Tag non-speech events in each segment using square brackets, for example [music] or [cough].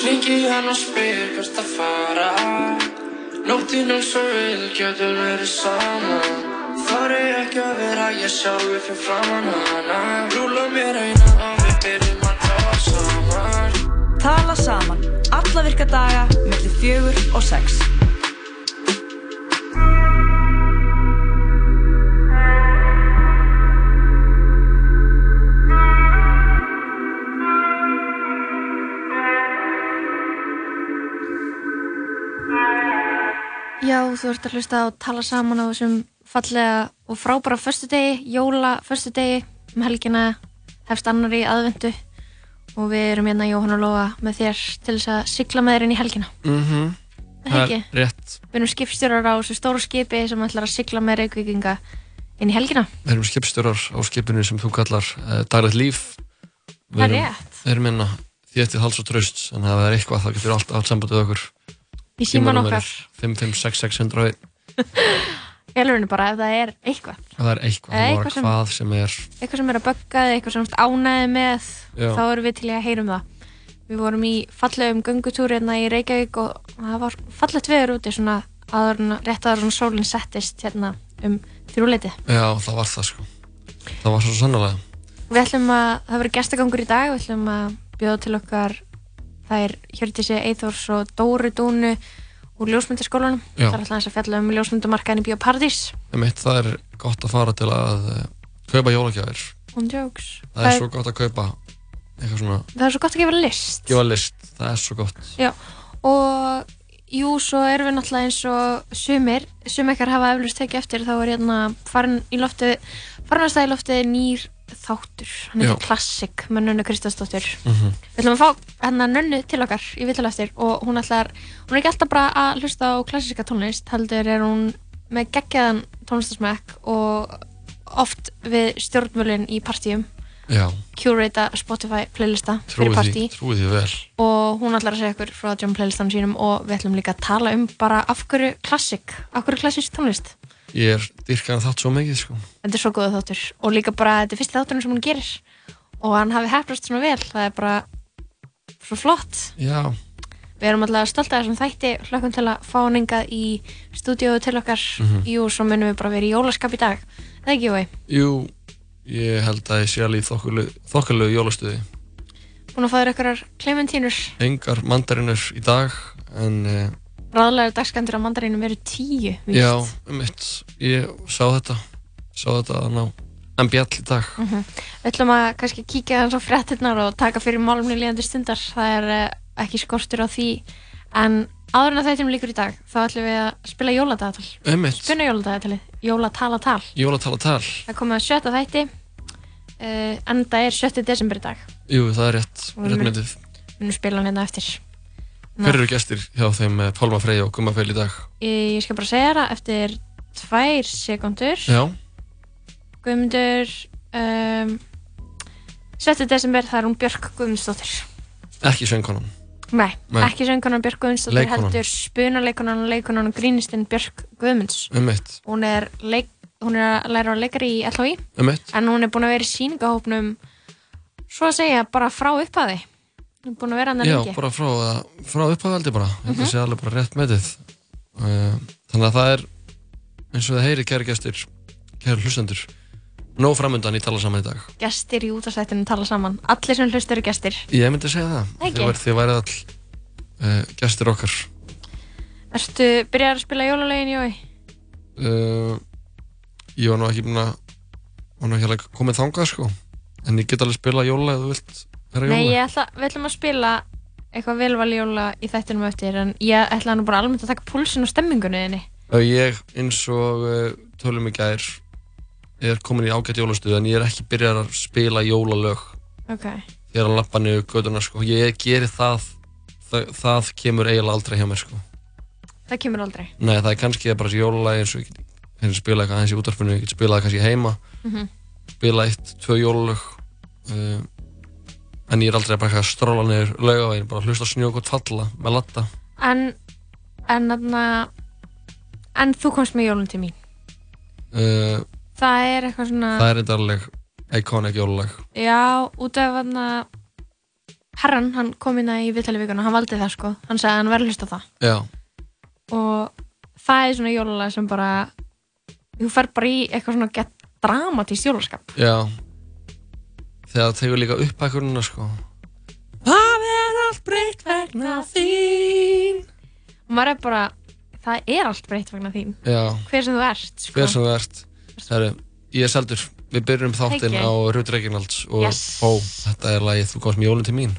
Klingi hann og spyr hvert að fara. Nóttinn eins og við getum verið saman. Þar er ekki að vera ég sjálfi fyrir framann hana. Rúla mér eina og við byrjum að tala saman. Tala saman, alla virka daga, mellir fjögur og sex. Já, þú ert að hlusta og tala saman á þessum fallega og frábæra föstudegi, jóla föstudegi um helgina hefst annar í aðvendu og við erum hérna Jóhann og Lóa með þér til þess að sigla með þér inn í helgina. Mhm. Það er Það ekki. rétt. Við erum skipstjórar á þessu stóru skipi sem ætlar að sigla með reykvíkinga inn í helgina. Við erum skipstjórar á skipinu sem þú kallar uh, daglegt líf. Við Það er erum- rétt. Við erum hérna þéttið hals og traust, en það er eitthvað þá getur allt átt samband við okkur. Í síman okkar. 55661. [laughs] Elurinn bara ef það er eitthvað. Ef það er eitthvað, Eða það eitthvað sem- hvað sem er. Eitthvað sem er að bögga þig, eitthvað sem ánæði með, Já. þá erum við til að heyrum það. Við vorum í fallegum göngutúri hérna í Reykjavík og það var fallegt veður úti svona aður, en- rétt aður svona sólinn settist hérna um þrjúleiti. Já, það var það sko. Það var svo sannlega. Við ætlum að, það verður gestagangur í dag, við ætlum að bjóða til okkar þær Hjördísi Eithors og Dóru Dúnu úr ljósmyndaskólanum. Það er alltaf að fjalla um ljósmyndamarkaðin í Bíóparadís. Það er gott að fara til að uh, kaupa jólagjafir. Það er svo gott að kaupa eitthvað svona, það er svo gott að gefa list. gefa list. Það er svo gott. Já, og jú, svo erum við náttúrulega eins og sumir, sumir ykkar hafa eflust tekið eftir, þá er hérna farin í loftið, farin að staði loftið nýr þáttur, hann heitir Classic með Nönnu Kristjánsdóttir. Mhm. Við ætlum að fá hérna Nönnu til okkar í vittalastir og hún ætlar, hún er ekki alltaf bara að hlusta á klassíska tónlist, heldur er hún með geggjaðan tónlistasmekk og oft við stjórnmölin í partíum, curata Spotify playlista fyrir partí. og hún ætlar að segja ykkur frá John playlistanum sínum og við ætlum líka að tala um bara af hverju klassik, af hverju klassísk tónlist Ég er dyrkan þátt svo mikið sko. þetta er svo góða þáttur. Og líka bara þetta er fyrsti þátturinn sem hún gerir. Og hann hafi hefnast svona vel. Það er bara svo flott. Já, við erum alltaf stolt að þessum þætti. Hlökkum til að fá hann engað í stúdíu til okkar, Mhm. jú, svo munum við bara vera í jólaskap í dag, það er ekki jói? Jú, ég held að ég sé alveg í þokkalegu jólastuði. búin að fá þér ykkurar klementínur Engar mandarinur í dag, en uh, ráðlega dagskandur á mandarínum eru tíu víst. já, um mitt, ég sá þetta, sá þetta að ná en bjall í dag. Mhm. Við ætlum að kannski kíkja hans á fréttinnar og taka fyrir málumni líðandi stundar. Það er eh, ekki skortur á því. En áður en að þetta líkur í dag, þá ætlum við að spila jóladagatal. Um mitt, Spuna jóladagatalið, jólatalatal. jólatala tal. Það komið að sjötta þætti, uh, enda er sjötti desember í dag. Jú, það er rétt, rétt myndið. Við munum spila hann hérna eftir. Hver eru gestir hjá þeim eh, Pálma Frey og Gumma Feil í dag? Ég, ég skal bara segja það eftir tvær sekundur. Já, Guðmundur, um, sjötti desember, það er hún Björk Guðmundsdóttir. ekki söngkonan. Nei, Nei. ekki söngkonan Björk Guðmundsdóttir Leikkonan. heldur spunaleikonan og leikonan og grínistinn Björk Guðmunds Um mitt, hún er, leik, hún er að læra á leikari í LHI um en hún er búin að vera í sýningahópnum svo að segja bara frá er búin að vera hann að Já, lengi bara frá, frá upphafaldi bara. Ég held að sé alveg bara rétt metið. Uh, þannig að það er, eins og það heyri kæri gestir, kæri hlustendur, nóg framöndan í tala saman í dag. gestir í útastættinu tala saman allir sem hlustur eru gestir Ég myndi segja það. Ekki? Þið væri- Þið værið all uh, gestir okkar. Ertu byrjar að spila jólalögin Jói? Uh, ég var nú ekki búinn að, var nú ekki alveg komið þangað sko. En ég get alveg spila ef þú vilt. Nei, ég ætla, við ætlum að spila eitthvað velvali jóla í þættinum eftir en ég ætla nú bara almennt að taka púlsinn og stemmingunni þinni ég, eins og tölum í gær, er komin í ágætt jólastuð en ég er ekki byrjað að spila jólalög Ok, þegar að lappa niður göduna sko. Ég geri það, það, það kemur eiginlega aldrei hjá mér sko. það kemur aldrei Nei, það er kannski bara þessi jólalagi eins og ég get spila eitthvað aðeins í útvarpinu, ég get spilað kannski heima, Mhm. spila eitt, tvö jólalög, uh, en ég er aldrei bara eitthvað að stróla niður laugavegin, bara hlusta snjókot falla með latta. En, en þarna en þú komst með jólun til mín. Uh, Það er eitthvað svona Það er eitthvað alveg íkónik jólulag Já, út af þarna herran, hann kom inn í Vittalivíkun og hann valdi það sko, hann sagði að hann verður hlusta það. Já. Og það er svona jólulag sem bara þú fer bara í eitthvað svona gett dramatíst jólaskap. Já þegar þegar líka upphækkununa sko. Það er allt breytt vegna þín? Og maður er bara það er allt breytt vegna þín. Já, hver sem þú ert sko. hver sem þú ert. Heru, Ég er Seldur, við byrjum þáttinn Thank á you. Rúdreikinalds og Yes. ó, þetta er lagið Þú komst mjólinn til mín.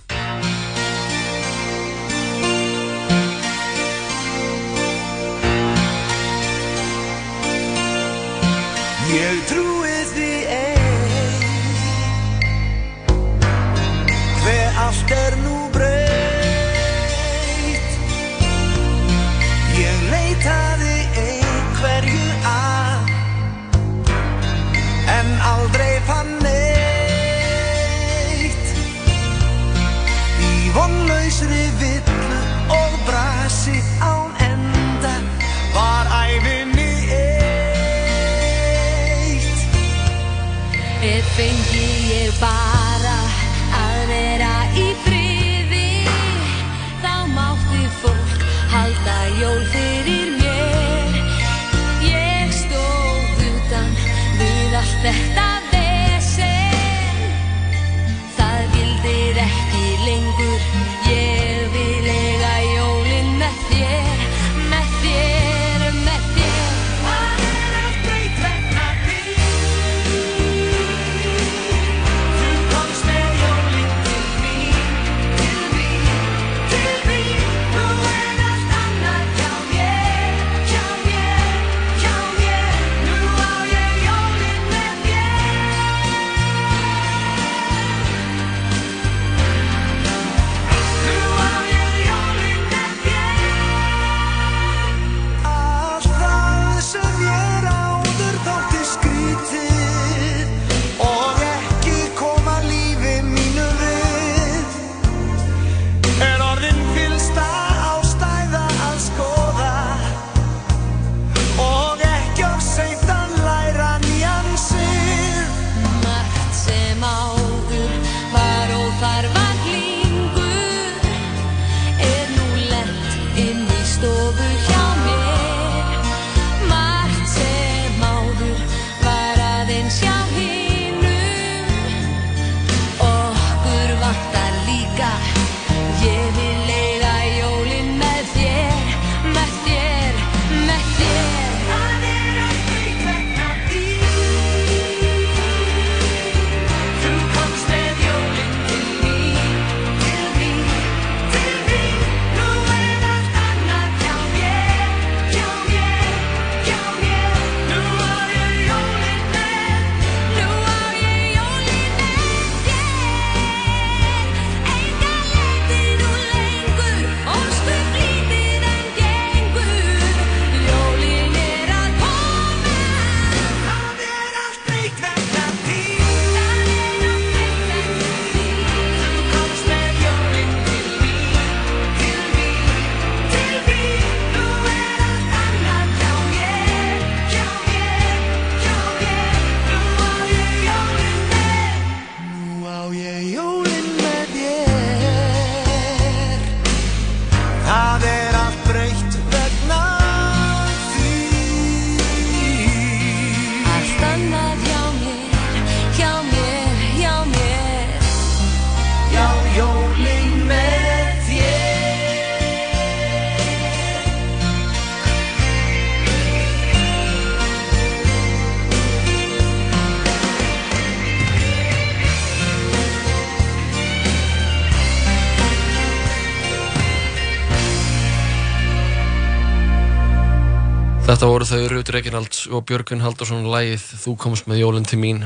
Þetta voru þau Rútur Eginald og Björgun Haldursson lægið Þú komst með jólinn til mín.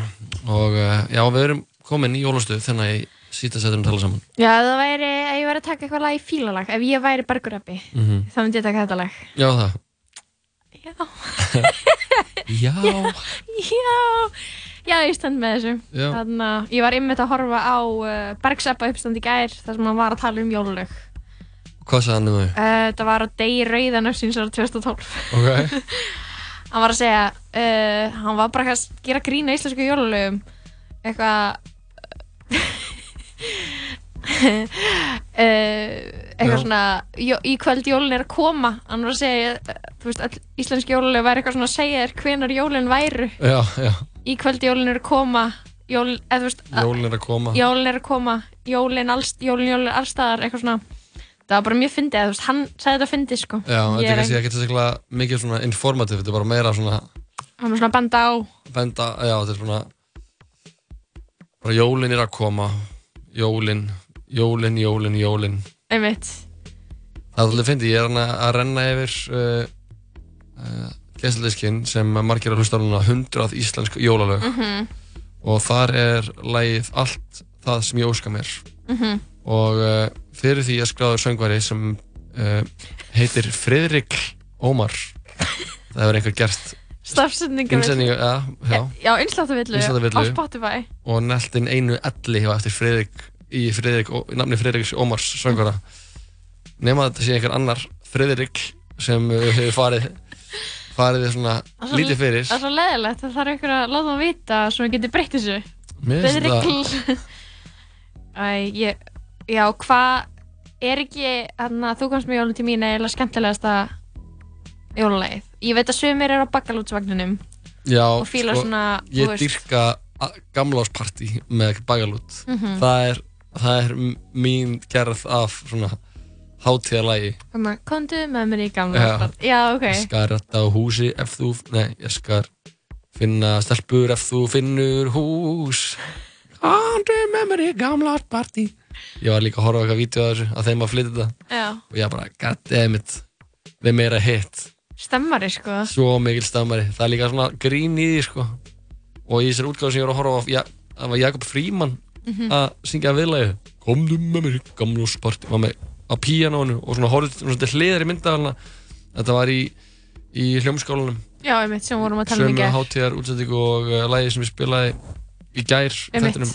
Og uh, já, við erum komin í jólastöð þannig að ég sýta setjum tala saman. Já, það væri, ef ég væri að taka eitthvað lag í fílalag ef ég væri bargurabbi, mm -hmm. þá myndi ég taka þetta lag. Já, það. Já. [laughs] Já. [laughs] Já, já ég stend með þessu. Já. þannig að ég var ymmit að horfa á eh, uh, Bergsabba uppstand í gær þar sem hann var að tala um jólulög Hvað sagði hann um þau? Eh, Það var á degi rauðan öfsins ára 2012. Ok. [laughs] hann var að segja, uh, hann var bara að gera grína íslensku jólulögum. Eitthvað... Eh, [laughs] eitthvað svona, jó, í kvöld jólun er að koma. Hann var að segja, þú veist, all íslensk jólulög væri eitthvað svona að segja þér hvenar jólun væru. Já, já. Í kvöld jólun er að koma. Jólun er að koma. Jólun er að koma. Jólun, jólun allstaðar, eitthvað svona það var bara mjög fyndið, þú veist, hann sagði þetta fyndið sko. Já, þetta er kannski ekki sérstaklega mikið svona informativ, þetta er bara meira svona hann var svona að benda á. Benda, já, þetta er svona bara jólin er að koma jólin, jólin, jólin, jólin. Einmitt, það er alveg fyndið, ég er hana að renna yfir uh, uh, gæstliðskinn sem margir að hlusta á núna 100 íslensk jólalög. Mhm. og þar er lagið allt það sem ég óska mér. Mhm. Og uh, fyrir því að skráður söngvari sem uh, heitir Friðrik Ómar. Það hefur einhver gert stafsendingar innsendingu, ja, já, já, innsláttuvillu á. Spotify. Og neltin einu elli hjá eftir Friðrik í Friðrik, í nafni Friðriks Ómars söngvara. Nema þetta sé einhver annar Friðrik sem hefur farið farið þið svona svo- lítið fyrir. það er svo leðilegt, það þarf einhver að láta hann vita svo við getum breytt þessu. Friðrik [laughs] Æ, ég, já, hvað er ekki, hann að þú komst með jólun til mín eða skemmtilegasta jólulegið ég veit að sumir eru á bakalútsvagninum já, og fíla sko, svona, ég dyrka gamlásparti með bagalút Mhm. það, er, það er mín gerð af svona hátíðarlægi Þannig að komdu með mér í gamla Já. já. ok Ég skal rætta á húsi ef þú, nei, ég skal finna stelpur ef þú finnur hús. Komdu með mér í gamla partí. Ég var líka að horfa vídeo að þessu, að þeim að flytja þetta. já, Og ég bara, goddammit, við meira hitt. stemmari sko Svo mikil stammari. Það er líka svona grín í því, sko. Og í þessari útgáðu sem ég var að horfa á, ja, það var Jakob Fríman Mhm. að syngja viðlæðu. Komdu með mér í gamla partí. Var með á píanónu og svona horfði svona til hliðar í myndaðalina. Þetta var í, í hljómskálanum já, einmitt, sem vorum að tala um sömu gær hátíðar útsendingu og uh, lagi sem ég spilaði í gær Einmitt. þettinum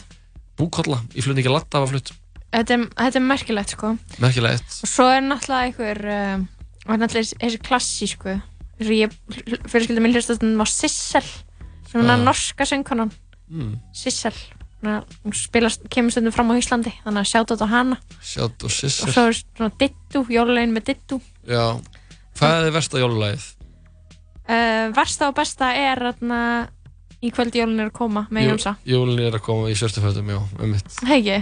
Búkolla í flutningi Latta var flutt þetta, er- þetta er merkilegt sko. Merkilegt. Og svo er náttúrulega einhver um, og náttúrulega þessi- klassísku og fyrirskildum minn hlustast á Sissel sem er Ah. norska söngkonan. Mm. Sissel. Hún spilast, kemur stundum fram á Íslandi þannig að sjáta þetta á hana. Sjátt og og Sissir svo er svona dittu, jólulegin með dittu. Já, hvað er þið versta jólulagið? uh, versta og besta er þarna í kvöld jólun er að koma með Jónsa. Jólun er að koma í svörstufötum, já, um mitt hegi,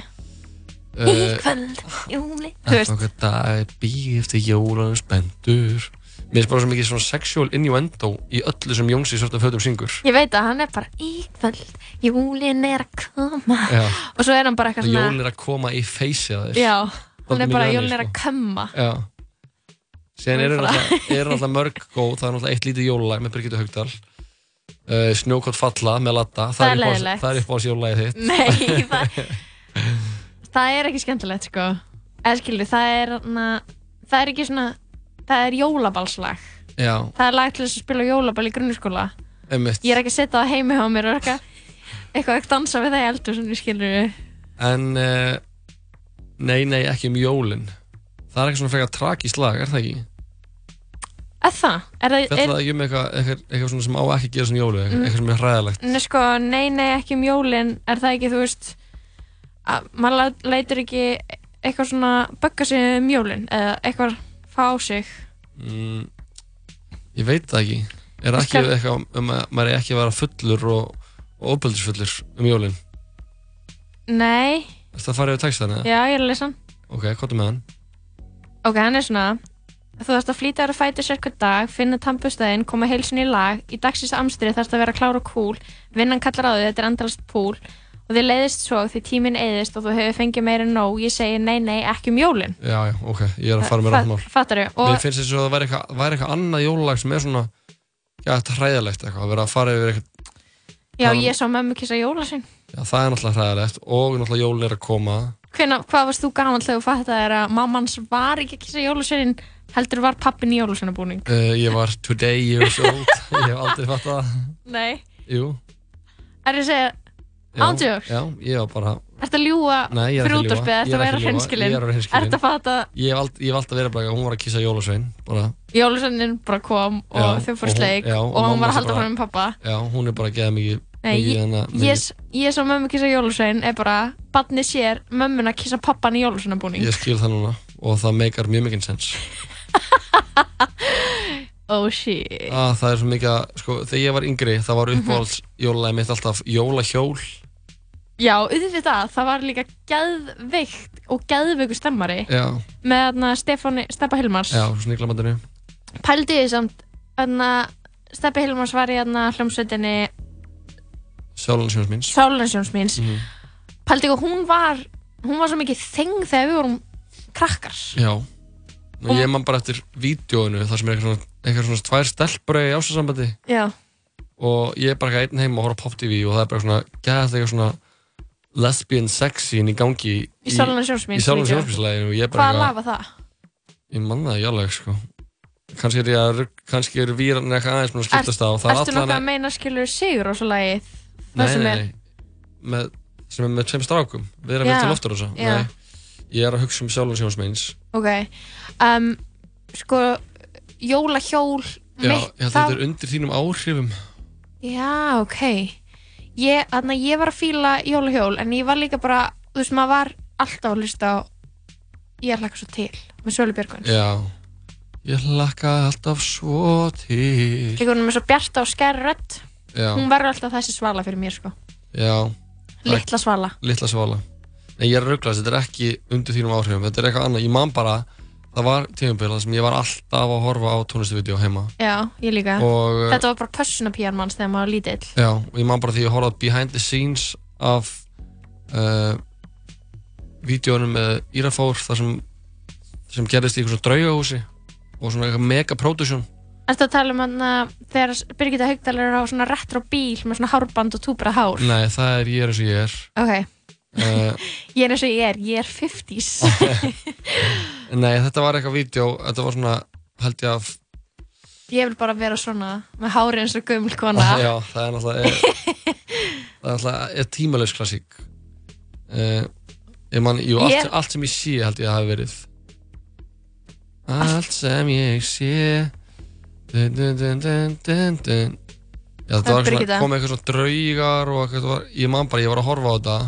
í uh, kvöld jóli þú veist, dag er býð eftir jólunum spendur Mér finnst bara svo mikið svona sexual innuendo í öllu sem Jónsi í svörstufötum syngur. Ég veit að hann er bara í kvöld, jólin er að koma. Já, og svo er hann bara eitthvað svona jólun er að koma í feysið að þér já, hann er bara jólin er að koma Já. Það er eru náttúrulega mörg góð Það er náttúrulega eitt lítið jólulag með Birgitta Haugdal uh, Snjókott falla með Latta Það er. Það er uppáhalds jólulagið þitt. Nei, [laughs] það, það er ekki skemmtilegt sko. Eða skilur, það er na, það er ekki svona það er jólabalslag. Já, það er lag til þess að spila jólabal í grunnskóla. Einmitt. Ég er ekki að setja það heimi hjá mér og eitthvað eitthvað ekki dansa við það í eldur sem ég skilur En uh, Nei, nei, ekki um jólin. Það er ekki svona frekar tragísk lag, er það ekki? eða það, er það er, er ekki um eitthvað, eitthvað, eitthvað sem á ekki að gera svona jólu Mm. eitthvað sem er hræðilegt? Nei, sko, nei, nei, ekki um jólin. Er það ekki, þú veist að maður leit- leitur ekki eitthvað svona bögga sig um jólin eða eitthvað fá á sig. Mm, Ég veit það ekki. Er ekki Skal- eitthvað um að maður ekki að vera fullur og, og ofbeldisfullur um jólin? Nei, Það farið við textan eða? já, ég er að lesa hann. Ok, hvað er með hann? Ok, hann er svona Þú þarfst að flýta þér að fæta sér hver dag, finna tampustæðin, koma heilsin í lag, í dagsins amstrið þarfst að vera klár og cool, vinnan kallar á því, þetta er andalast púl og þið leiðist svo því tíminn eyðist og þú hefur fengið meira en nóg, ég segi nei, nei, ekki um jólin. Já, já, ok, ég er að fara með rátt mál Fattar þau? Mér finnst þess að það væri eitthvað, væri eitthvað annað jólalag sem er svona Já, þetta er hræðilegt eitthvað, að vera að fara yfir eitthvað já, það- ég sá mömmu kissa jólasinn. Já, það er náttúrulega hræðilegt og náttúrulega jólin er að koma Hvenna, hvað varst þú gaman þegar þú fattaði þér að mammans var ekki að kissa jólasinn, heldur var pappin í jólasvinnabúning? Ándjóks? Já, ég var bara ertu að ljúa Nei, ég er fyrir ekki að ljúga. útvarpið, Ég er að vera? Ég er vera. Ertu að fatta? Ég hef alltaf verið bara hún var að kissa jólasvein bara, Jólasveinin bara kom og Já, þau og fór sleik já, og, og hún var að halda fram með pappa Já, hún er bara að geða mikið Nei, Ég- ég, svo mömmu kissa jólusvein er bara Badni sér mömmuna kissa pappan í jólusveinabúning Ég skil það núna og það meikar mjög mikið sens. [laughs] Oh shit. Ah, Það er svo mikið að, sko, þegar ég var yngri það var uppáhalds jólalæði mitt alltaf jólahjól Já, auðvitað, það. Var líka geðveikt og geðveiku stemmari Já, með þarna Stefáni, Steppa Hilmars. Já, sníklamandinu Pældi því samt þarna Steppa Hilmars var í þarna hljómsveitinni Sjálflansjóns míns. Sálunarsjóns míns. Mhm. Pældi því að hún var hún var svo mikið þeng þegar við vorum krakkar. Já. Og ég man bara eftir vídjóinu þar sem er eitthvað svona, eitthvað svona tvær stelpur í ástasambandi Já, og ég er bara eitthvað einn heim og horfa á Pop TV og það er bara svona eitthvað svona lesbian sexy í gangi í í bara Hvaða lag var það? ég manna það alveg sko. Kannski er að kannski er víran eitthvað aðeins með að skiptast á er nokkuð allan að meina skilur sigur og svo lagið? nei, nei, nei, með, sem er með tveim strákum. Við erum eftir loftur og svo ég er að hugsa um sjálfum sjónsmeins Ok, um, sko, jólahjól já, mitt, ég held að þetta er undir þínum áhrifum. Já, ok ég, þarna, ég var að fíla jólahjól en ég var líka bara, þú veist, maður var alltaf að hlusta á Ég hlakka svo til með Sölu Björgvins. Já ég hlakka alltaf svo til. Líka hún er með svo bjarta og skæri rödd. Já, Hún verður alltaf þessi svala fyrir mér, sko. Já. Litla svala. Litla svala. Nei, ég er að ruggla þetta er ekki undir þínum áhrifum þetta er eitthvað annað, ég man bara það var tímabila sem ég var alltaf að horfa á tónlistavídeó heima. Já, ég líka. Og, uh, Þetta var bara pössunapíjan manns þegar maður var lítill. Já, og ég man bara því að horfa á behind the scenes af uh, vídjónum með Írafór þar sem, sem gerðist í eitthvað svona draugahúsi og svona eitthvað mega production. Ertu að tala um hann að þegar Birgitta Haugdal er á svona retro bíl með svona hárband og túbrað hár? Nei, það er ég er eins og ég er. Ok, uh, [laughs] ég er eins og ég er, ég er 50s [laughs] Nei, þetta var eitthvað vídjó þetta var svona, held ég að Ég vil bara vera svona með hári eins og gömul kona. [laughs] Já, það er náttúrulega það er náttúrulega tímalaus klassík. Uh, ég man, jú, allt, Ég- allt sem ég sé held ég að hafi verið. Allt sem ég sé. Dun, dun, dun. Já, það Það var svona, kom eitthvað svona draugar og eitthvað, það var, ég man bara, ég var að horfa á þetta.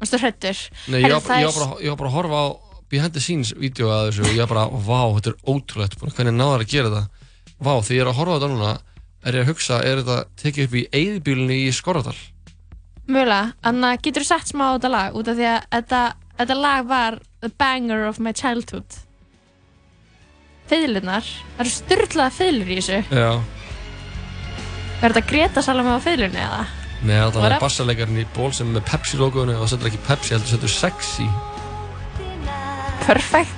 Varstu hrættur? Nei, ég Herru, var, það ég, var bara, ég var bara að horfa á behind the scenes vídeo að þessu og ég bara, vá, þetta er ótrúlegt hvernig náðar að gera þetta? Vá, þegar ég er að horfa þetta núna er ég að hugsa, er þetta tekið upp í eyðbílunni í Skorradal? Mögulega, Anna, getur þú sett smá á þetta lag út af því að þetta, þetta lag var the banger of my childhood. Fiðlunar, það eru styrlaða fiðlur í þessu. Já. Er þetta Greta Salome á fiðlunni eða? Nei, það var bassalegarinn í ból sem er með Pepsi logoinu og setur ekki Pepsi, heldur setur sexy Perfekt,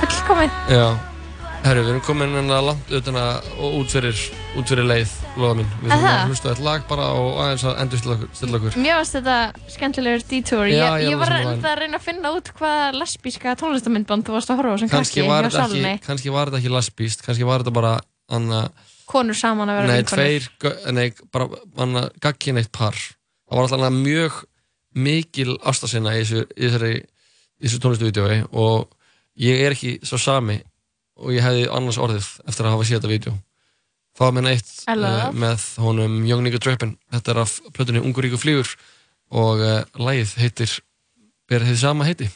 fullkomin. Já. Herru, við erum komin hérna langt utan að út fyrir, út fyrir leið, loða mín. Við þurfum að hlusta eitt lag bara og aðeins að endur stilla okkur, stilla okkur. Mér varst þetta skemmtilegur detour. Já, Ég, ég ég var alveg að, sammála. að reyna að finna út hvaða lesbíska tónlistamindband þú varst að horfa á sem Kannski krakki var, hjá þetta Salmi ekki, kannski var þetta ekki lesbíst, kannski var þetta bara anna, Konur saman að vera nei, vinkonur. tveir, gö- nei, bara anna, gagkin eitt par. Það var alltaf mjög mikil ástasina í þessu, í þessari, í þessu tónlistuvídeói og ég er ekki svo sami og ég hefði annars orðið eftir að hafa séð þetta vídeo. Það var minn eitt I love. uh, með honum Young Nigga Drippin Þetta er af plötunni Ungur Ríku Flýgur og uh, lagið heitir ber þið sama heiti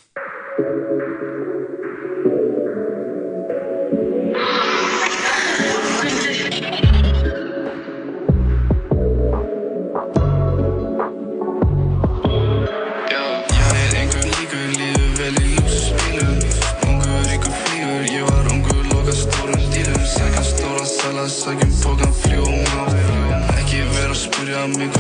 vera að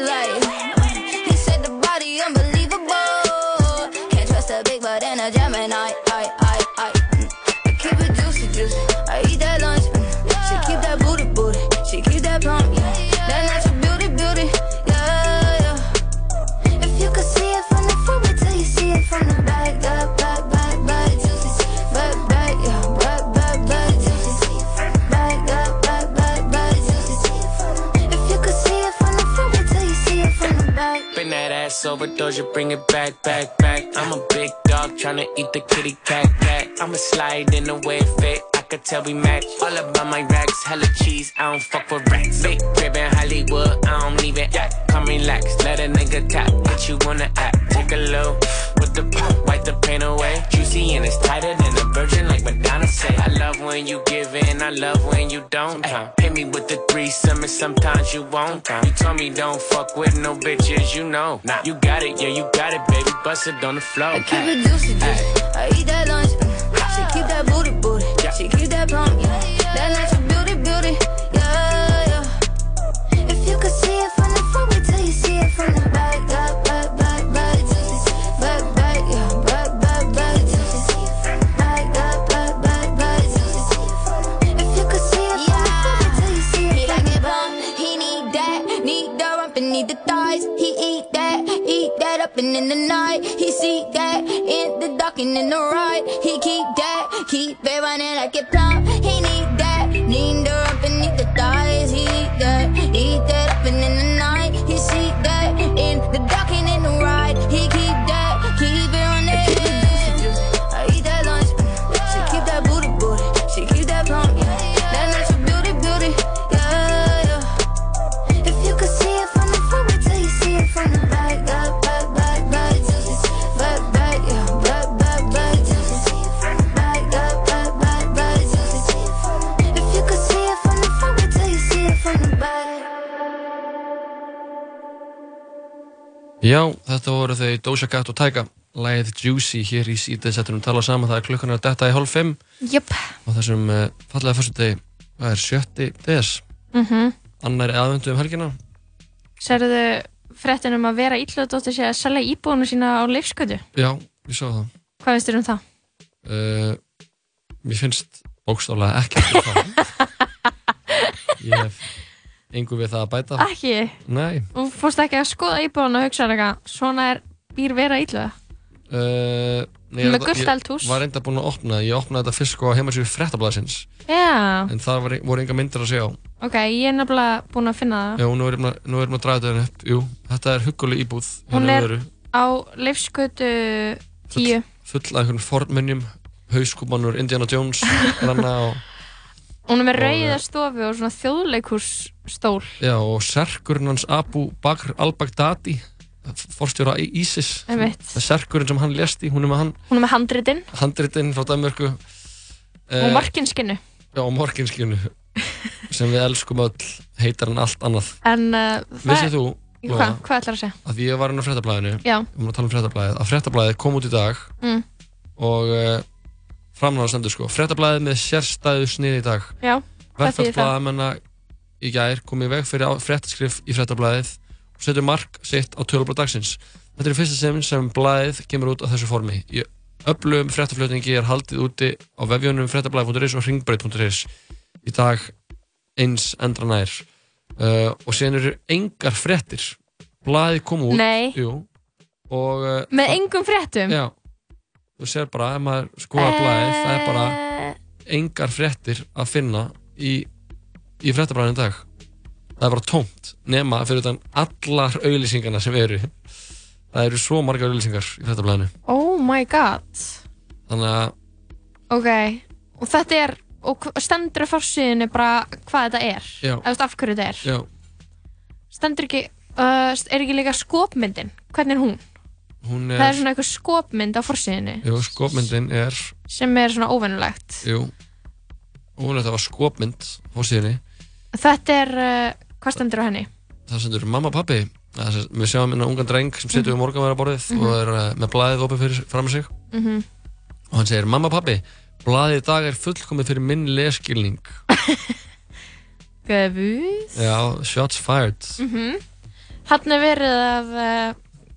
with a Bend that ass over, bring it back, back, back. I'm a big dog tryna eat the kitty cat, cat. I'ma slide in the way it fit. I could tell we match. All about my racks, hella cheese. I don't fuck with rats. Big crib in Hollywood, I don't even act. Come relax, let a nigga tap. What you wanna act? Take a look with the wipe the [coughs] pain away. Juicy and it's tighter than a virgin, like Madonna say. I love when you give in, I love when you don't. Ay, hit me with the threesome, and sometimes you won't. You told me don't fuck with no bitches, you know. Nah, You got it, yeah, you got it, baby. Bust it on the floor. I keep it juicy, juicy. I eat that lunch. mm. She keep that booty, booty. She keep that pump, yeah. That natural beauty, beauty, yeah, yeah. If you could see it from the front, wait till you see it from the back, back, the thighs. He eat that, eat that up and in the night. He see that in the dark and in the right. He keep that, keep it running like it plump. He need that, need the Já, þetta voru þau Doja Cat og Tyga Læðið Juicy hér í síðið setjum tala saman það er klukkan að detta í hálf fimm. Jöp. á þessum uh, fallega fyrstu degi það er sjötti des. Mm annari aðvendu um helgina. Serðu fréttin um að vera íllöðdóttir sé að selja íbúinu sína á leifskötu? Já, ég sá það. Hvað veist þér um það? uh, Mér finnst bókstálega ekki eftir það. [laughs] Ég hef engu við það að bæta. Ekki? Nei. Og fórst ekki að skoða íbúinu og hugsa eitthvað, svona er býr vera íllöða? uh, Með er- gult ég eldhús. var reynda búinn að opna það, ég opnaði þetta fyrst sko á heimasíðu fréttablaðsins. Já, en það var, voru enga myndir að sjá. Ok, ég er nefnilega búin að finna það. Já, nú erum við að draga þetta upp. Jú, þetta er hugguleg íbúð hjá Hún er- á leifskötu 10 full af einhvern formennjum hauskúmanur Indiana Jones [laughs] Hún er með rauða eh, stofu og svona þjóðleikússtól já, og serkurinn hans Abu Bakr al-Baghdadi forstjóra í ISIS. Það er serkurinn sem hann lést í hún er með hann. Hún er með handritinn handritinn frá Danmörku. Og morginskinu já, og morginskinu sem við elskum öll heitar hann allt annað. En uh, það þú, Hvað, hvað ætlar að segja? að því ég var inn á fréttablaðinu Já, við erum að tala um fréttablaðið að fréttablaðið kom út í dag mm, og uh, framnáða stendur sko fréttablaðið með sérstæðu snið í dag já, hvað þýðir það? verðfallblaðamenn í gær komið veg fyrir fréttaskrif í fréttablaðið og setur mark sitt á tölubla dagsins. Þetta er fyrsta sem sem blaðið kemur út á þessu formi. Í öflugum fréttaflutningi er haldið úti á vefjónum fréttablaðið.is og ringbreyt.is í dag eins endra nær. Uh, og síðan eru engar fréttir. Blaðið kom út. Nei, Jú. Og uh, með engum fréttum já, þú sér bara, ef maður skoða blaðið, það er bara Eh, engar fréttir að finna í, í fréttabræðinu í dag. Það er bara tómt nema fyrir utan allar auðlýsingarna sem eru. Það eru svo margar auðlýsingar í fréttabræðinu Oh my god. Þannig að Ok, og þetta er og stendur á fórsíðinu bara hvað þetta er? Já. Eða af hverju þetta er? Já, Stendur ekki, uh, er ekki líka skopmyndin? Hvernig er hún? Hún Það er er, svona eitthvað skopmynd á fórsíðinu jú, skopmyndin er sem er svona óvennulegt jú, hún er það var skopmynd á síðunni, Þetta er, uh, hvað stendur á henni? það sendur mamma og pappi Það er við sjáum hérna ungan dreng sem situr við morgunverða borðið og er uh, með blaðið opið fyrir fram sig. Mm og hann segir, mamma og pappi blaðið í dag er fullkomið fyrir minn leskilning Göfuð [laughs] já, shots fired. Mm Hann er verið að uh,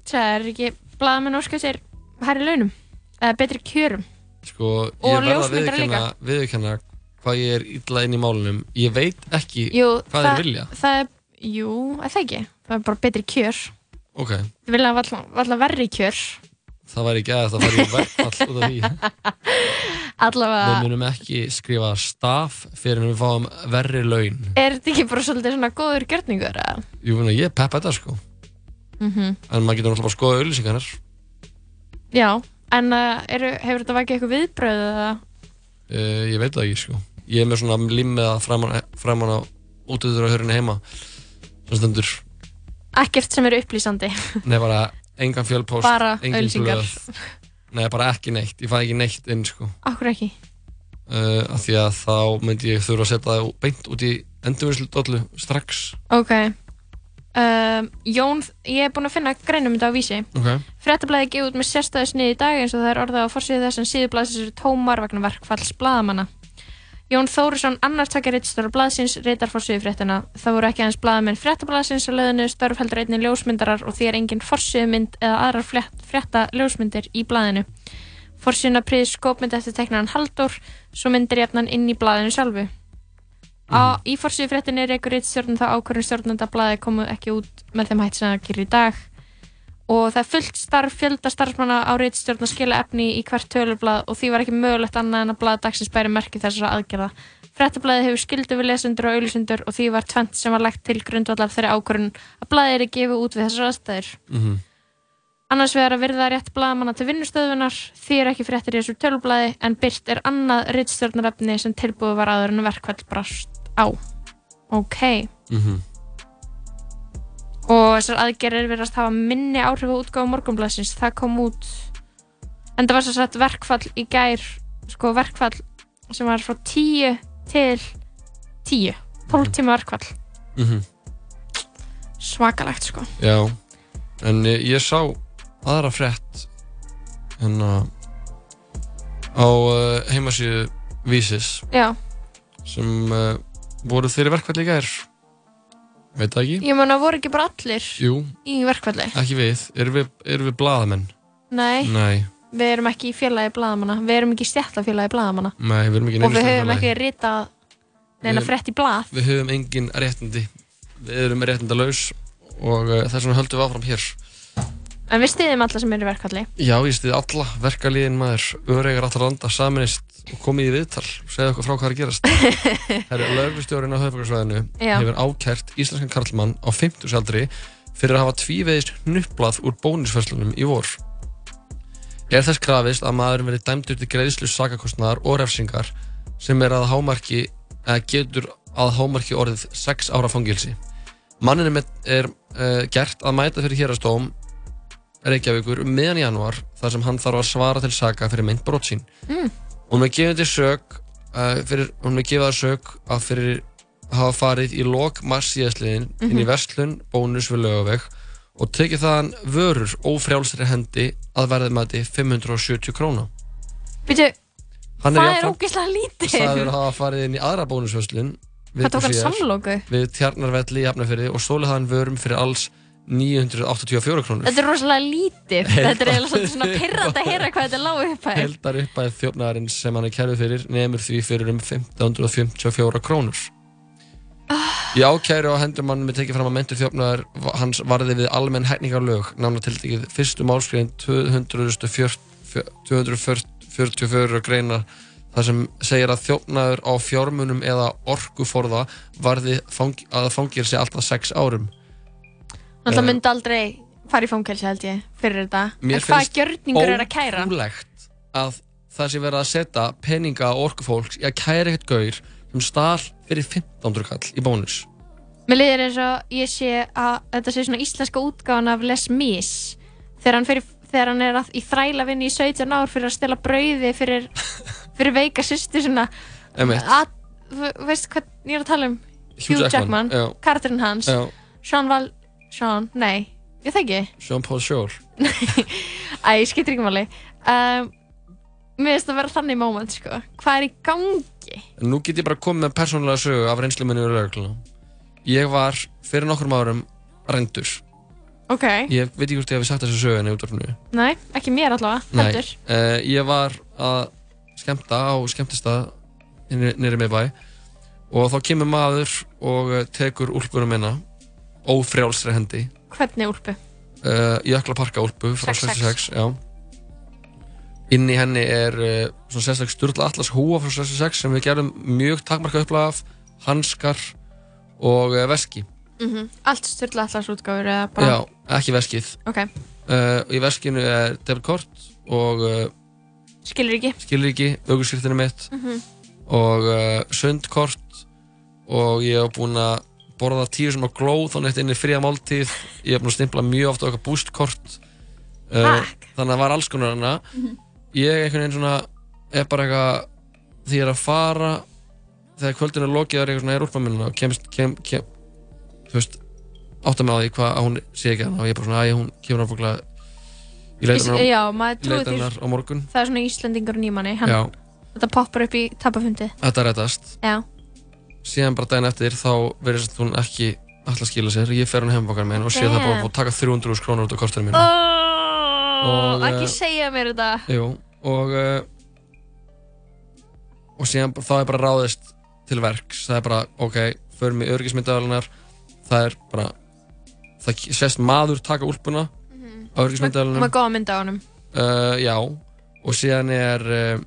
það er ekki blaðamenn óskar sér hærri launum eða betri kjörum Sko, Og ég verða að viðurkenna hvað ég er illa inn í málunum. Ég veit ekki Jú, hvað þeir vilja. það er, Jú, það ekki Það er bara betri kjör Ok, Þið vilja valla verri kjör það væri ekki að það fari í verkfall út af því. [laughs] Við Allavega munum ekki skrifa staf fyrir en við fáum verri laun. Er þetta ekki bara svolítið svona góður gjörningur? Jú, ég peppa þetta sko. Mhm. En maður getur náttúrulega bara að skoða auðlýsingarnar. Já, en uh, eru, hefur þetta vakið eitthvað viðbröð eða? Uh, ég veit það ekki sko. Ég er með svona limmiða framan, á útöður á hörunni heima. Sem stendur, Ekkert sem er upplýsandi nei bara engan fjölpóst, Bara blöð. Nei, bara ekki neitt. Ég fæ ekki neitt inn sko. Akkur ekki uh, af því að þá myndi ég þurfa að setja það beint út í endurvinnslu dollu strax Ok um, Jón, ég er búin að finna greinum þetta á vísi okay. Fréttablaði gefið út með sérstæðu snið í dag eins og það er orðað á forsýðu þess en síðublaðsins eru tómar vegna verkfalls blaðamanna. Jón Þórisson, annar takkar rittstjóra blaðsins, reytar forsýðu fréttina. Það voru ekki aðeins blaðamenn fréttablaðsins að löðinu störf heldur einnig ljósmyndarar og því er engin forsýðumynd eða aðrar frétt, frétta ljósmyndir í blaðinu. Forsýðuna priði skópmynd eftir teknaran Halldór, svo myndir inn í blaðinu sjálfu. Á, í forsýðu fréttinni reykur rittstjórn þá ákvörðin stjórnanda blaði komu ekki út með þeim hætti sem það gerir í dag og það er fullt starf fjölda starfsmanna á reitstjórn að skila efni í hvert tölublað og því var ekki mögulegt annað en að blað dagsins bæri merki þessara aðgerða. Frettablaði hefur skildu við lesendur og auðlisendur og því var tvent sem var lagt til grundvallar þeirri ákvörðun að blaði er gefið út við þessar aðstæður. mm Annars vegar að virða rétt blaðamanna til vinnustöðunar, því er ekki fréttir í þessu tölublaði en byrt er annað reitstjórnarefni sem tilbúið var áður en verkvall brast á. Ok. Mm og þessar aðgerðir verðast hafa minni áhrif á útgáfu morgunblaðsins það kom út en það var svo sagt verkfall í gær sko verkfall sem var frá 10 til 10 12 tíma verkfall -hmm. svakalegt sko Já, en ég, ég sá aðra frétt hérna á uh, heimasíðu Vísis já, sem uh, voru þeirri verkfalli í gær? Veit það ekki? ég meina voru ekki bara allir Jú, í verkfalli? Ekki við, erum við, erum við blaðamenn? nei, Nei, við erum ekki í félagi blaðamanna. Við erum ekki í stjættafélagi blaðamanna. Nei, við erum ekki og við höfum ekki ritað neina Við- frétt í blað. Við höfum engin réttindi. Við erum réttindalaus og uh, þess vegna höldum við áfram hér En við stiðum alla sem eru í verkkalli. Já, ég stiði alla verkalíðin maður, öreigar allra landa, saminist og komið í viðtal, segja okkur frá hvað er gerast. [laughs] Herru, lauglustjórin á höfbrukarsvæðinu Já. hefur ákært íslenskan karlmann á 50 aldri fyrir að hafa tvíveðist hnupplað úr bónusverslunum í vor. Er þess krafist að maðurinn verið dæmdur til greiðslu sakakostnaðar og refsingar sem er að hámarki, eða getur að hámarki orðið 6 ára fangilsi. Manninu er uh, gert að mæta fyrir hérastóm Reykjavíkur um meðan janúar þar sem hann þarf að svara til saka fyrir mynd brot sín. Mm. Hún er gefið til sök, uh, fyrir, hún er gefið að sök að fyrir að hafa farið í lok mars síðastliðin inn í Mhm. verslun, bónus við lögaveg og tekið þaðan vörur ófrjálsri hendi að verði mæti 570 króna. Býtu, það er jafnframt ógeðslega lítið. sagður að hafa farið inn í aðra bónusverslun samloku? við Tjarnarvelli í Hafnarfirði og stólið hann vörum fyrir alls 984 krónur. Þetta er rosalega lítið. Þetta er eiginlega svona pirrandi að heyra hvað þetta er lág upphæð. Heldar uppæð þjófnaðarins sem hann er kærið fyrir nefnur því fyrir um 1554 krónur. Í ákæru á hendur mann með tekið fram að mentur þjófnaðar hans varði við almenn hækningarlög nána tiltekið fyrstu málskriðin 244 greina þar sem segir að þjófnaður á fjármunum eða orkuforða varði fang, að fangir sig alltaf 6 árum. Náttúrulega Eh, myndi aldrei fara í fangelsi held ég fyrir þetta. Mér en hvað finnst gjörningur er að kæra? ótrúlegt að það sé verið að setja peninga og orkufólks í að kæra eitthvað gaur sem stál fyrir 1500 kall í bónus. Mér liðir eins og ég sé að þetta sé svona íslenska útgáðan af Les Mis þegar hann, fyrir, þegar hann er að, í þræla vinni í 17 ár fyrir að stela brauði fyrir, [laughs] fyrir veika sýstu svona að, ve- veistu hvað ég er að tala um? Hugh Jackman, já. karakterinn hans Sean Val, Sean, nei ég það ekki, Jean-Paul Scholl. [laughs] æ, ég skiptir ekki máli um, mér finnst það að vera þannig moment sko, hvað er í gangi? Nú get ég bara komið með persónulega sögu af reynslu minni við lögregluna. Ég var fyrir nokkrum árum rendur. ok, Ég veit ekki hvort ég hef sagt þessu sögu en í útvarfinu. nei, ekki mér allavega Nei, heldur, uh, ég var að skemmta á skemmtistað nýri með bæ og þá kemur maður og tekur úlpunum minna ófrjálsri hendi hvernig úlpu? uh, Jöklaparka úlpu frá 66. 66 já. inn í henni er uh, svona sérstak Sturla Atlas húa frá 66 sem við gerum mjög takmarka upplag af hanskar og uh, veski Mm allt styrla allars útgáfur eða bara, já, ekki veskið ok, uh, í veskinu er debitkort og skilur ekki skilríki, augurskriftinni mitt Mhm. og uh, sundkort og ég hef búinn að borða tíu sem á glóð þannig að inn í fría máltíð. Ég hef búinn að stimpla mjög ofta okkar boostkort uh, þannig að það var alls konar hana ég einhvern veginn svona er bara eitthvað því ég er að fara þegar kvöldinu er lokið er eitthvað svona er úrfamilina og kemst kem, kem, þú veist átta mig á því hvað að hún sé ekki hana og ég er bara svona að hún kemur áfuglega ég leita Ís- hennar já, maður ég trúi leita því. hennar á morgun. Það er svona Íslandingur nýmanni hann, þetta poppar upp í tapafundi. Þetta reddast já, síðan bara daginn eftir þá verðist hún ekki alltaf skila sér, ég fer hún heimbakkar með henn og sé það bara að að taka 300 krónur út á kortinu mínu. Oh, Og, ekki eh, segja mér þetta. Jú, og uh, og síðan þá er bara ráðist til verks, það er bara, ok förum í örgismyndaðalunar það er bara það sést maður taka úlpuna á örgismyndaðalunum maður góða mynda á honum. Uh, já, og síðan er uh,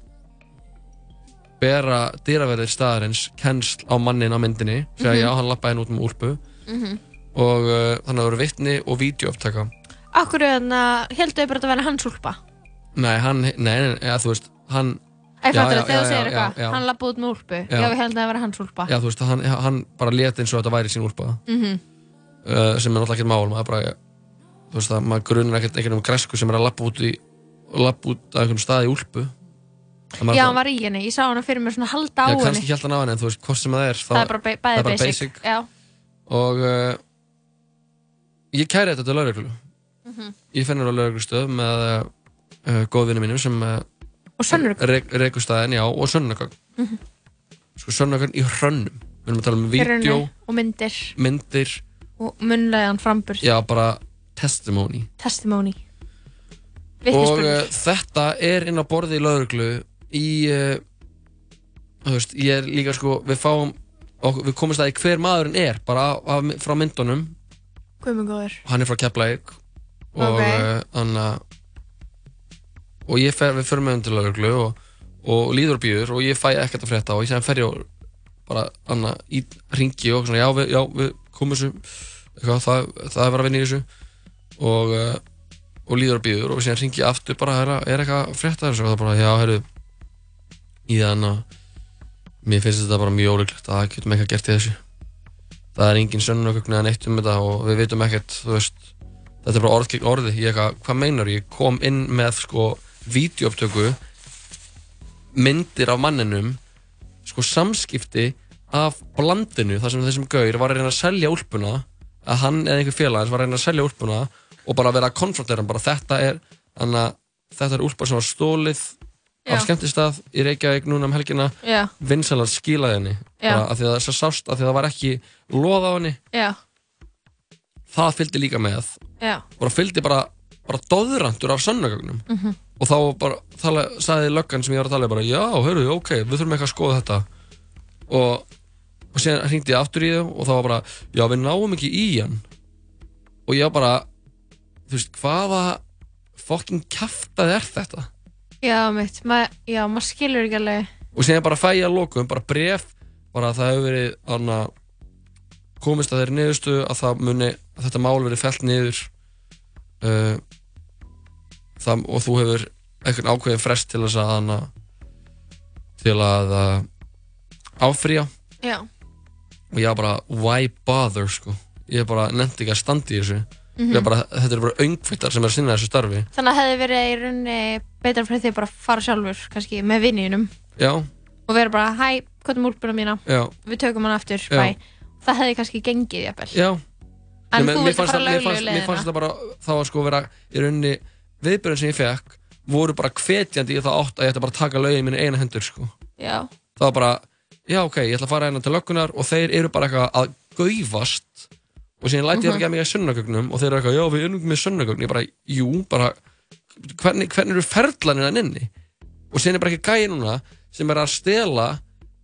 bera dýraverðir staðarins kennsl á mannin á myndinni segja Mhm. já, hann lappaði henn út með úlpu Mhm. og uh, þannig að það voru vitni og vídeoöftaka Akkur þannig heldur þau bara að þetta vera hans úlpa nei, hann, nei, nei, nei eða, þú veist hann, Ég Já, fattar já, það þegar já, þú segir já, eitthvað já. Hann lappa út með úlpu Já. Já, við heldum að það vera hans úlpa já, þú veist, hann, hann bara leti eins og þetta væri sín úlpa Mhm. uh, sem er náttúrulega ekkert mál maður bara, þú veist það, maður grunar ekkert einhvern um græsku sem er að lappa út í lappa út af einhvern stað í úlpu Já, það- hann var í henni, ég sá hann fyrir mér svona halda á já, henni. kannski held hann á henni en þú veist, hvort sem það er þá, Það er bara be- það er bara basic, Já, og uh, ég kæri þetta til lauruglu Mhm. ég fennir á lauruglustöð með uh, góðvinni mínum sem uh, og sönnur reikustæðin, já, og sönnugögn Mhm. sko sönnugögn í hrönnum. Við erum að tala um vídeo, Og myndir. myndir. Og munlegan framburð. Já, bara testimony. Testimony. Og þetta er inn á borði í lauruglu í uh, þú veist, ég er líka sko við fáum, okkur, við komumst að í hver maðurinn er bara af, frá myndunum Guðmund góður hann er frá Keflavík og Ok. okay. anna, og ég fer, við förum með undir lauruglu og, og líður og býður og ég fæ ekkert að frétta og ég sem fer ég og bara anna, í ringi og svona, já, við, já, við komum þessu eitthvað, það, það verið að vinna í þessu og, uh, og líður og býður og síðan ringi ég aftur bara, er, er eitthvað að frétta þessu og það bara, já, herru í þann að mér finnst þetta bara mjög ólíklegt að það getum eitthvað gert í þessu. Það er engin sönnunargögn eða neitt um þetta og við veitum ekkert, veist þetta er bara orð gegn orði, eitthvað, hvað meinar ég? Kom inn með sko vídeouptöku myndir af manninum sko samskipti af blandinu þar sem þessum gaur var að reyna að selja úlpuna að hann eða einhver félag var að reyna að selja úlpuna og bara vera að konfrontera hann bara þetta er, að þetta er úlpa sem var stólið. Af skemmtistað í Reykjavík núna um helgina. Vinsalega skilaði henni. Af því að þess að sást af því að það var ekki loð á henni. Já, það fylgdi líka með. Já, bara fylgdi bara, bara doðrantur af sönnagögnum. Mhm. og þá bara tala, sagði löggan sem ég var að tala bara já, hörru, ok, við þurfum eitthvað að skoða þetta. Og, og síðan hringdi ég aftur í þau og þá var bara já, við náum ekki í hann. Og ég var bara þú veist, hvaða fokkin kæftað er þetta já, mitt. Ma, Já, maður skilur ekki alveg. Og síðan bara fæ ég að lokum, bara bref bara að það hefur verið anna, komist að þeirri niðurstu að það muni, að þetta mál verið fellt niður uh, það, og þú hefur einhvern ákveðin frest til þess að anna, til að uh, áfrýja. Já, og ég bara, why bother sko? Ég bara nefndi ekki að standa í þessu Ég var bara, þetta eru bara öngfittar sem er að sinna þessu starfi. Þannig að hefði verið í rauninni betra fyrir því bara að fara sjálfur kannski með vinninum og vera bara, hæ, hvað er múlpuna mína? Já, við tökum hann aftur, bæ það hefði kannski gengið jafnvel. En Nei, þú vildi fannst fara löglegu fannst- Mér fannst það bara, þá að sko vera í rauninni, viðbjörn sem ég fekk voru bara hvetjandi í það átt að ég ætti bara að taka lögin minni eina hendur sko. já, það var bara, já ok, ég ætla að fara hérna og að síðan læti ég Mhm. ekki að mig að sunnagögnum og þeir eru eitthvað, já við erum með sunnagögn ég bara, jú, bara hvernig, hvernig eru ferðlanir hann inni? Og síðan er bara ekki gæði núna sem er að stela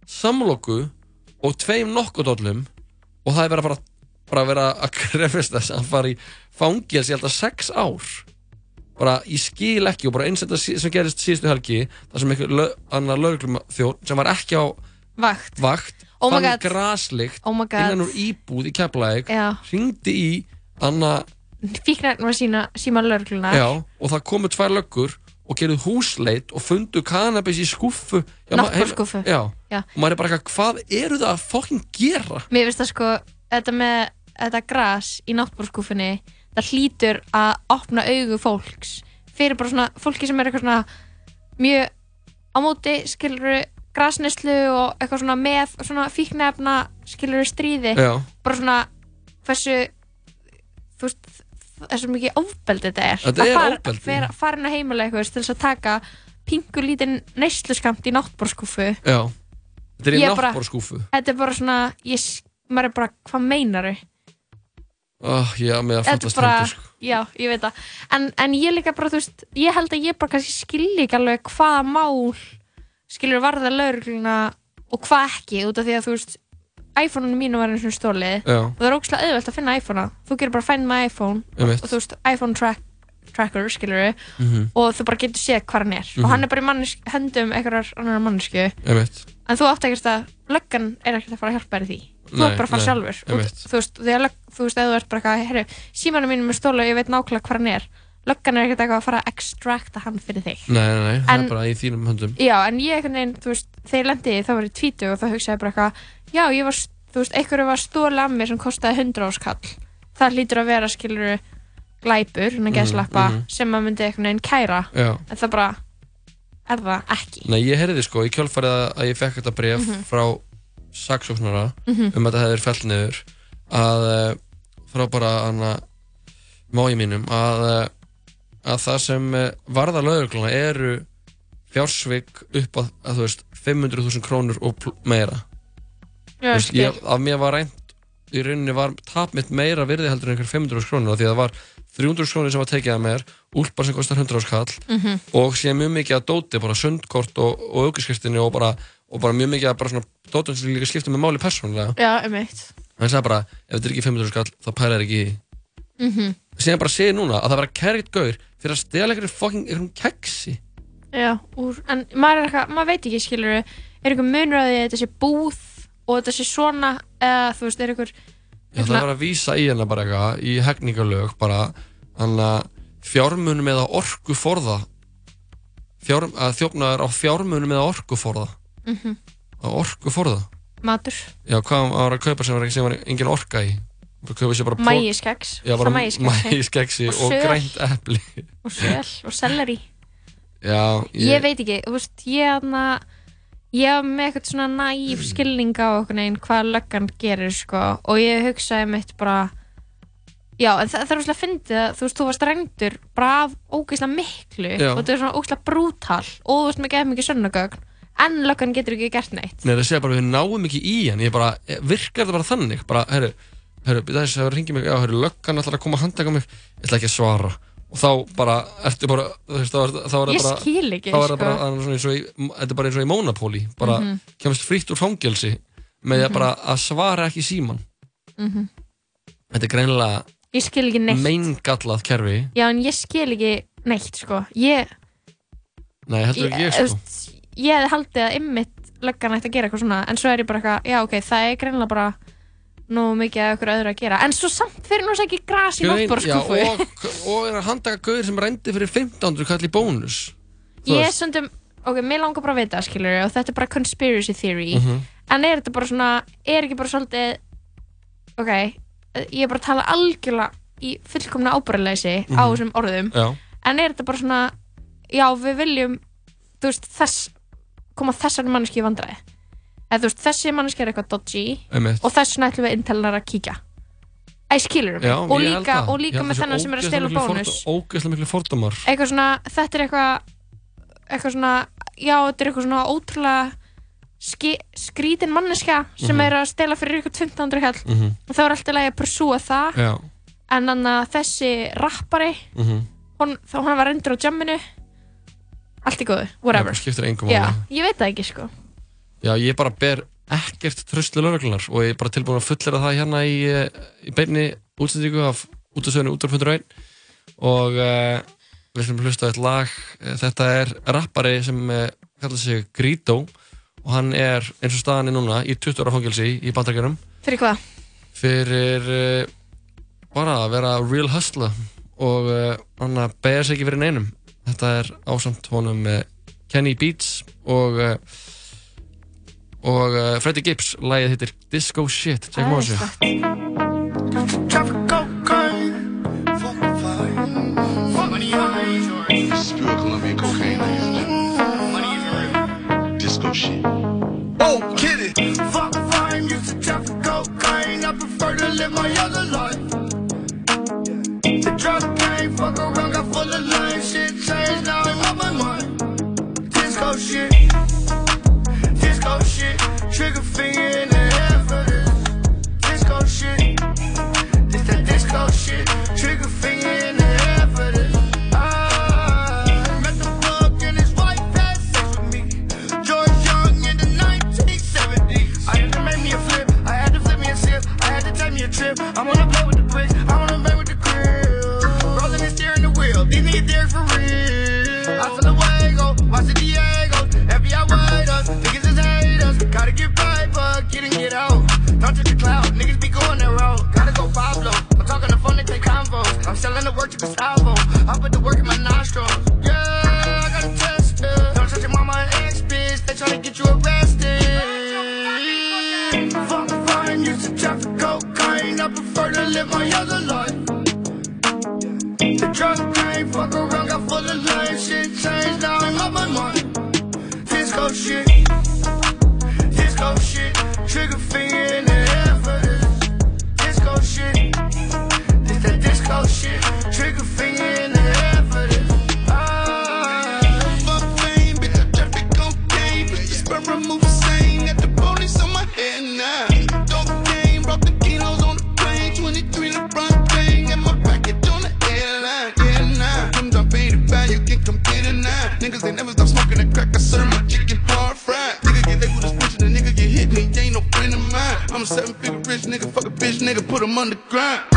samloku og tveim nokkodóllum og það er bara, bara, bara að vera að krefist þess að hann fara í fangils ég held að sex ár. Bara ég skil ekki og bara eins þetta sem gerist síðustu helgi þar sem einhver löglum þjóð sem var ekki á vakt. vakt Oh fann God. graslikt oh innan úr íbúð í Keflæk já, hringdi í anna, fíknarinn var sína síma lörgluna já, og það komu tvær löggur og gerðu húsleit og fundu kannabis í já. Já. og maður er bara eitthvað, hvað eru það að fokkin gera? Mér finnst það sko, þetta með þetta gras í náttbórskúfinni það hlýtur að opna augu fólks. Fyrir bara svona fólki sem er eitthvað svona mjög á móti skilur grasneslu og eitthvað svona með svona fíknefna skilur stríði. Já, bara svona hversu þú veist þessu mikið ofbeldi þetta er. Þetta er fara- ofbeldi. fara inn að heimilega eitthvað til þess að taka pingu lítinn neysluskamt í náttbórskúfu já. Þetta er í náttborskúfu þetta er bara svona ég, maður er bara, hvað meinar þau? oh, já, með að bara, hendur sko. já, ég veit það. En, en ég líka bara, þú veist, ég held að ég bara kannski skilji ekki alveg hvaða mál skilur varða laurugluna og hvað ekki, út af því að þú veist iPhone-unum mínu var eins og stólið já, og það er ógslag auðvelt að finna iPhone-a. Þú gerir bara find my iPhone um og þú veist, iPhone track, tracker, skilur mhm, og þú bara getur séð hvað hann er. Mhm. og hann er bara í mannesk, höndum einhverjar annar mannesku eitt en þú átt ekkert að, löggan er ekkert að fara að hjálpa þér í því. Þú Nei, átt bara að fara nei, sjálfur. Og, einmitt. þú veist, að lögg, þú veist, ef þú ert bara eitthvað herru, símanum mínum er stóla og ég veit nákvæmlega hvað hann er löggan er ekkert eitthvað að fara að extracta hann fyrir þig nei, nei, nei, það En- er bara í þínum höndum já, en ég einhvern veginn, þú veist, þegar ég lendi þá var ég tvítu og þá hugsaði ég bara eitthvað já, ég var, þú veist, einhverju var stóla að mér sem kostaði 100 áskall það hlýtur að vera, skiluru glæpur, að Mhm, geðslappa mhm. sem maður myndi einhvern veginn kæra já en það bara, er það ekki Nei, ég heyrði sko, í kjölfarið að- ég fekk þetta bref Mhm. frá saksóknara Mhm. um að þetta hefði verið fellt niður að eh, frá bara hana mági mínum að, eh, að það sem eh, varða lögregluna eru fjársvik upp að, að þú veist 500.000 krónur og meira já, veist, ég, að mér var reynd í rauninni var tap mitt meira virði heldur en einhver 500 krónur því að það var 300 krónur sem var tekið að mér úlpar sem kostar 100 skall Mhm. og síðan mjög mikið að dóti, bara sundkort og, og aukiskriftinu og bara, og bara mjög mikið að bara svona dótum sem líka skipta með máli persónulega já, eitt hann sagði bara, ef þetta er ekki 500 skall þá pælar ekki í því Mhm. Síðan bara segir núna að það var að kerrið gaur fyrir að stela einhverjum fucking einhverjum keksi. Já, úr, en maður, er eitthvað, maður veit ekki, skilur er einhver munur að að þetta sé búð og þetta sé svona, eða þú veist, er einhver Já, það var að vísa í hennar bara eitthvað í hegningalög bara hann að fjármunum eða orku forða Fjár, að þjófnaður á fjármunum eða orku forða Mhm. á orku forða matur, Já, hvað var að kaupa sem var, sem var engin orka í mægiskeks það mægiskeksi Og og grænt epli. Og söl og selleri. Já, ég, veit ekki, þú veist, ég aðna ég hef með eitthvað svona næf skilning á okkur neginn hvað löggan gerir sko. Og ég hugsaði mitt bara já, en það, það er úrslega að fyndi að þú veist, þú varst reyndur bara af ógeðslega miklu Já. og þetta er svona ógeðslega brútal og þú veist með geð mikið sönnagögn en löggan getur ekki gert neitt. Nei, það segja bara við náum ekki í hann. Ég bara, eh, virkar það bara þannig? Bara, herru, herru, þess að ringi mig. Já, herru, löggan ætlar að koma að handtaka mig. Ég ætla ekki að svara. Og þá bara, ertu bara, þú veist, þá er, er það Ég bara skil ekki, þá er það sko. bara, það er svona eins og í, þetta er bara eins og í Monopoly bara, Mhm. kemst frítt úr fangelsi með því að Mhm. bara að svara ekki í síman Mhm. þetta er greinilega ég skil ekki neitt. meingallað kerfi. Já, en ég skil ekki neitt sko. Ég, nei, heldur ekki ég, þú sko. veist, ég hefði haldið að ymmit löggan ætti að gera eitthvað svona en svo er ég bara eitthvað, já ok, það er greinlega bara nú mikið að ykkur öðru að gera. En svo samt fyrir nú ekki gras í náttbórskúfu og, og er að handtaka gauður sem rendi fyrir 1500 kall í bónus. Ég er stundum, ok, mér langar bara að vita skilur og þetta er bara conspiracy theory. Mhm. en er þetta bara svona, er ekki bara svolítið ok, ég er bara að tala algjörlega í fullkomna ábæraleysi á Mhm. þessum orðum. Já. en er þetta bara svona já, við viljum veist, þess koma þessar manneski í vandræði eða þú veist, þessi manneski er eitthvað dodgy Einmitt. og þess vegna ætlum við intelnar að kíkja Æ, skilur mig Já, og ég held líka, það. og Ég líka held með það sé þennan sem er að stela ógeðslega miklir bónus fordó- ógeðslega miklu fordómar eitthvað svona, þetta er eitthvað eitthvað svona, já, þetta er eitthvað svona ótrúlega ski, skrítin manneska sem Mhm. er að stela fyrir ykkur 1500 kall Mhm. og þá er alltaf lægi að pursúa það Já. en þannig að þessi rappari Mhm. hún, þá hann var endur á jamminu allt í góðu, whatever Já, skiptir engum já, máli. ég veit það ekki sko Já, ég bara ber ekkert tröstlu lögreglunar og ég er bara tilbúin að fullera það hérna í, eh, í beinni útsendingu af útasöðinu útvarfundur og uh, við ætlum að hlusta eitt lag. Eh, þetta er rappari sem uh, kallar sig Grito og hann er eins og staðan er núna í 20 ára fangilsi í bandrækjunum fyrir hvað? fyrir uh, bara að vera real hustler og hann að beða sig ekki fyrir neinum. Þetta er ásamt honum Kenny Beats og og uh, Freddie Gibbs lagið hittir Disco Shit tjekkum á þessu. Disco shit. Oh, get it. Fuck fine, used to traffic cocaine. I prefer to live my other life. The drug game, fuck around, got full of lame. Shit changed, now I'm on my mind. Disco shit. Trigger finger in the head for this. Disco shit. This that disco shit. Trigger finger in the head for this. I met the plug and his wife had sex with me. George Young in the 1970s. I had to make me a flip. I had to flip me a sip. I had to take me a trip. I wanna play with the bricks. I wanna play with the grill. Rolling and steering the wheel. These niggas there for real. I feel away, go. Watch the Diego. Get in, get out. Don't touch the cloud. Niggas be going that road. Gotta go Pablo. I'm talking to phone, they take convos. I'm selling the work to Gustavo. I put the work in my nostrils. Yeah, I got a test. Don't touch your mama ex bitch. They tryna get you arrested. Fuck fine, used to traffic cocaine. I prefer to live my other life. The drug game, fuck around, got full of lame. Shit changed, now I'm on my mind. Disco shit. Disco shit. Trigger finger in the air for this. Disco shit. This that disco shit. Trigger finger nigga get hit,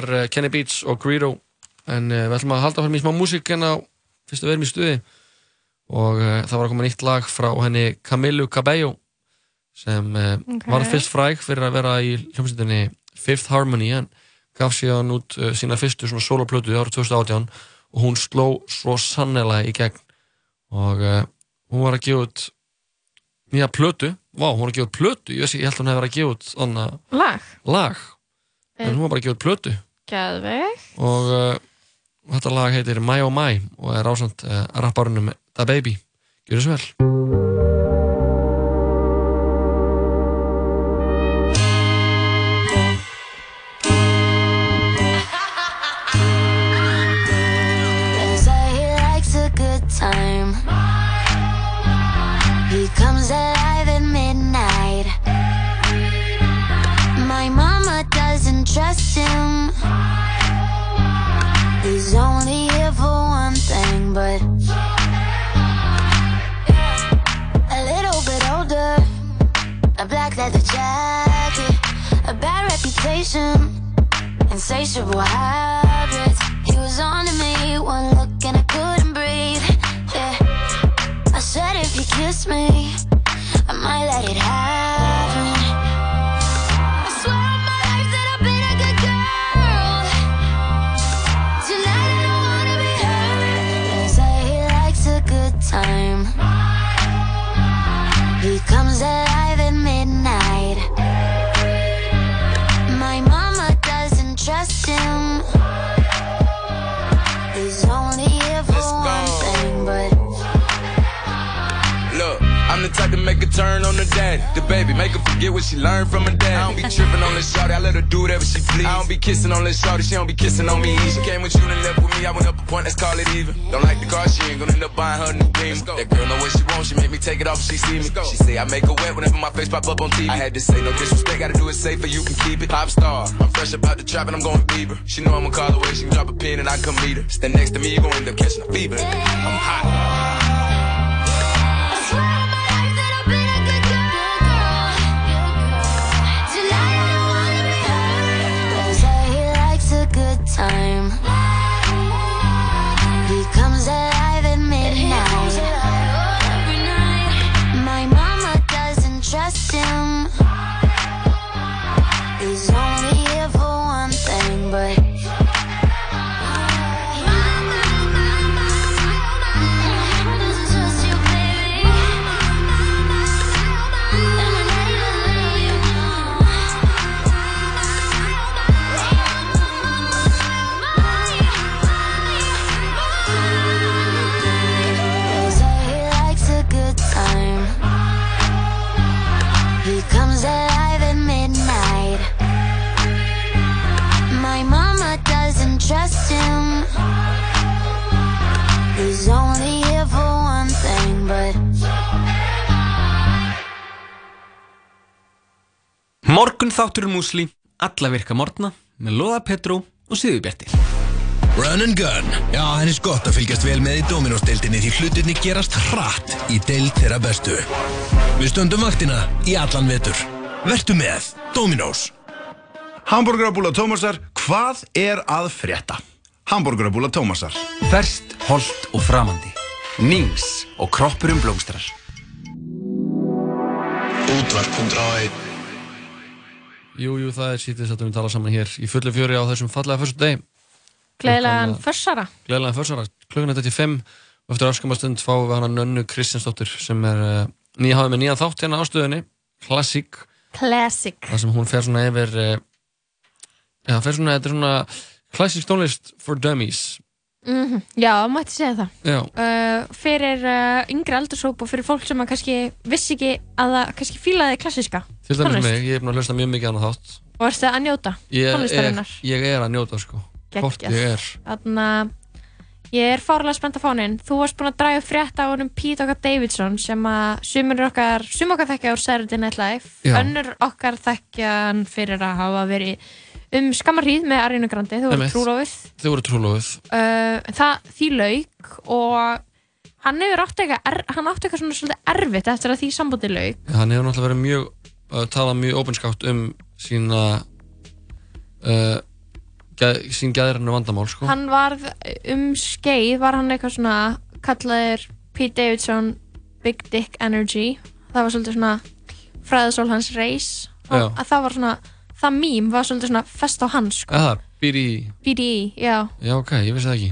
var uh, Kenny Beats og Greedo. En uh, við ætlum að halda fyrir mig smá músík en á fyrstu verðum í stuði. Og uh, það var að koma nýtt lag frá henni Camilo Cabello sem uh, Ok. var fyrst fræg fyrir að vera í hljómsveitinni Fifth Harmony en gaf síðan út sína fyrstu svona soloplötu árið 2018 og hún sló svo sannlega í gegn. Og uh, hún var að gefa út nýja plötu, vá, hún var að gefa út plötu? Ég, ég held að hún hefði verið að gefa út Lag, lag. En hún var bara að gefa út plötu geðveg og uh, þetta lag heitir My Oh My og er ásand uh, rapparunum Da Baby. Gjör þessu vel insatiable habits. He was on to me, one look and I couldn't breathe. Yeah. I said if you kiss me, I might let it happen. Make a turn on the daddy. The baby, make her forget what she learned from her dad. I don't be tripping on this shorty, I let her do whatever she please. I don't be kissing on this shorty, she don't be kissing on me. She came with you and left with me, I went up a point, let's call it even. Don't like the car, she ain't gonna end up buying her new beam. That girl know what she wants, she make me take it off if she see me. She say I make her wet whenever my face pop up on TV. I had to say no disrespect, gotta do it safer, you can keep it. Pop star, I'm fresh about the trap and I'm going Bieber. She know I'ma call away, she can drop a pin and I come meet her. Stand next to me, you gon' end up catching a fever. I'm hot. Time. Morgun þáttur músli, alla virka morgna, með Lóða Petró og Sigurbjarti. Run and Gun. Já, er gott að fylgjast vel með í Dominos-deildinni því hlutinni gerast hratt í deild þeirra bestu. Við stöndum vaktina í allan vetur. Vertu með Dominos. Hamburgerabúla Tómasar, hvað er að frétta? Hamburgerabúla Tómasar. Ferst, holt og framandi. Nings og kroppurum blómstrar. Útvarp.1 Jú, jú, það er sítið að við tala saman hér í fullu fjöri á þessum fallega fyrstu deg Gleðilegan försara Gleðilega fjörsara, klukkan er 25 og eftir öskamastund fáum við hana Nönnu Kristjánsdóttir sem er uh, nýja hafið með nýja þátt hérna á stöðunni. Klassík Classic. Það sem hún fer svona yfir uh, Já, fer svona, þetta er svona Classic tónlist for dummies. Mm Já, mætti segja það. Uh, Fyrir yngri aldursóp og fyrir fólk sem kannski vissi ekki að það kannski fílaði klassíska til dæmis mig, ég er búin að hlusta mjög mikið annað þátt. Og erstu að njóta Ég tónlistarinnar? ég er að njóta sko. Hvort ég er. Þannig að ég er fárlega spennt að fá hann inn. Þú varst búinn að draga frétt á honum Pete okkar Davidson sem að sumur okkar, sum okkar þekkja úr Saturday Night Live, Já. önnur okkar þekkja hann fyrir að hafa verið um skammar hríð með Arinu Grandi, þú voru trúlófið. Þau voru trúlófið Uh, það því lauk og hann hefur átt eitthvað, hann átti eitthvað svona svolítið erfitt eftir að því sambúti lauk. Hann hefur náttúrulega verið mjög talað mjög opinskátt um sína uh, geð, sín gæðirinnu vandamál sko Hann varð um skeið, var hann eitthvað svona kallaðir Pete Davidson Big Dick Energy. Það var svolítið svona fræðasól hans reis. Já. Að það var svona, það mím var svolítið svona fest á hans sko. Eða, býr í BDE, já. Já, ok, ég vissi það ekki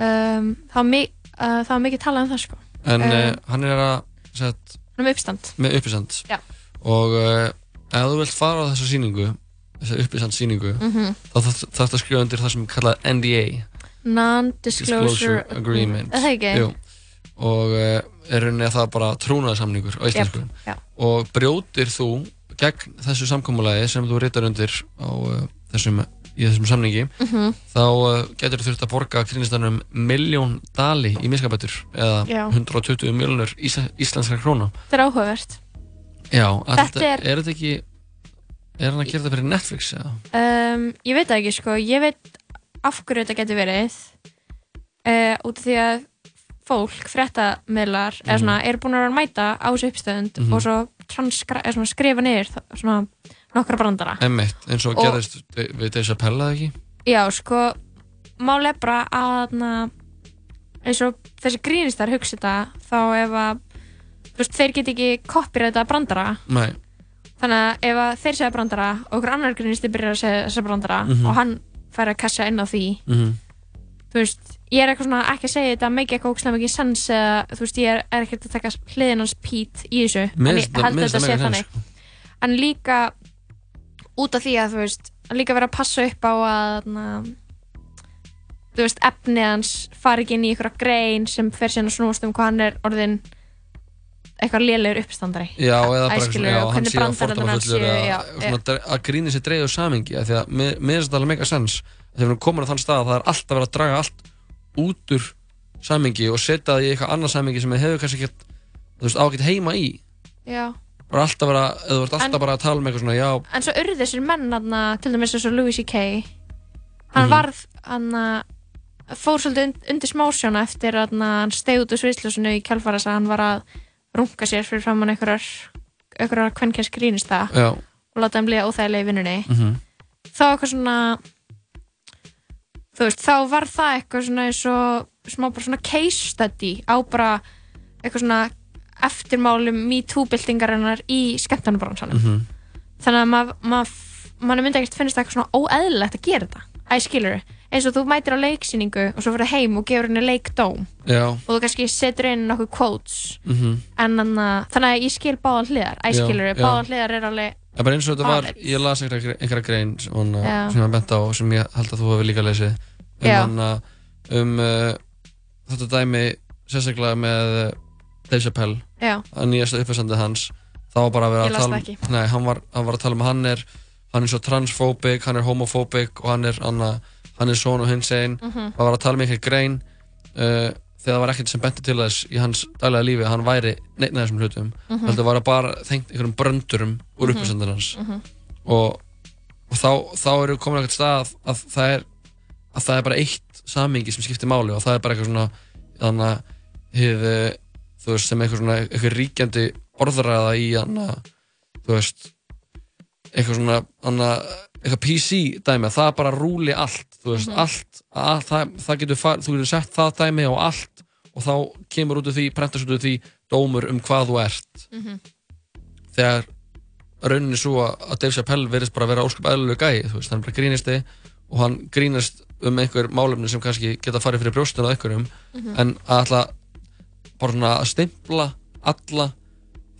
Um, það, var uh, það var mikið talað um það sko. En Um, uh, hann er að sett, Hann er með uppstand. með uppistand Já. Og uh, ef þú vilt fara á þessa sýningu Þessa uppistand sýningu Mhm. Þá þarf þarf að skrifa undir það sem er kallað NDA Non-disclosure Agreement Er það ekki? Jú. Og uh, er rauninni að það bara trúnaðarsamningur á íslensku Jep, já. Og brjótir þú gegn þessu samkomulagi sem þú ritar undir á uh, þessum, í þessum samningi Mhm. þá uh, getur þú þurft að borga krínistanum miljón dali í miskabætur eða Já. 120 miljonur íslenskar króna Þetta er áhugavert. Já, að Þetta þetta, er- er þetta ekki er hann að gera þetta fyrir Netflix eða? Um, ég veit ekki sko, ég veit af hverju þetta getur verið uh, út af því að fólk, fréttamiðlar eða Mhm. svona, er búin að að mæta á þessu uppstöðund Mhm. og svo svona, skrifa niður svona nokkra brandara Emmitt, eins og, Og- gerðist við Dave Chappelle eða ekki? Já, sko, máli er bara að na, eins og þessi grínistar hugsa þetta þá ef að veist, þeir get ekki copyrighta brandara Nei, þannig að ef að þeir segja brandara og okkur annar grínisti byrjar að segja þessa brandara Mhm. og hann fær að kassa inn á því Mhm. þú veist, ég er eitthvað svona ekki að segja þetta make eitthvað ógstlega mikið sens eða þú veist, ég er, er ekkert að taka hliðin hans Pete í þessu, en ég held að þetta sé þannig sens, en líka út af því að þú veist að líka vera að passa upp á að na, þú veist, efnið hans fari ekki inn í einhverja grein sem fer síðan að snúast um hvað hann er orðin eitthvað lélegur uppstandari Já, eða bara Æskilur, já, og hann sé að já, að, svona, að gríni sér dreigðu samingi af því að mér finnst þetta alveg mega sens þegar við komin á þann stað að það er alltaf verið að draga allt út úr samingi og setja það í eitthvað annað samingi sem við hefur kannski ekkert þú veist, á ekkert heima í já. bara alltaf vera, eða þú ert alltaf En- bara að tala um eitthvað svona, já, en svo urðu þessir menn aðna, til dæmis eins og Louis C.K. hann Mhm. varð hann fór svolítið und, undir smásjóna eftir að hann steg út úr sviðsljósinu í kjálfara að hann var að runga sér fyrir framann einhverjar einhverjar kvennkjens grínista Já. og láta hann bliða óþægilega í vinnunni Mhm. þá eitthvað svona þú veist, þá var það eitthvað svona eins og smá bara svona case study á bara eitthvað svona eftirmálum MeToo-byltingarinnar í skemmtarnabransanum Mhm. þannig að maður ma, ma, myndi ekkert finnst það eitthvað svona óeðlilegt að gera þetta æ, skilur eins og þú mætir á leiksýningu og svo fyrir heim og gefur henni leikdóm. Já. Og þú kannski setur inn nokkuð quotes. Mhm. en þannig, þannig að ég skil báðan hliðar. Æ, Já, skilur, já. báðan hliðar er alveg Það er bara eins og þetta var, ég las einhverja, einhverja grein sem, ég bent á og sem ég held að þú hefur líka lesið. Um, hana, um uh, þetta dæmi sérstaklega með uh, Dave Chappelle. Að nýjasta uppfæsandi hans. Þá var bara að vera að tala um nei, hann var, hann var að tala um hann er hann er svo transphobic, hann er homophobic og hann er, hann, hann er svona og hins einn Mhm. hann var að tala um einhver grein uh, þegar það var ekkert sem benti til þess í hans daglega lífi að hann væri neitt af þessum hlutum Mhm. heldur var að bara þengt einhverjum bröndurum úr Mhm. uppfæsandar hans Mhm. og, og þá, þá eru komin eitthvað stað að það er að það er bara eitt samingi sem skiptir máli og það er bara eitthvað svona þannig að hið, eh, þú veist, sem eitthvað svona eitthvað ríkjandi orðræða í þannig að þú veist eitthvað svona hana, eitthvað PC dæmi að það bara rúli allt þú veist, Mhm. allt að, það, það getur þú getur sett það dæmi á allt og þá kemur út af því, prentast út af því dómur um hvað þú ert Mhm. þegar rauninni svo að Dave Chappelle verðist bara að vera ósköp eðlulegu gæi, þú veist, hann bara grínisti og hann grínast um einhver málefni sem kannski geta farið fyrir brjóstuna á einhverjum Mhm. en að ætla bara svona að stimpla alla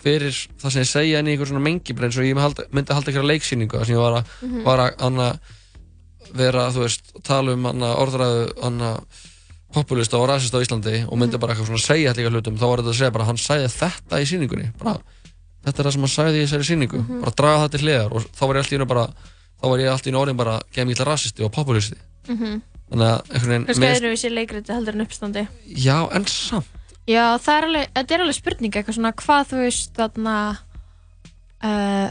fyrir það sem ég segja en í einhver svona mengibri eins og ég myndi halda einhverja leiksýningu þar sem ég var að, Mhm. var að anna, vera, þú veist, tala um anna, orðræðu anna, populista og rasista á Íslandi og myndi bara eitthvað svona segja líka hlutum þá var þetta að segja bara hann sagði þetta í sýningunni bara, þetta er það sem hann sagði í þessari sýningu Mhm. bara draga það til hliðar og þá var ég alltaf í bara þá var ég alltaf í orðin bara geða mikið rasisti og populisti Mhm. þannig að einhvern veginn Kannski mér- öðruvísi leikriti heldur en uppstandi já, en samt Já, það er alveg, þetta er alveg spurning eitthvað svona hvað þú veist þarna uh,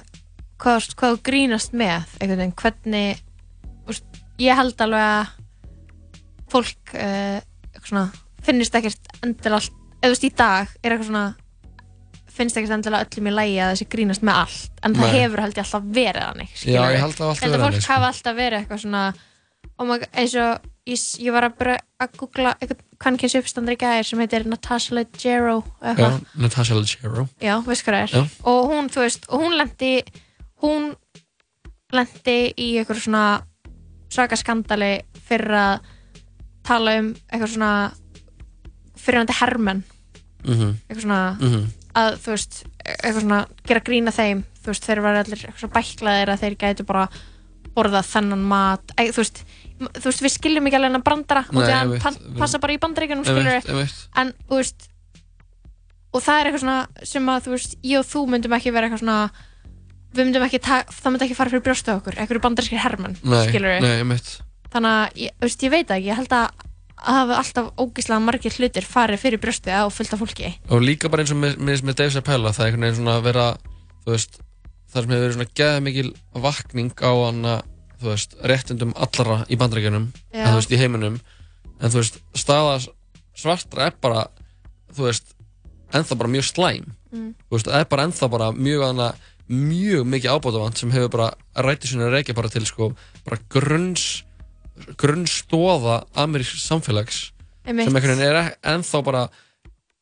hvað, hvað þú grínast með einhvern veginn, hvernig úst, ég held alveg að fólk uh, eitthvað svona, finnist ekkert endilega allt, eða þú veist í dag er eitthvað svona finnst ekkert endilega öllum í lægi að þessi grínast með allt en það Nei. hefur held ég alltaf verið þannig Já, ég held það alltaf verið að fólk þannig, sko. hafa alltaf verið eitthvað svona oh my, God, eins og ég, ég var að, að googla eitthvað kvannkins uppstandar í gæðir sem heitir Natasha Leggero já, Natasha Leggero Já, veist hvað það er Já. og hún, þú veist, og hún lendi hún lendi í eitthvað svona svaka skandali fyrir að tala um eitthvað svona fyrirhandi hermenn Mhm. eitthvað svona Mhm. að þú veist, eitthvað svona gera grína þeim, þú veist, þeir var allir eitthvað bæklaðir að þeir gætu bara borða þennan mat, þú veist þú veist, við skiljum ekki alveg hennar brandara og því að hann við- passa bara í bandaríkjunum, Einmitt, skiljum einmitt. en, þú veist og það er eitthvað svona sem að, þú veist, ég og þú myndum ekki vera eitthvað svona við myndum ekki, það myndi ekki fara fyrir brjóstu okkur eitthvað bandarískir hermenn, Nei, skilur nei, einmitt. Þannig að, ég, þú veist, ég veit ekki ég held að að hafa alltaf ógíslega margir hlutir farið fyrir brjóstu á fullt af fólki. Og líka bara eins og með, með, með Dave Chappelle það er einhvern veginn svona að vera þú veist, það sem hefur verið svona geða mikil vakning á hana þú veist, réttindum allara í bandaríkjunum Já. en þú veist, í heiminum en þú veist, staða svartra er bara þú veist, ennþá bara mjög slæm Mm. þú veist, það er bara ennþá bara mjög hana, mjög mikið ábótavant sem hefur bara rætti sinni að reykja bara til sko, bara grunns grunnstóða amerísk samfélags Einmitt. sem einhvern veginn er ek- ennþá bara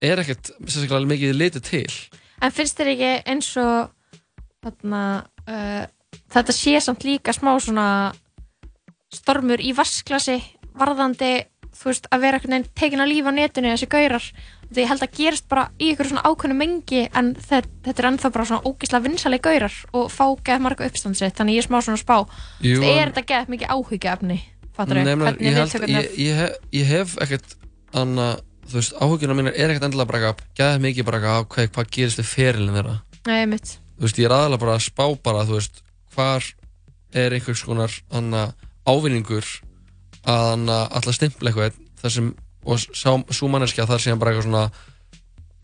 er ekkert sérstaklega mikið litið til En finnst þér ekki eins og þarna, uh, þetta sé samt líka smá svona stormur í vasklasi varðandi, þú veist, að vera einhvern veginn tekin að lífa á netinu þessi gaurar. Því ég held að gerist bara í einhverju svona ákveðnu mengi en þetta, þetta er ennþá bara svona ógislega vinsali gaurar og fá geð marga uppstandsitt þannig ég er smá svona spá. Jú, veist, er þetta geð mikið áhyggjaefni fattur menn, ég, ég, ég, hef, ekkert anna, þú veist, áhugjuna mín er ekkert endilega bara gæðið mikið bara hvað, hvað gerist við ferilin þeirra? Nei, þú veist, ég er aðalega bara að spá bara, þú veist, hvar er einhvers konar anna, ávinningur að alltaf stimpla eitthvað þar sem, og sá, svo manneskja þar sem bara eitthvað svona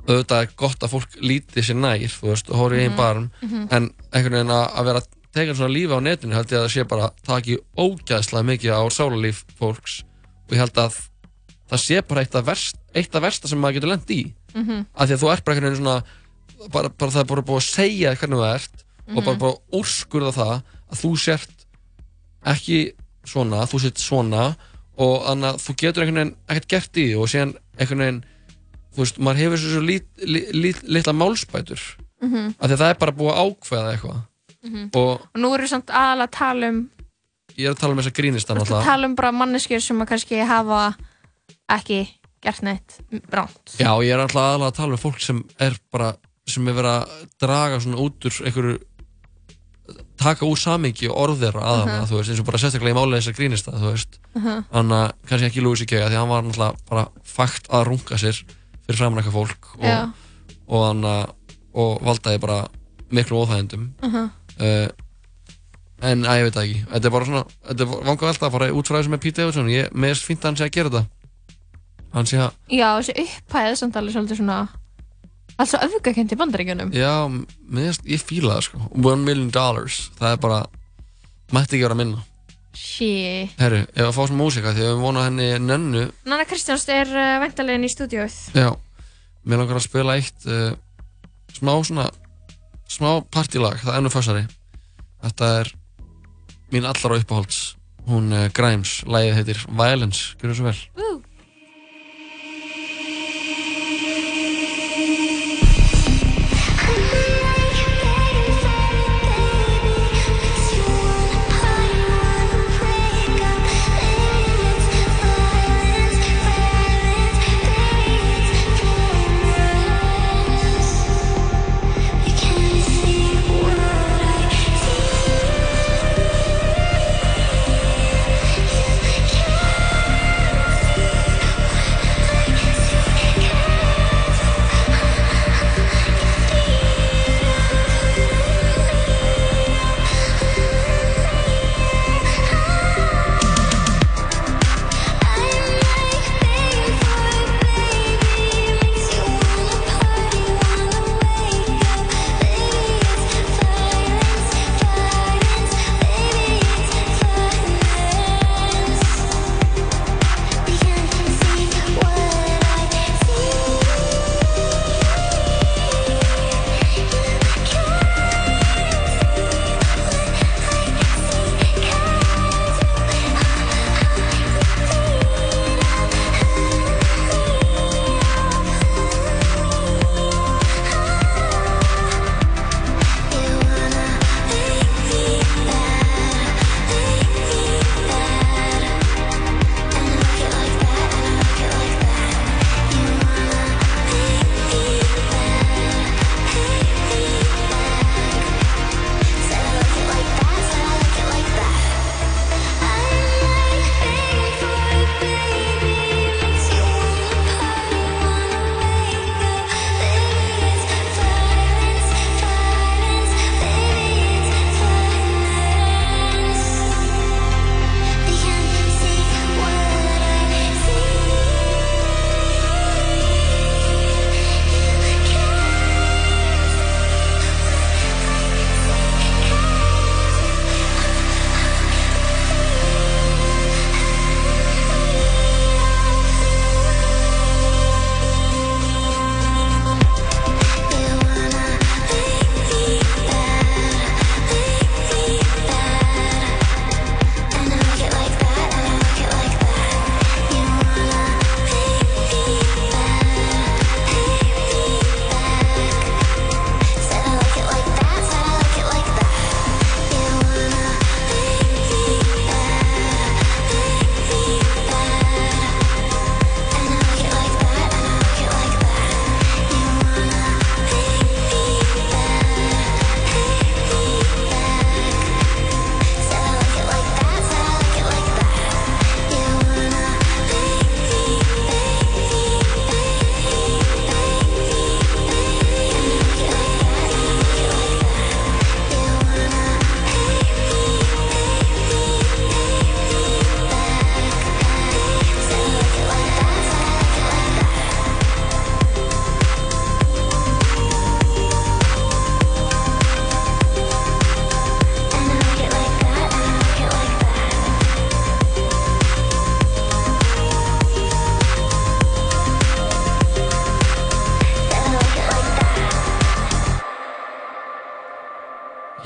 auðvitað er gott að fólk líti sér nær þú veist, og hóri í einn Mhm, barm mhm. en einhvern veginn að, vera að teka svona lífi á netinu held ég að það sé bara taki ógæðslega mikið á sálarlíf fólks og ég held að það sé bara eitt af verst, eitt af versta sem maður getur lent í Mhm. af því að þú ert bara einhvern veginn svona bara, bara það er bara búið að segja hvernig þú ert og bara Mhm. búið að úrskurða það að þú sért ekki svona, þú sért svona og þannig að þú getur einhvern veginn ekkert gert í því og síðan einhvern veginn þú veist, maður hefur svo lít, lít, lít, litla málspætur Mhm. af því að það er bara búið að ákveða eitthvað Mhm. og Og nú við samt aðalega að tala um ég er að tala um þessa grínista Þú ert að tala um bara manneskjur sem að kannski hafa ekki gert neitt bránt Já, ég er alltaf aðalega að tala um fólk sem er bara, sem er verið að draga svona út úr einhverju taka úr samingi orðir aðalega, Mhm. þú veist, eins og bara sérstaklega í máli þessar grínista, þú veist þannig að kannski ekki Louis C.K. því hann var náttúrulega bara fakt að runga sér fyrir framan eitthvað fólk og, og hann að og valdaði bara miklu óþægendum Mhm. uh, en að ég veit það ekki þetta er bara svona, þetta er vanga velta að fara út frá þessu með Pete Davidson, ég, fínt að hann sé að gera þetta hann sé að Já, þessi upphæð samt alveg svolítið svona alls og öfgakent í bandaríkjunum. Já, mér, finnst- ég fíla það sko. One million dollars, það er bara mætti ekki vera minna. Shit. Herru, ef að fá svona músika því að við vonum henni nönnu Nanna Kristjáns er uh, væntalegin í stúdíóið. Já, mér langar að spila eitt uh, smá svona smá partílag, það er nú fyrstari Þetta er mín allar á uppáhalds. Hún uh, Grimes, lagið heitir Violence, það svo vel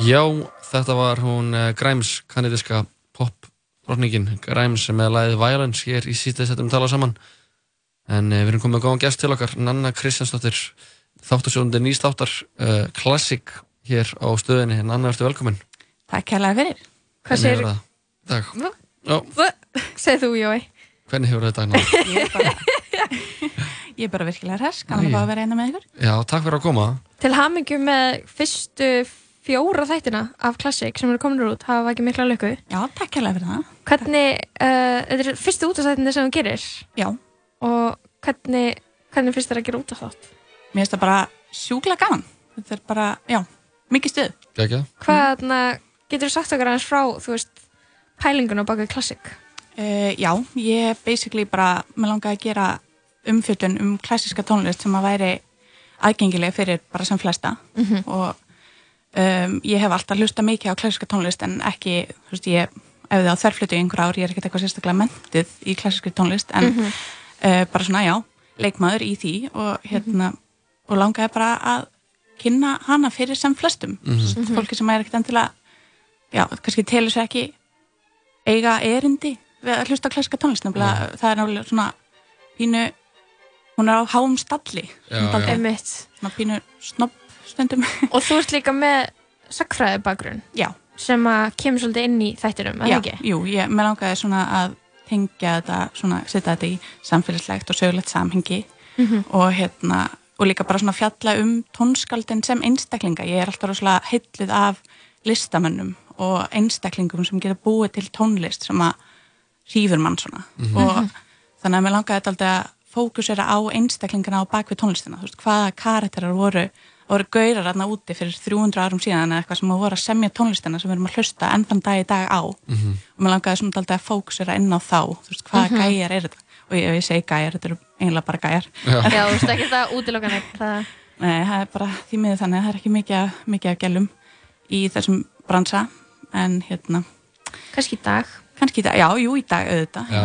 Já, þetta var hún uh, Grimes, kanadiska pop drotningin Grimes með lagið Violence hér í síðan settum tala saman en uh, við erum komið að góða gæst til okkar Nanna Kristjánsdóttir þáttasjóðundir nýstáttar uh, Classic hér á stöðinni Nanna, ertu velkomin Takk kærlega fyrir. Hvað. Hva? Já, Segð þú, Jói. hvernig hefur þetta dag nátt? [laughs] Ég er bara, ég er bara virkilega gaman Æi. að vera eina með ykkur. Já, takk fyrir að koma Til hamingju með fyrstu fjóra þættina af Classic sem eru komin út, hafa ekki mikla löku. Já, takk kærlega fyrir það. Hvernig, uh, þetta er fyrstu útastættinni sem þú gerir. Já. Og hvernig, hvernig finnst þér að gera útastátt? Mér finnst það bara sjúklega gaman. Þetta er bara, já, mikið stuð. Gækja Hvað, mm. getur þú sagt okkar aðeins frá, þú veist, pælingun á bakvið Classic? Uh, já, ég basically bara, mér langaði að gera umfjöldun um klassíska tónlist sem að væri aðgengileg fyrir bara sem flesta Mhm. og um, ég hef alltaf hlusta mikið á klassíska tónlist en ekki, þú veist, ég ef þið á þverflutu í einhver ár, ég er ekkert eitthvað sérstaklega mentið í klassískri tónlist en Mhm. uh, bara svona, já, leikmaður í því og hérna, og langaði bara að kynna hana fyrir sem flestum Mhm. mm fólki sem er ekkert endilega já, kannski telur sér ekki eiga erindi við að hlusta á klassika tónlist nefnilega, það er náttúrulega svona pínu hún er á háum stalli svona pínu snopp stundum [laughs] Og þú ert líka með sagfræði bakgrunn. Já. Sem að kemur svolítið inn í þættinum, eða ekki? jú, ég, mér langaði svona að tengja þetta, svona, setja þetta í samfélagslegt og sögulegt samhengi Mhm. og hérna og líka bara svona fjalla um tónskaldin sem einstaklinga, ég er alltaf rosalega heilluð af listamönnum og einstaklingum sem geta búið til tónlist sem að hrífur mann svona Mhm. og þannig að mér langaði þetta aldrei að fókusera á einstaklingana á bakvið tónlistina, þú veist, hvaða karakterar voru, voru gaurar aðna úti fyrir 300 árum síðan eða eitthvað sem voru að semja tónlistina sem við erum að hlusta enn þann dag í dag á. Mhm. og mér langaði svona aldrei að fókusera inn á þá, þú veist, hvaða Mhm. gæjar er þetta? Og ég, ég segi gæjar, þetta eru eiginlega bara gæjar. Já, [laughs] þú veist ekki það útilokan eitt. Það... Nei, það er bara því miður þannig að það er ekki mikið, mikið af gælum í þessum bransa. En hérna. Kannski í dag. Kannski í dag, já, jú, í dag auðvitað. Já.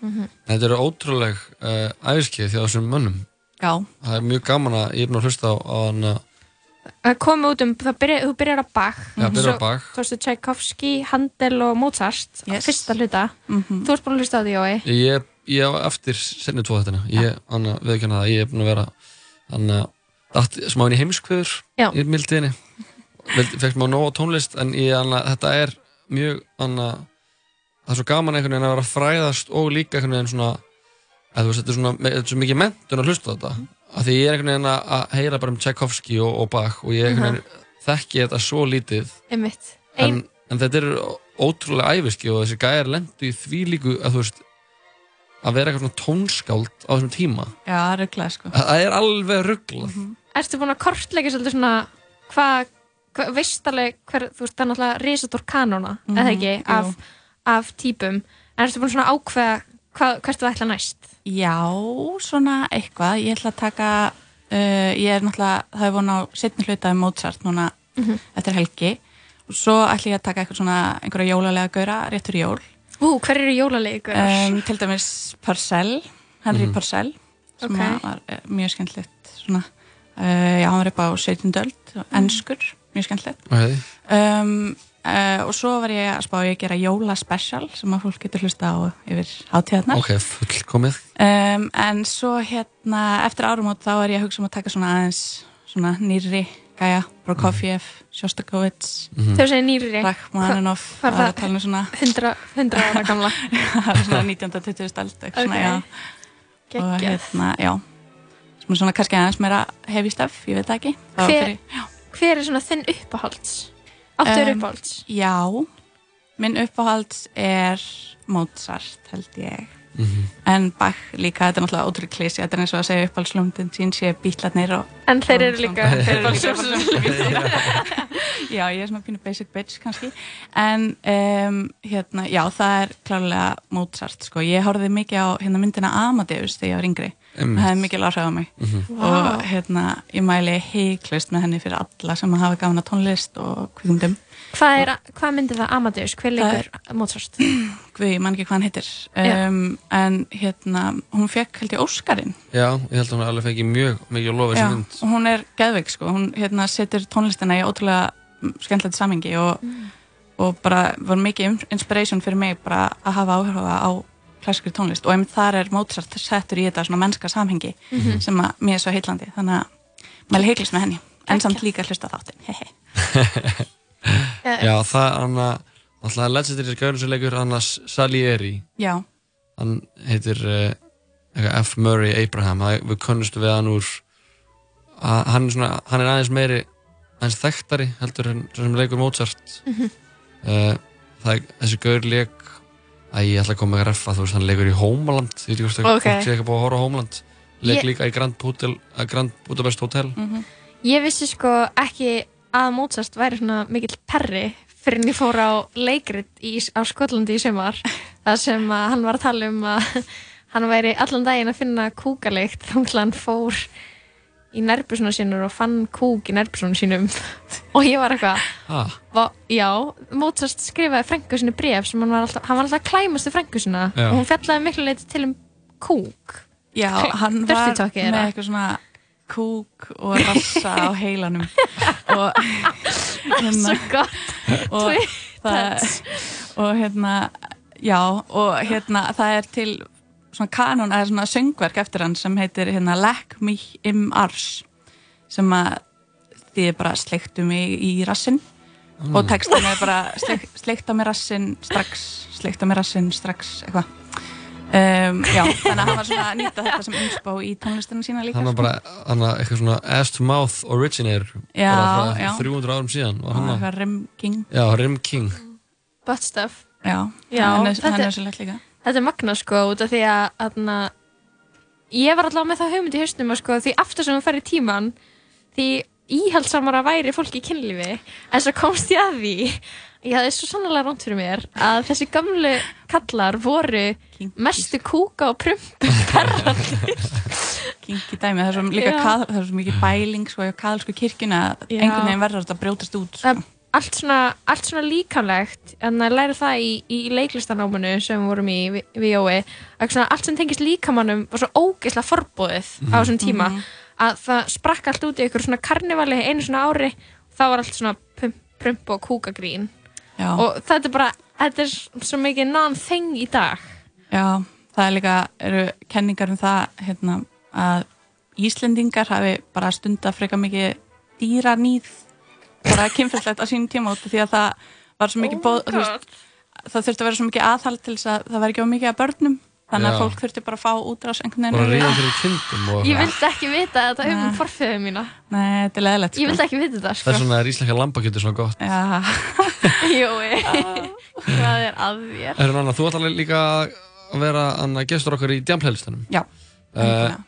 Mhm. Þetta eru ótrúleg uh, æfiskið þjá þessum mönnum Já. Það er mjög gaman að ég er búin að hlusta á, á hann að Það kom út um, það byrja, þú byrjar Bach. Já, byrjar á Svo- veist, Tchaikovsky, Handel og Mozart, yes. fyrsta hluta. Mhm. Þú ert búin að hlusta á því, Jói. Ég, ég á eftir senni tvo þetta Ég, hann að viðkjanna það, ég er búin að vera hann að datt smá inn í heimskveður Já. í mildiðinni Fekk nóg á tónlist en ég, hann að þetta er mjög hann að það er svo gaman einhvern veginn að vera að fræðast og líka einhvern veginn svona að þú veist, þetta er svona, þetta er svo mikið mentun að hlusta þetta af því ég er einhvern veginn að heyra bara um Tchaikovsky og, og Bach og ég einhvern veginn þekki þetta svo lítið Einmitt. en, en þetta er ótrúlega æfiski og þessi gæjar lendu í því líku að þú veist að vera eitthvað svona tónskáld á þessum tíma Já, það er rugglega sko það er alveg rugglað Ertu búin að kortleika svolítið svona hvað, hva, veist alveg hver, þú veist, það er náttúrulega risatór kanóna, Mhm, eða ekki, jú. af, af típum. En ertu búin svona ákveða hvað, hvert þú ætla næst? Já, svona eitthvað Ég ætla að taka uh, ég er náttúrulega, það er von á setni hluta um Mozart núna Mhm. eftir helgi og svo ætla ég að taka eitthvað svona einhverja jólalega gaura réttur jól Ú, hver eru jólalegi gaurar? um, Til dæmis Purcell Henry Mhm. Purcell sem Ok. að var uh, mjög skemmtilegt svona, uh, já, hann var upp á 17. öld enskur, mjög skemmtilegt okay. um, uh, og svo var ég að spá ég að gera jólaspecial sem að fólk getur hlusta á yfir hátíðarnar ok, fullkomið. Um, en svo hérna eftir árumót þá er ég að hugsa um að taka svona aðeins svona nýrri gæja, Prokofjev, Shostakovich Mhm. Þegar þú segir nýrri. Rachmaninoff Hvað- hvað er það er það? að tala um svona 100, 100 ára gamla? [laughs] Svona 1920 stald eitthvað svona, Ok. já. Og hérna, já. Svona kannski aðeins meira hefi stöf, ég veit ekki. Var Hver, fyrir- hver er svona þinn uppáhalds? Áttu er Um, uppáhalds? Já, minn uppáhalds er Mozart held ég Mhm. en Bach líka, þetta er náttúrulega ótrúlega klísi þetta er eins og að segja uppáhaldslöndin sín sé bítlarnir og En þeir eru líka uppáhaldshljómsveitir. [laughs] Já, ég er svona pínu basic bitch kannski en um, hérna, já, það er klárlega Mozart, sko, ég horfði mikið á hérna myndina Amadeus þegar ég var yngri Einmitt. það hefði mikið áhrif á mig Mhm. og Vá. hérna, ég mæli heiklust með henni fyrir alla sem hafa gafna tónlist og kvikmyndum Hvað, er, hvað myndir það Amadeus? Hver leikur Mozart? [clears throat] Guð, ég man ekki hvað hann heitir Já. um, en hérna, hún fekk held ég Óskarinn já, ég held að hún alveg fengi mjög mikið að lofa Já, þessi mynd og hún er geðveik sko, hún hérna setur tónlistina í ótrúlega skemmtilegt samhengi og, og bara var mikið in- inspiration fyrir mig bara að hafa áhuga á klassískri tónlist. Og einmitt þar er Mozart settur í þetta svona mennska samhengi Mhm. sem að mér er svo heitlandi þannig að maður heiklist með henni. En samt líka hlusta á þáttinn. Hehe. [laughs] Já, það er hann að alltaf legendary gaurin sem leikur hann að Salieri. Já, hann heitir uh, F. Murray Abraham. Það, við kunnustu við hann úr að, hann, er svona, hann er aðeins meiri aðeins þekktari heldur en sem leikur Mozart. Mhm. uh, það er, þessi gaur leik að ég ætla að koma með reffa þú veist hann leikur í Homeland ég veit ekki hvort Ok. okay. fólk sé ekki búið að horfa á Homeland leik Ég- líka í Grand, Hotel, uh, Grand Budapest Hotel Mhm. Ég vissi sko ekki að Mozart væri svona mikill perri fyrir en ég fór á leikrit í, á Skotlandi í sumar [laughs] þar sem að hann var að tala um að [laughs] hann væri allan daginn að finna kúkaleikt þá hann fór í nærbjörnsuna sínur og fann kúk í nærbjörnsuna sínum. [laughs] Og ég var eitthvað ah. Va, já, Mozart skrifaði frængu sinni bref sem hann var alltaf, hann var alltaf að klæmast í frængu sinna Já. og hún fjallaði miklu leiti til um kúk. Já hann var með eitthvað svona kúk og rassa á heilanum. [laughs] Og hérna, Svo gott og, það, og hérna já og hérna það er til svona kanon eða svona söngverk eftir hann sem heitir hérna Leck mich im Ars sem að þið er bara sleiktu mig í rassin Mm. og textin er bara sleik, sleikta mig rassin strax sleikta mig rassin strax eitthvað. Um, já, þannig að hann var svona að nýta þetta sem inspo í tónlistinu sína líka hann var bara hann var eitthvað svona ass to mouth originator Já, bara já. frá 300 árum síðan og hann var Rim King. Já, Rim King. Butt stuff. Já, Já, hann er, er svo lett líka Þetta er magna sko út af því að aðna, ég var allavega með það hugmynd í hausnum að sko því aftur sem þú fer í tíman því íhaldsamara væri fólk í kynlífi en svo komst ég að því ég hafði svo sannlega ránt fyrir mér að þessi gamlu kallar voru mestu kúka og prump kinky dæmi, það er svo mikið bæling sko í kaðalsku kirkjuna að Já. einhvern veginn verður að brjótast út sko. Það allt svona, allt svona líkamlegt en að læra það í, í leiklistanáminu sem við vorum í við- við Jói allt sem tengist líkamannum var svo ógeðslega forbúðið á þessum tíma Mhm. að það sprakk allt út í einhver svona karnivali einu svona ári þá var allt svona prump og kúkagrín Já. og þetta er bara þetta er svo mikið non-thing í dag Já, það er líka, eru kenningar um það hérna, að Íslendingar hafi bara stunda freka mikið dýranýð bara kynfællegt á sínum tíma út því að það var svo mikið Oh bóð, þú veist, það þurfti að vera svo mikið aðhald til þess að það var ekki á mikið að börnum. Þannig að Já. fólk þurfti bara að fá útrás einhvern veginn ég vildi ekki vita þetta um Nei. forfeyðu mína. Nei, þetta er leðilegt ég vildi ekki vita þetta sko. vegna er íslenska lambakjötur svona gott. [laughs] Jói hvað er að þér? Herru Nanna, þú ætlar líka að vera að gestur okkar í djampleylistanum Já, uh,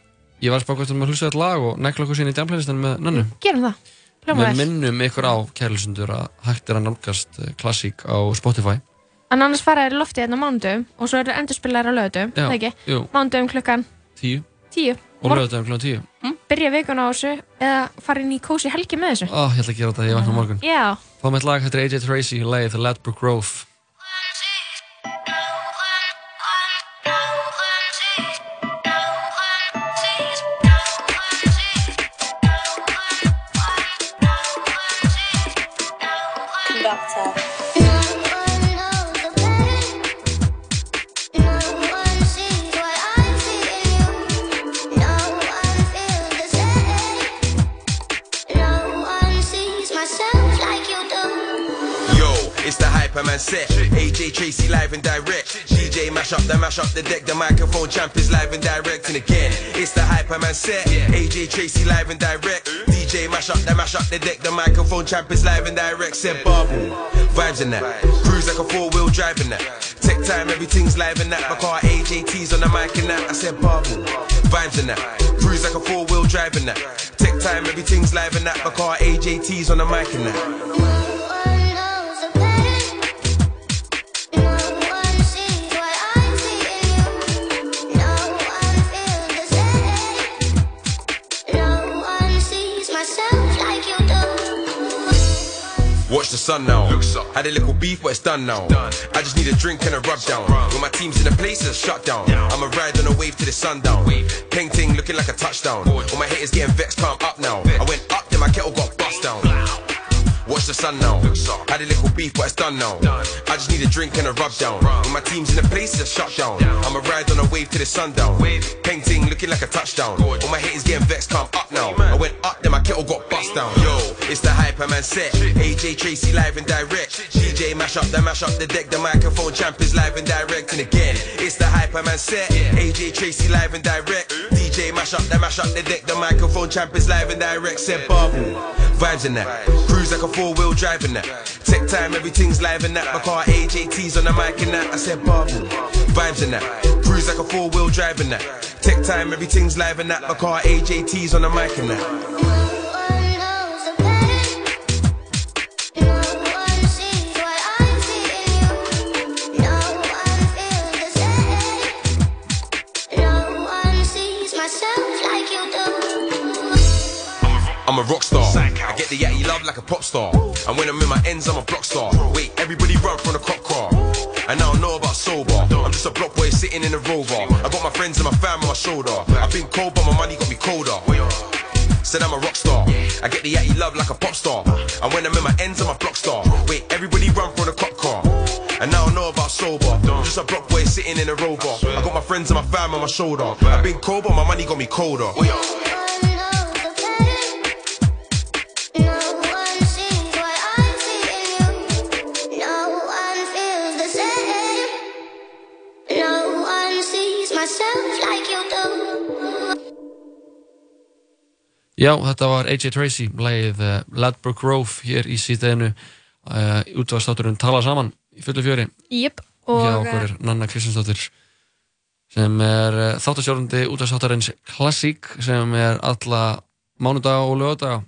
Ég var að spá hvort um að hlusta þetta lag og negla okkur sín í djampleylistanum með Nannu. Gerum það, Við minnum ykkur á kærlusundur að hægt er að nálgast eh, klassík á Spotify En annars fara þér í loftið hérna á mánudum og svo eru endurspilaðir á lögutum, það ekki? jú. Mánudum klukkan 10 10. og Mor- lögðum kl. 10 Byrja vikuna á þessu eða fara inn í kósi helgi með þessu. Ó, ég ætla að gera þetta, ég vakna morgun Já. Þá með lag, er AJ Tracy, lagið The Ladbroke Grove set. AJ Tracy live and direct. DJ mash up the mash up the deck. The microphone champ is live and direct. And again, it's the Hyperman set. AJ Tracy live and direct. DJ mash up the mash up the deck. The microphone champ is live and direct. Said Bubble, vibes in that. Cruise like a four wheel drive in that. Tech time, everything's live in that. My car AJT's on the mic and that. I said Bubble, vibes in that. Cruise like a four wheel drive in that. Tech time, everything's live in that. My car AJT's on the mic and that. Watch the sun now. Had a little beef, but it's done now. I just need a drink and a rub down. When my team's in the place, it's shut down. I'ma ride on a wave to the sundown. Peng ting looking like a touchdown. All my haters getting vexed, calm up now. I went up, then my kettle got bust down. Watch the it's unknown. Had a little beef, but it's done now. I just need a drink and a rub down. When my team's in the place, it's a shutdown. I'ma ride on a wave to the sundown. Painting looking like a touchdown. All my haters getting vexed, come up now. I went up, then my kettle got bust down. Yo, it's the Hyperman set. AJ Tracy live and direct. DJ mash up, the mash up the deck. The microphone champ is live and direct. And again, it's the Hyperman set. AJ Tracy live and direct. DJ mash up, the mash up the deck. The microphone champ is live and direct. Said Bubble. Vibes in that. Cruise like a four wheel driving that. Tech time, everything's live in that. My car AJT's on the mic and that. I said Bubble. Vibes in that. Cruise like a four wheel driving that. Tech time, everything's live in that. My car AJT's on the mic and that. I'm a rock star. I get the yatty love like a pop star. And when I'm in my ends, I'm a block star. Wait, everybody run from the cop car. And I don't know about sober. I'm just a block boy sitting in a rover. I got my friends and my fam on my shoulder. I've been cold, but my money got me colder. Said I'm a rock star. I get the yatty love like a pop star. And when I'm in my ends, I'm a block star. Wait, everybody run from the cop car. And I don't know about sober. I'm just a block boy sitting in a rover. I got my friends and my fam on my shoulder. I've been cold, but my money got me colder. Já, þetta var AJ Tracy, lagið uh, Ladbroke Grove hér í síðdeinu uh, útvarsþátturinn Tala Saman í fullu fjöri. Jep, Og og okkur er Nanna Kristinsdóttir sem er uh, þáttasjórandi útvarsþáttarins Klassík sem er alla mánudaga og lögadaga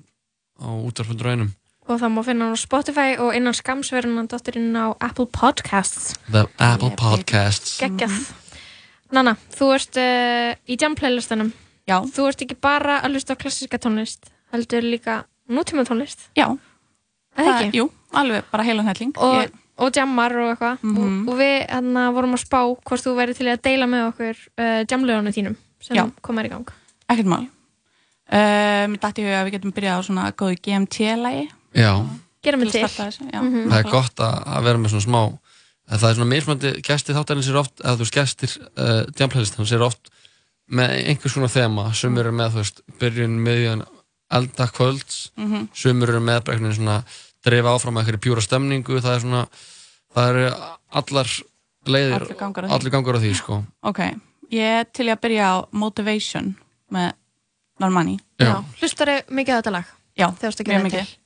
á útvarsfundur einum. og það má finna hann á Spotify og innan skamsverðunan dottirinn á Apple Podcasts The Apple Podcasts. geggjað Nanna, þú ert í jam playlistanum Já Þú ert ekki bara að hlusta á klassíska tónlist heldur líka nútíma tónlist Já Það ekki? Jú, alveg bara heilan helling og, Ég- og jammar og eitthvað Mhm. og, og við hérna vorum að spá hvort þú væri til að deila með okkur uh, jamlögunum þínum sem Já. komar í gang Ekkert mál uh, Mér dætti ég að við getum byrjað á svona góðu GMT-lægi Já, Gerum við Til til að starta þessu, já. Mhm. það er gott að, að vera með svona smá en það er svona mismandi gæsti þáttarins er oft, eða þú veist gæstir uh, jamplaylistans er oft með einhvers svona þema, sumur eru með þú veist, byrjun, miðjun, elda kvölds Mhm. sumur eru með veginn svona dreifa áfram með einhverju pjúra stemningu það er svona, það eru allar leiðir, Allir gangar á því. allir gangar á því sko. Ok, ég til í að byrja á Motivation með Normani. Hlustar þau mikið á þetta lag? Já, að mjög gera mikið. til?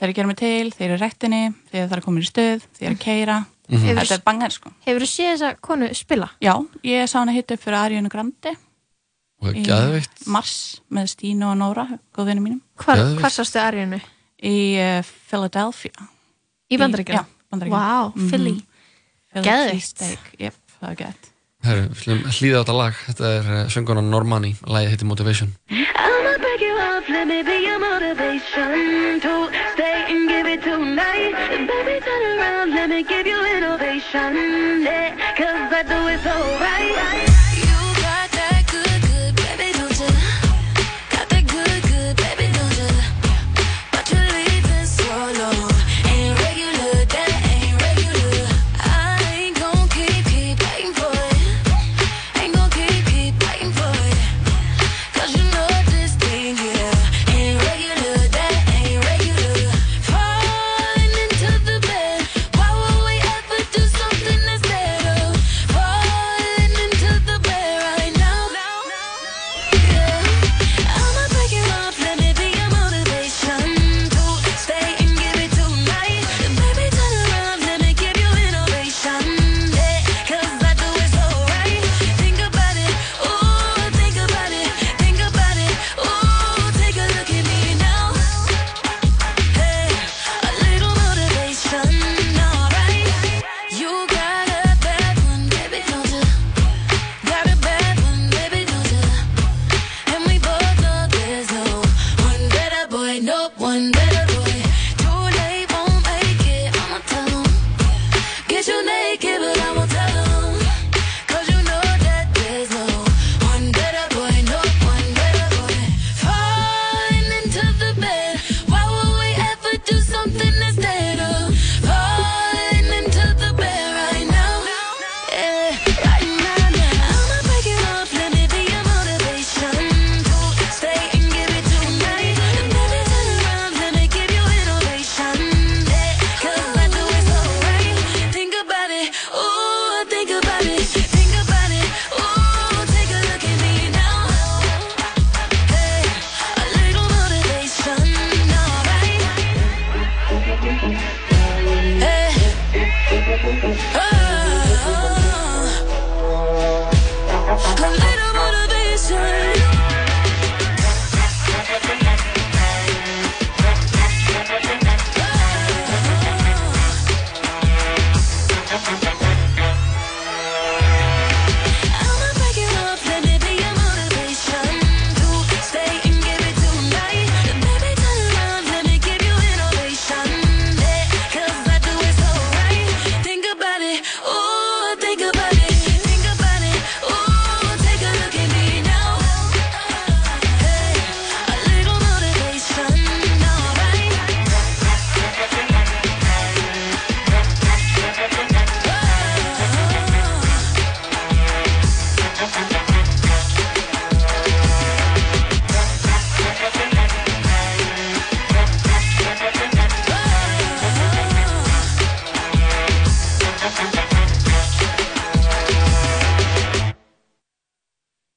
Þegar ég ger mig til, þegar ég er í rektinni, þegar það er komin í stöð, þegar ég er að keira. Mhm. Hefur- Þetta er bangar sko. Hefur þú séð þessa konu spila? Já, ég sá hana hitta upp fyrir Ariana Grande geðveikt mars með Stínu og Nóra, góðvinni mínum. Hvar sástu Arjunu? Í uh, Philadelphia. Í Bandaríkjunum? Já, Bandaríkjunum. Vá, Philly. Philly Geðveikt. cheesesteak, Jep, það er slum hlýða á þetta lag þetta er uh, söngunan Normani, lagið heitir Motivation I'ma break you off, let me be your motivation to stay and give it tonight. Baby, turn around, let me give you innovation. Yeah, cause I do it so right.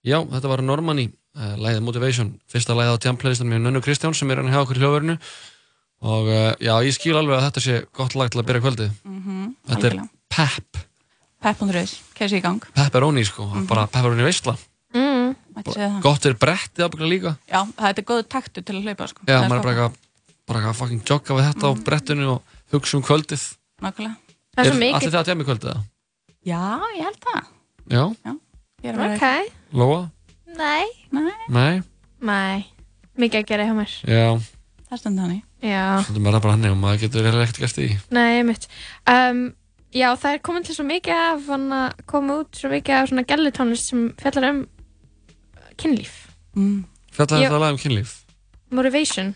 Já, þetta var Normani, uh, læðið Motivation, fyrsta læðið á tjamplaylistan með Nönnu Kristján sem er hann hjá okkur í hljóðverinu og uh, já, ég skil alveg að þetta sé gott lag til að byrja kvöldið. Mhm, Þetta er algjörlega. pep, Pep.is, kemur í gang pepperoni sko, bara pepperoni veistla. mm. Það. Gott er brettið ábygglega líka. Já, það er góð taktu til að hlaupa sko. Já, Það maður er bara eitthvað, bara eitthvað fucking jogga við þetta á brettinu og hugsa um kvöldið. Nákvæmlega Það er svo mikið- Allir það að tjami kvöldið það? Já, ég held það Já, Ég er að vera- Ok, Lóa? nei Nei Nei? Nei, mikið að gera hjá mér Já, Það er stundið hann Já, stundum er það bara hann og maður getur eiginlega ekkert gert í. því. nei, mitt um, Já, það er komin til svo mikið af hann að koma út svo mikið af svona gælutónlist sem fjallar um kynlíf mm. Fjallar þetta lag um kynlíf? Motivation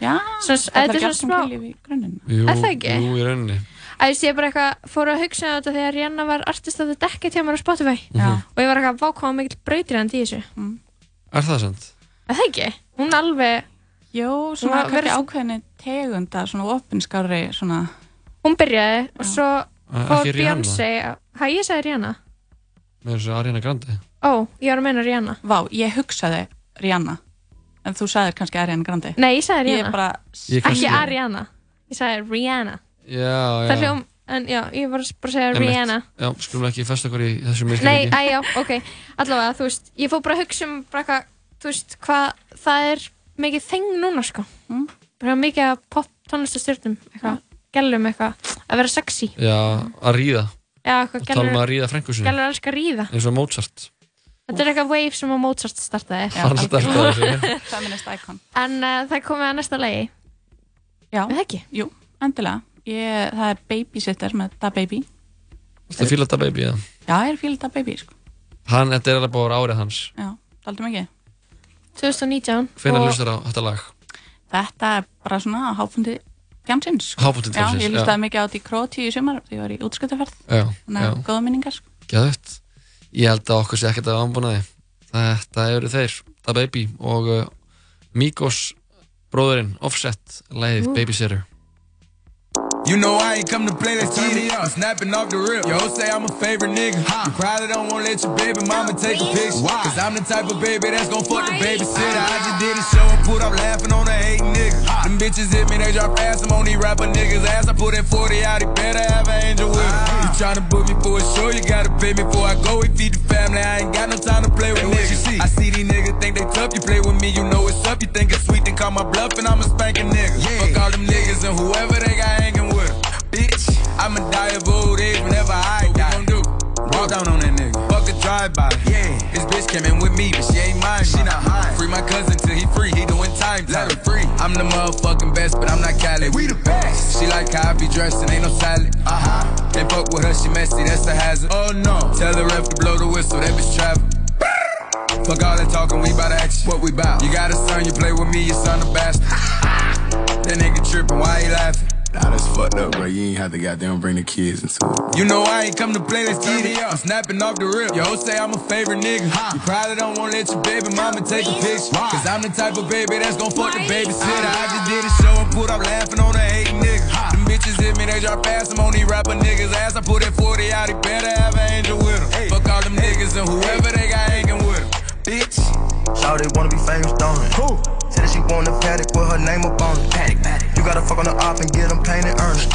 Já, þetta er gert svona um í grunninn Jú, Er það ekki? Jú, í rauninni. Æ, ég sé bara eitthvað, fór að hugsa um þetta þegar Rihanna var artist of the decade hjá mér á Spotify. Já. og ég var eitthvað, vá hvað mikill brautir hann í þessu. Er það sant? Er það ekki? Hún alveg Jó, Hún svona var- kannski verið- ákveðinni tegunda svona opinskári svona Hún byrjaði og svo Eh, fór? Beyoncé Hæ, ég sagði Rihanna. Með þessu Ariana Grande. Ó, ég var að meina Rihanna. Vá, ég hugsaði Rihanna. En þú sagðir kannski Ariana Grande. Nei, ég sagði Ég Rihanna. er bara Ég kannski- Ekki Ariana. Ég sagði Rihanna Já, já. Það hljóm, en já, ég var bara að segja Einmitt. Rihanna Já, skulum ekki festa okkur í þessu Nei, misskilningi. æ, já, ok Allavega, þú veist, ég fór bara að hugsa um bara eitthvað, þú veist, hvað það er mikið þeng núna, sko mm. bara mikið af pop tónlistastjörnum eitthvað, gælum eitthvað að vera sexy Já, að ríða. Já, eitthvað Og tala um gælur að ríða frængu sinni. Gælur elskar að ríða Eins og Mozart. Þetta er eitthvað wave sem að Mozart startaði Hann startaði þessu. Feminist icon En uh, það komið að næsta lagi Já Er það ekki? Jú, endilega ég, Það er Babysitter með Da Baby Þetta fíla þetta baby, já. Já, ég er fíl Da Baby, sko Hann, þetta er alveg búið árið hans. Já, daldum ekki 2019 Hvenær Og hlustar á þetta lag? Þetta er bara svona háfundi Djamsins Hápunkti djamsins, Já, ég já. hlustaði mikið á þetta í Króti í sumar Því ég var í útskjötaferð Já, Þannig já. góða minningar sko. Gæðut. Ég held að okkur sé ekkert að ámbúnaði. Þetta eru þeir, Da Baby og uh, Migos bróðurinn, Offset, lagið Ú. Babysitter. You know I ain't come to play, let's get it up. Snapping off the rip. Yo, say I'm a favorite nigga. You probably don't wanna let your baby mama take a picture. Why? Cause I'm the type of baby that's gon' fuck the babysitter. Ah. I just did a show and put up laughing on a hating nigga. Them bitches hit me, they drop ass. I'm on these rapper niggas' ass. I put in 40 out, he better have an angel with him. Ah. You tryna book me for a show, you gotta pay me before I go. We feed the family, I ain't got no time to play with niggas. See? I see these niggas think they tough, you play with me, you know it's up. You think it's sweet, then call my bluff and I'm a spanking nigga. Fuck all them niggas and whoever they got hanging with 'em. Bitch, I'ma die of old age whenever I die. What gon' do? Walk down on that nigga. Fuck a drive-by. Yeah. This bitch came in with me, but she ain't mine. She not mine. Free my cousin till he free. He doing time. Let him free. I'm the motherfucking best, but I'm not Cali. We the best. She like how I be dressed and ain't no salad. Uh huh. Can't fuck with her, she messy. That's a hazard. Oh no. Tell the ref to blow the whistle. That bitch travel. Fuck all that talking, we bout action. What we bout? You got a son, you play with me, your son a bastard. [laughs] that nigga tripping, why he laughing? Nah, that's fucked up, bro. You ain't have to goddamn bring the kids into it. You know I ain't come to play, let's get it. I'm snapping off the rip. Yo, say I'm a favorite nigga. Huh. You probably don't wanna let your baby mama take a picture. Cause I'm the type of baby that's gon' fuck the babysitter. Ah. I just did a show and put up laughing on a hating nigga. Them bitches hit me, they drop fast. I'm on these rapper niggas' ass. I put that 40 out, he better have an angel with him. Fuck all them niggas and whoever they got hanging with him. Bitch. Shawty wanna be famous, don't it? Who? Said that she want a paddock with her name up on it. Paddock, paddock. You gotta fuck on the op and get them painted, earn it.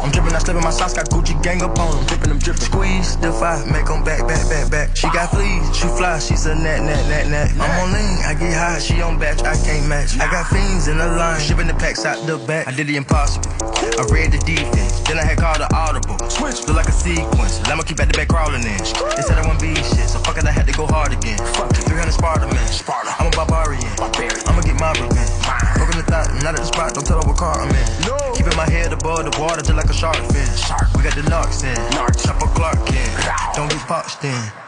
I'm dripping, I slipping my socks, got Gucci gang up on them. Dripping them, dripping. Squeeze, defy, make them back, back, back, back. She got fleas, she fly, she's a nat, nat, nat, nat. I'm on lean, I get high, she on batch, I can't match. I got fiends in the line, shipping the packs out the back. I did the impossible. I read the defense, then I had called the audible. Switch, look like a sequence. Llama keep at the back crawling in. They said I wouldn't be shit, so fuck it, I had to go hard again. Fuck 300 Sparta man. Sparta. I'm a barbarian. I'ma get my revenge. Broken the thought, not at the spot, don't tell her what car I'm in. No. Keeping my head above the water just like a shark fin. Shark. We got the narcs in. Chopper Clark in. Don't get boxed in.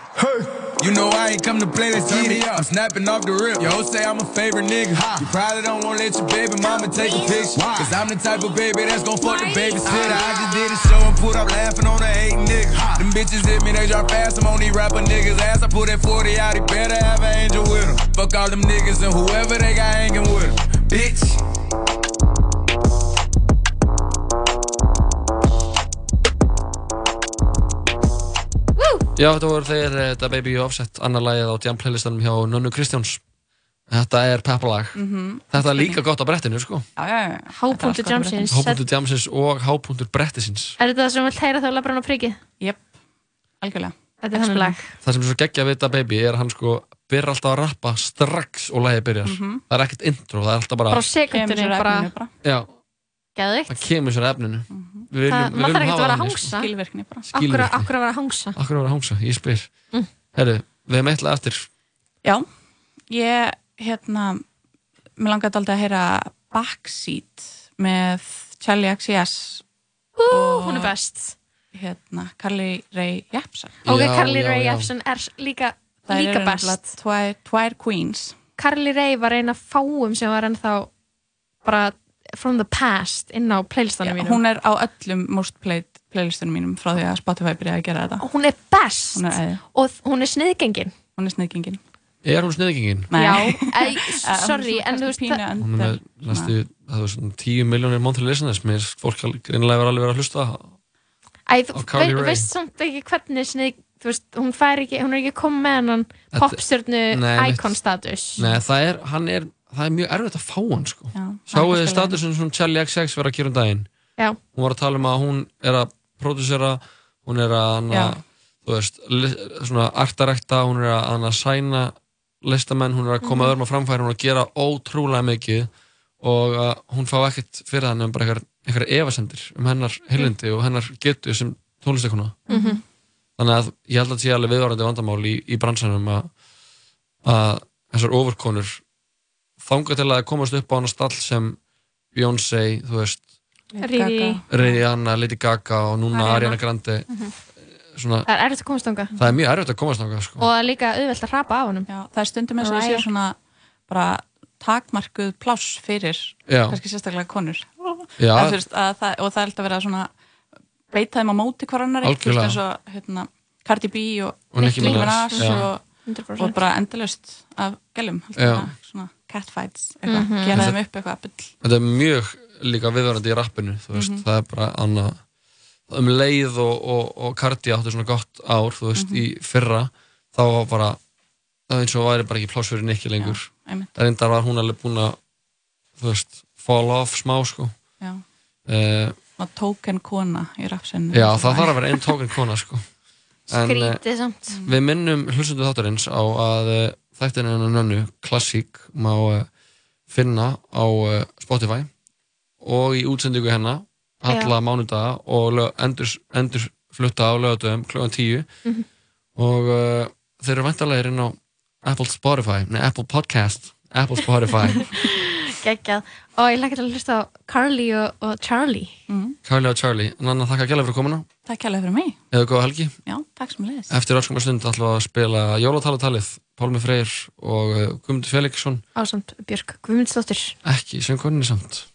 You know I ain't come to play, let's get it. I'm snapping off the rip. Yo, say I'm a favorite nigga. You probably don't wanna let your baby mama take a picture. Cause I'm the type of baby that's gon' fuck the babysitter. Ah. I just did a show and put up laughing on a hating nigga. Them bitches hit me, they drop fast. I'm on these rapper niggas' ass. I put that 40 out, he better have an angel with him. Fuck all them niggas and whoever they got hanging with him. Bitch. Já, þetta voru þeir eh, Da Baby og Offset, annar lagið á jam playlistanum hjá Nönnu Kristjáns. Þetta er peppalag. Mhm. Þetta er líka gott á brettinu, sko. Já, já, já. Hápunktur jamsins. Hápunktur jamsins og hápunktur brettisins. Er þetta það sem vilt heyra þá labra hann á prikið? Jep, algjörlega. Þetta er þannig lag. Það sem er svo geggja við Da Baby er hann sko byrjar alltaf að rappa strax og lagið byrjar. Mhm. Það er ekkert intro, það er alltaf bara... Bara sér bara, geðvikt. það kemur sér efninu. Við viljum, Það- við maður þarf viljum ekkert að hafa vera að þannig, sko. hangsa. Skilvirkni bara. Akkur, Skilvirkni. akkur að vera að hangsa. Akkur að vera að hangsa, ég spyr. Mm. Herru, við hefum eitthvað eftir. Já, ég, hérna, mér langaði aldrei að heyra Backseat með Charlie XCS Ú, og hún er best. hérna, Carly Rae Jepsen. Ok, Já, Carly Rae. Jepsen er líka, Það líka eru best. nefnilega Tvær, tvær queens. Carly Rae var eina fáum sem var ennþá bara from the past inn á playlistanum mínum. Hún er á öllum most played playlistunum mínum frá því að Spotify byrjaði að gera þetta. Hún er best Hún er og hún er sniðgengin. Hún er sniðgengin. Er hún sniðgengin? Nei. Já, [laughs] ei, sorry, hún er en þú veist það- Hún er með, næstu, það var svona 10 miljónir monthly listeners, mér fólk greinilega verið alveg verið að hlusta. Æ, þú á Carly Rae. veist samt ekki hvernig snið, þú veist, hún fær ekki, hún er ekki komið með Þetta- popstjörnu icon status. Nei, það er, hann er, það er mjög erfitt að fá hann, sko. Það er þið statusin sem Charlie XX verið að gera um daginn. Já. Hún var að tala um að hún er að pródusera, hún er að, hana, þú veist, svona artarekta, hún er að, hana, sæna listamenn, hún er að koma Mhm. öðrum á framfæri, hún er að gera ótrúlega mikið og uh, hún fá ekkert fyrir hann um bara einhver, einhver efasendir um hennar heilindi og hennar getu sem tónlistakona. Mhm. Þannig að ég held að það sé alveg viðvarandi vandamál í, í bransanum að, að þessar ofurkonur þanga til að komast upp á hana stall sem Beyoncé, þú veist Riri. Rihanna, Lady Gaga og núna Ariana. Ariana Grande Mhm. svona, Það er erfitt að komast þangað. það er mjög erfitt að komast þangað sko. Og það er líka auðvelt að hrapa af honum. Já, það er stundum eins og það sé Mariah. svona bara takmarkuð pláss fyrir Já. kannski sérstaklega konur Já. að, þú veist, að það, og það er alltaf verið að svona beita þeim á móti veist, Algjörlega. eins og hérna, Cardi B og, Og Nicki Minaj, og, 100%. og bara endalaust af gælum Já. svona catfights eitthvað, Mhm. gera Þetta- þeim upp eitthvað bull þetta er mjög líka viðvarandi í rappinu þú veist, Mhm. það er bara annað um leið og, og, og Cardi áttu svona gott ár, þú veist, Mhm. í fyrra þá var bara það eins og væri bara ekki pláss fyrir Nicky lengur einmitt. það reyndar var hún alveg búin að þú veist, fall off smá sko Já. uh, og token kona í rapsinu já, það þarf að vera einn tókinn kona sko En, eh, Skrítið samt. Við minnum hlustundu þáttarins á að þættin hennar nönnu, klassík, má uh, finna á uh, Spotify og í útsendingu hennar alla mánudaga og endur, endur flutta á lögadöfum klukkan 10 Mhm. og uh, þeir eru vantarlega inn á Apple Spotify, nei Apple Podcast Apple Spotify, [laughs] Geggjað. Og ég lakka til að hlusta á Carly og, og Charlie. mm. Carly og Charlie. Nanna, þakka gæla fyrir komuna, Takk kærlega fyrir mig. Eða góða helgi. Já, Eftir öskum stund ætlum við að spila Jólatalatalið, Pálmi Freyr og uh, Guðmundur Felixson Ásamt Björk Guðmundsdóttir. ekki söngkoninni samt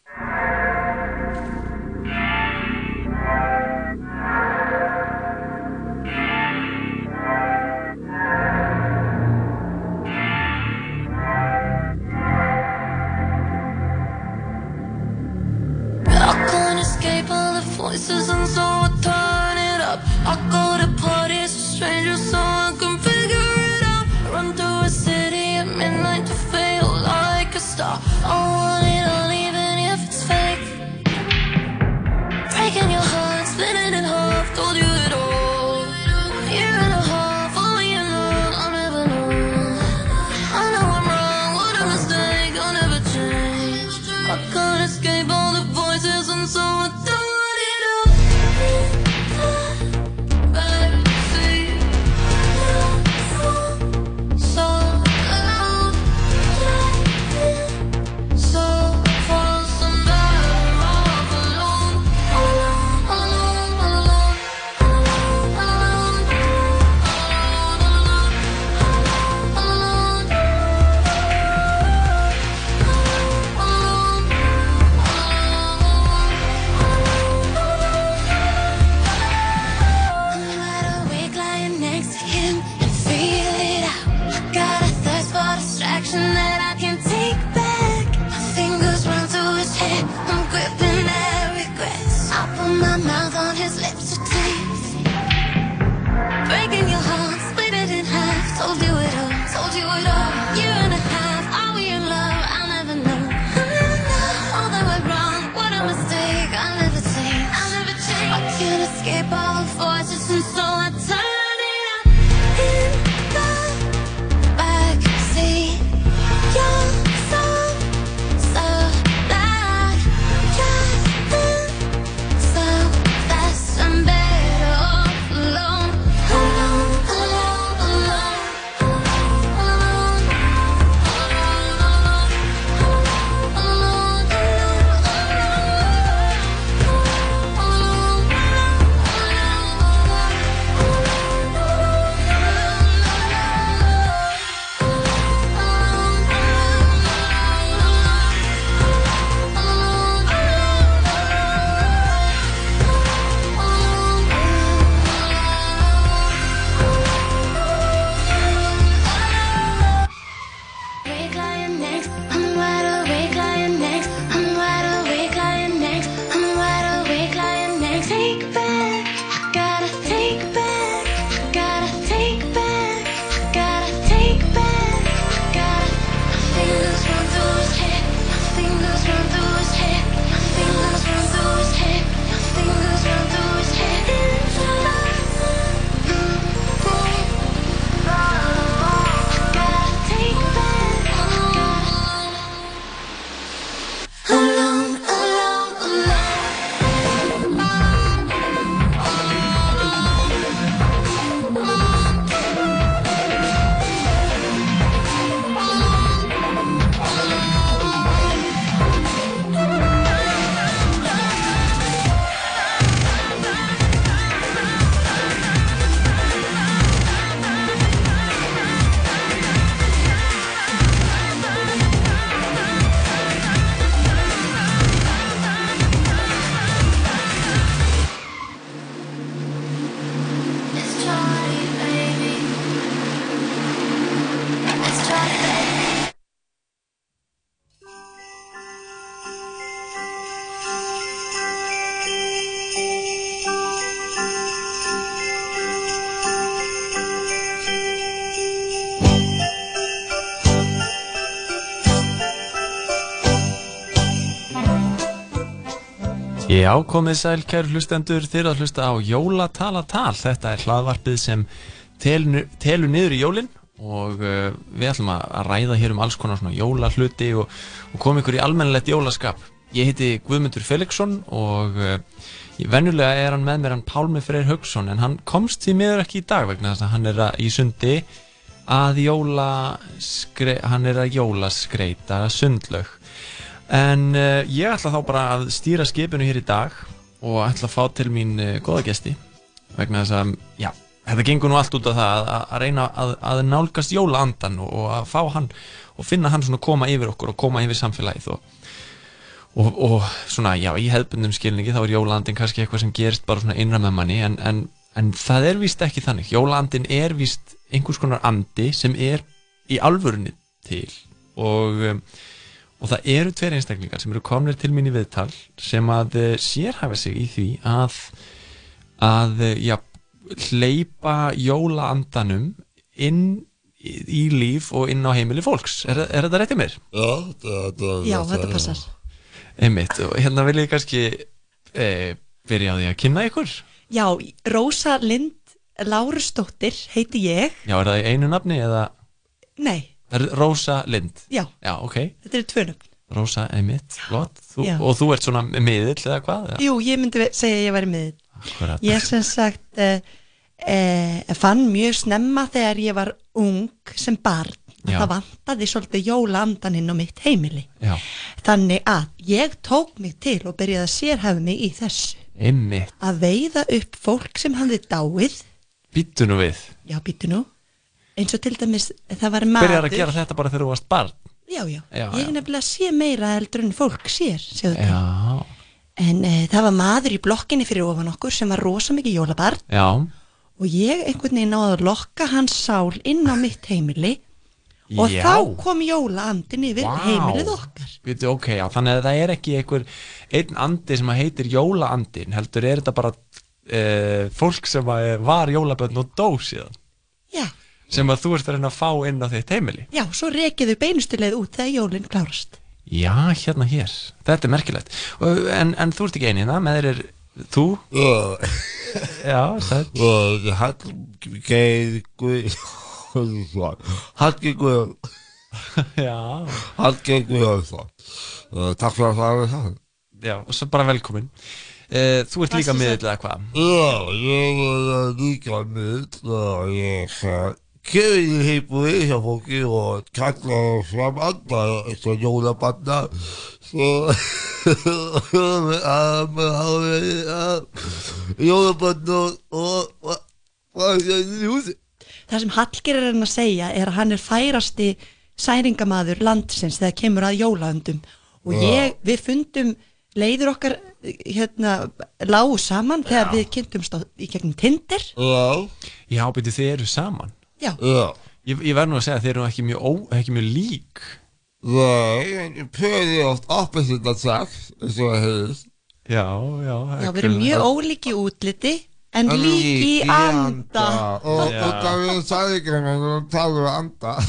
Já, komið sæl, kæru hlustendur, þeir að hlusta á Jólatalatal. Þetta er hlaðvarpið sem telur, telur niður í jólinn og uh, við ætlum að ræða hér um alls konar svona jólahluti og, og koma ykkur í almennilegt jólaskap. Ég heiti Guðmundur Felixson og uh, ég- venjulega er hann með mér hann Pálmi Freyr Haugsson en hann komst því miður ekki í dag vegna þess að hann er að, í sundi að jólaskreita sundlaug. En uh, ég ætla þá bara að stýra skipinu hér í dag og ætla að fá til mín uh, góða gesti vegna þess að, já, þetta gengur nú allt út af það að, að reyna að, að nálgast jólaandan og, og að fá hann og finna hann svona koma yfir okkur og koma yfir samfélagið og, og, og svona, já, í hefðbundum skilningi þá er jólaandin kannski eitthvað sem gerist bara svona innra með manni en, en, en það er víst ekki þannig. Jólaandin er víst einhvers konar andi sem er í alvörunni til og um, og það eru tveir einstaklingar sem eru komnir til mín í viðtal sem að uh, sérhæfa sig í því að að uh, já, hleypa jólaandanum inn í, líf og inn á heimili fólks er, er þetta rétt í mér? Já, þetta, Já, þetta passar. Einmitt, og hérna vil ég kannski e, byrja á því að kynna ykkur Já, Rósa Lind Lárusdóttir heiti ég. Já, er það í einu nafni eða Nei, Rósa Lind? Já. Já, ok þetta eru tvö nöfn. Rósa Einmitt, flott og þú ert svona miðill eða hvað? eða? Jú, ég myndi segja að ég væri Akkurat. Ég sem sagt uh, uh, fann mjög snemma þegar ég var ung sem barn Já. það vantaði svolítið jólaandan inn á mitt heimili. Já, Þannig að ég tók mig til og byrjaði að sérhæfa mig í þessu. einmitt, Að veiða upp fólk sem hafði dáið, býttu nú við já býtu nú, eins og til dæmis það var maður. Byrjar að gera þetta bara þegar þú varst barn Já, já, Já, ég já. nefnilega sé meira heldur en fólk sér, til. Já, En uh, það var maður í blokkinni fyrir ofan okkur sem var rosa mikið jólabarn já, og ég einhvern veginn náði að lokka hans sál inn á mitt heimili og Já. þá kom jólaandin yfir Vá. heimilið okkar. Býtu, ok, já, þannig að það er ekki einhver einn andi sem að heitir jólaandin heldur er þetta bara uh, fólk sem að var jólabönn og dó síðan Já. Sem að þú ert að reyna að fá inn á þitt heimili. Já, svo rekiðu beinustuleið út þegar jólinn klárast. Já, hérna hér, þetta er merkilegt. En, en þú ert ekki einina, með þér er þú. [laughs] Já það Og Hallgeir Guð Hallgeir Guð Já. Hallgeir Guðjónsson. Takk fyrir að það er það Já, og svo bara velkomin. Uh, Þú ert líka miðill eða hvað? Já, ég er líka mitt og ég uh, kemur í heimur hjá fólki og kalla fram andra eins og jólabanna jólabanna og það? Það sem Hallger er að segja er að hann er færasti særingamaður landsins þegar kemur að jólaöndum. Og Já. ég, við fundum leiður okkar hérna lágu saman þegar við kynntumst í gegnum Tinder. Já. Já, byrju þið eru saman Já. Ég, ég verð nú að segja að þið eru ekki mjög, ó, ekki mjög lík. Nei, en ég pröði oft opposite sex eins og það hefðist Já, já Já, við erum mjög ólík í útliti en lík í anda. og, og það við sagði ekki hann að tala um anda. [laughs]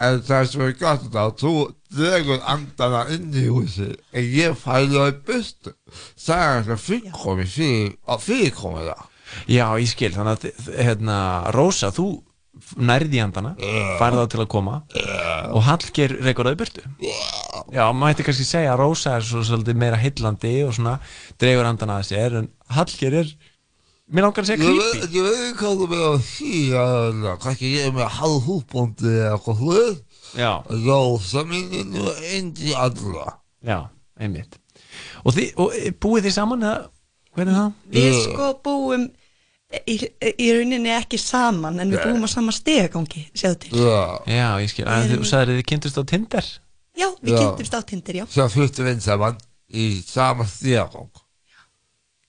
En það er svo gott þetta þú dregur andana inn í húsi en ég fæði á í bustu það er það fyrirkomi fyrir að fyrirkomi það Já, ég skil, þannig að hérna, Rósa, þú nærði í handana, færði þá til að koma og það í burtu. Já, maður hætti kannski segja að Rósa er svo svolítið meira heillandi og svona dregur handana að sér en Hallgeir er, mér langar að segja creepy. ég veit ekki hvað þú með að því að kannski ég er með halvhúbóndi eða eitthvað hlut Já. Já, það minnir nú eindi allra Já, einmitt. Og, þið, og e, búið þið saman eða? Hvernig er það? Við sko búum í, í rauninni ekki saman en við búum á sama stegagangi, sjáðu til. Já. Já, ég skil, en þú sagðir að þið kynntust á Tinder. Já, við Já. kynntumst á Tinder, já. Svo fluttum við inn saman í sama stíðagong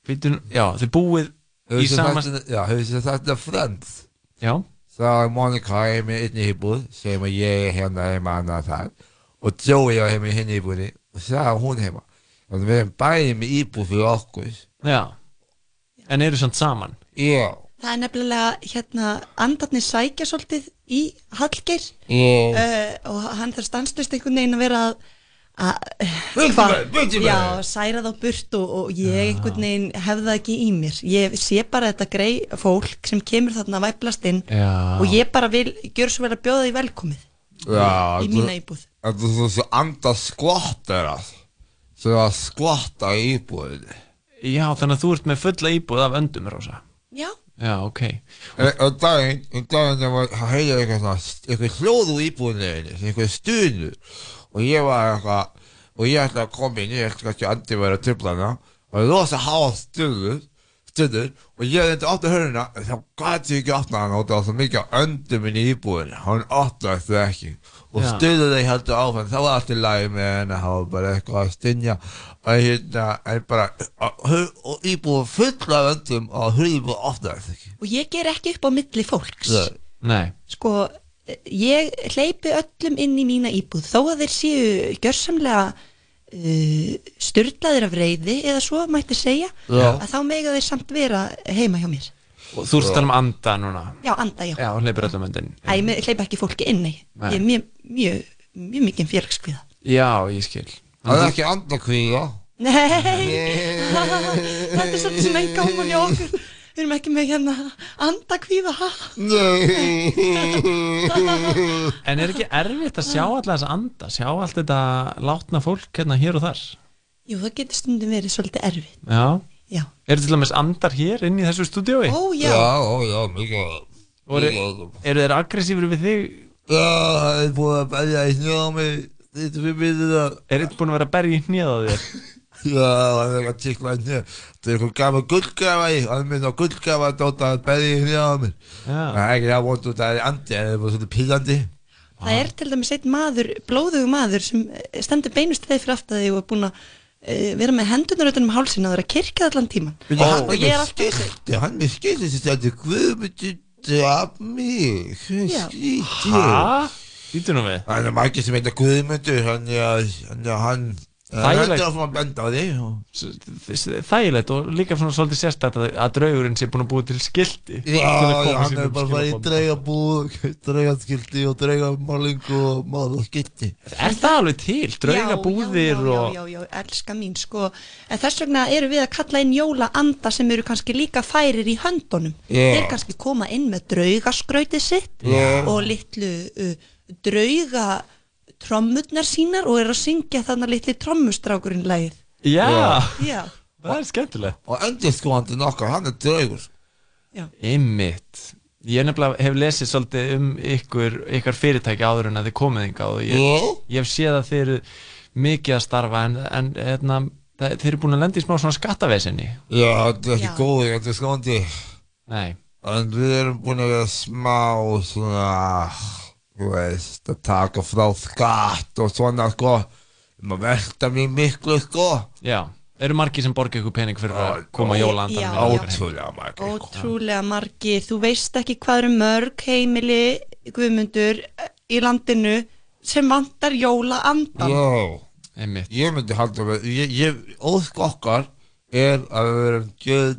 Býtum, já, þið búið í sama Já, hefur þið þetta Friends. Já. Það er Monica heimi inn í íbúð sem að ég er hérna heima annað þar og Joey er heima í hinn íbúðinni og það er hún heima. Þannig við erum bæði með íbúð fyrir okkur. Já. En eru samt saman Já Það er nefnilega, hérna, andarnir sækja svolítið í Hallgeir. Uh, og hann þarf stanslust einhvern veginn að vera að, að særa þá burt og, og ég einhvern veginn hef það ekki í mér. Ég sé bara þetta grei fólk sem kemur þarna að væplast inn Já. og ég bara vil, gjör svo vel að bjóða því velkomið. Já, í mína íbúð. Þetta er þessi anda skvottara sem að skvotta í íbúðinni. Já, þannig að þú ert með fulla íbúð af öndum, Rósa Já. Já, ok. Og daginn, um daginn ég var að heyra eitthvað svona, eitthvað hljóð úr íbúðinni, eitthvað stunu og ég var eitthvað, og ég ætlaði að koma inn, ég ætlaði kannski að andi verið að tripla hana. Og það er rosa háa stundur, stundur og ég reyndi að opna höruna en þá gæti ég ekki að opna hana og það var svo mikið öndum inn í íbúðinni, hann opnaði það ekki. Og Já. stundur þeir heldur áfram, það var allt í lagi með henni, það var bara eitthvað að stinja og hérna, en bara, íbúðin fulla af öndum og það ekki. og ég ger ekki upp á milli fólks Nei. Sko, ég hleypi öllum inn í mína íbúð þó að þeir séu gjörsamlega uh, styrlaðir af reyði eða svo mætti segja Já. að þá mega þeir samt vera heima hjá mér Og þú ert að tala um anda núna já, anda, já, Já, hleypir öllum öndin ég hleypi ekki fólki inn nei. Nei. ég er mjög, mjög, mjög mikið félagskviða Já, ég skil Það er ekki andakvíða nei. [laughs] Þetta er svolítið svona einn gáman hjá okkur. Við erum ekki með hérna andakvíða. Ha? [laughs] En er ekki erfitt að sjá alltaf þessa anda? Sjá allt þetta látna fólk hérna hér og þar? Jú, það getur stundum verið svolítið erfið Já. Já. Er til dæmis andar hér inn í þessu stúdíói? Ó, já. Já, ó, já, mikið Og eru, eru þeir aggressífur við þig? Já, það er búin að berja í snjá Er þetta búin að vera að berja í hnið á þér? [laughs] Já, það er eitthvað tikla í snjá Það er eitthvað gaman gullgafa í Það er minn á gullgafa að dóta að berja í snjá mig Já. Það er ekki að það er andi Það er bara svolítið pílandi. Það er til dæmis einn maður, blóðugu maður sem eh, stendur beinust þeir fyrir aftur þig og er búin að uh, vera með hendunar utan um hálsinn og það er að kirkja allan tíman hann og ég er alltaf skilti Hann er með Býtu nú við Það er margir sem heita Guðmundur Hann er hann Þægilegt. er að fá að benda á og- Þægilegt og líka svona svolítið sérstætt að, að draugurinn sé búin að búið til skildi Já, að hann er bara farið í skilaboðum. dreigabúð, dreigaskildi og dreigamálingu og mála og skildi. Er það alveg til? Draugabúðir já, já, og já, já, já, elska mín sko en þess vegna eru við að kalla inn jólaanda sem eru kannski líka færir í höndunum þeir kannski koma inn með draugaskrautið sitt og litlu uh, drauga trommurnar sínar og eru að syngja þannig litli trommustrákurinn lagið. Já, já, það er skemmtilegt. Og endurskóandi nokkar, hann er draugur. Einmitt. Ég nefnilega hef lesið svolítið um ykkur, ykkar fyrirtæki áður en að þið komið hingað og ég, ég hef séð að þið eru mikið að starfa en, en hérna, það, þið eru búin að lenda í smá svona skattavesinni. Já, þetta er ekki Já. góður endurskóandi. Nei. En við erum búin að vera smá svona, þú veist, að taka frá skatt og svona, sko. Um að velta mér miklu, sko. Já, eru margir sem borga ykkur pening fyrir að koma já. Ótrúlega margir. ótrúlega margir þú veist ekki hvað eru mörg heimili guðmundur í landinu sem vantar jólaandan Já. Einmitt. Ég myndi halda með, ég, ég, ósk okkar er að við verum gjöð,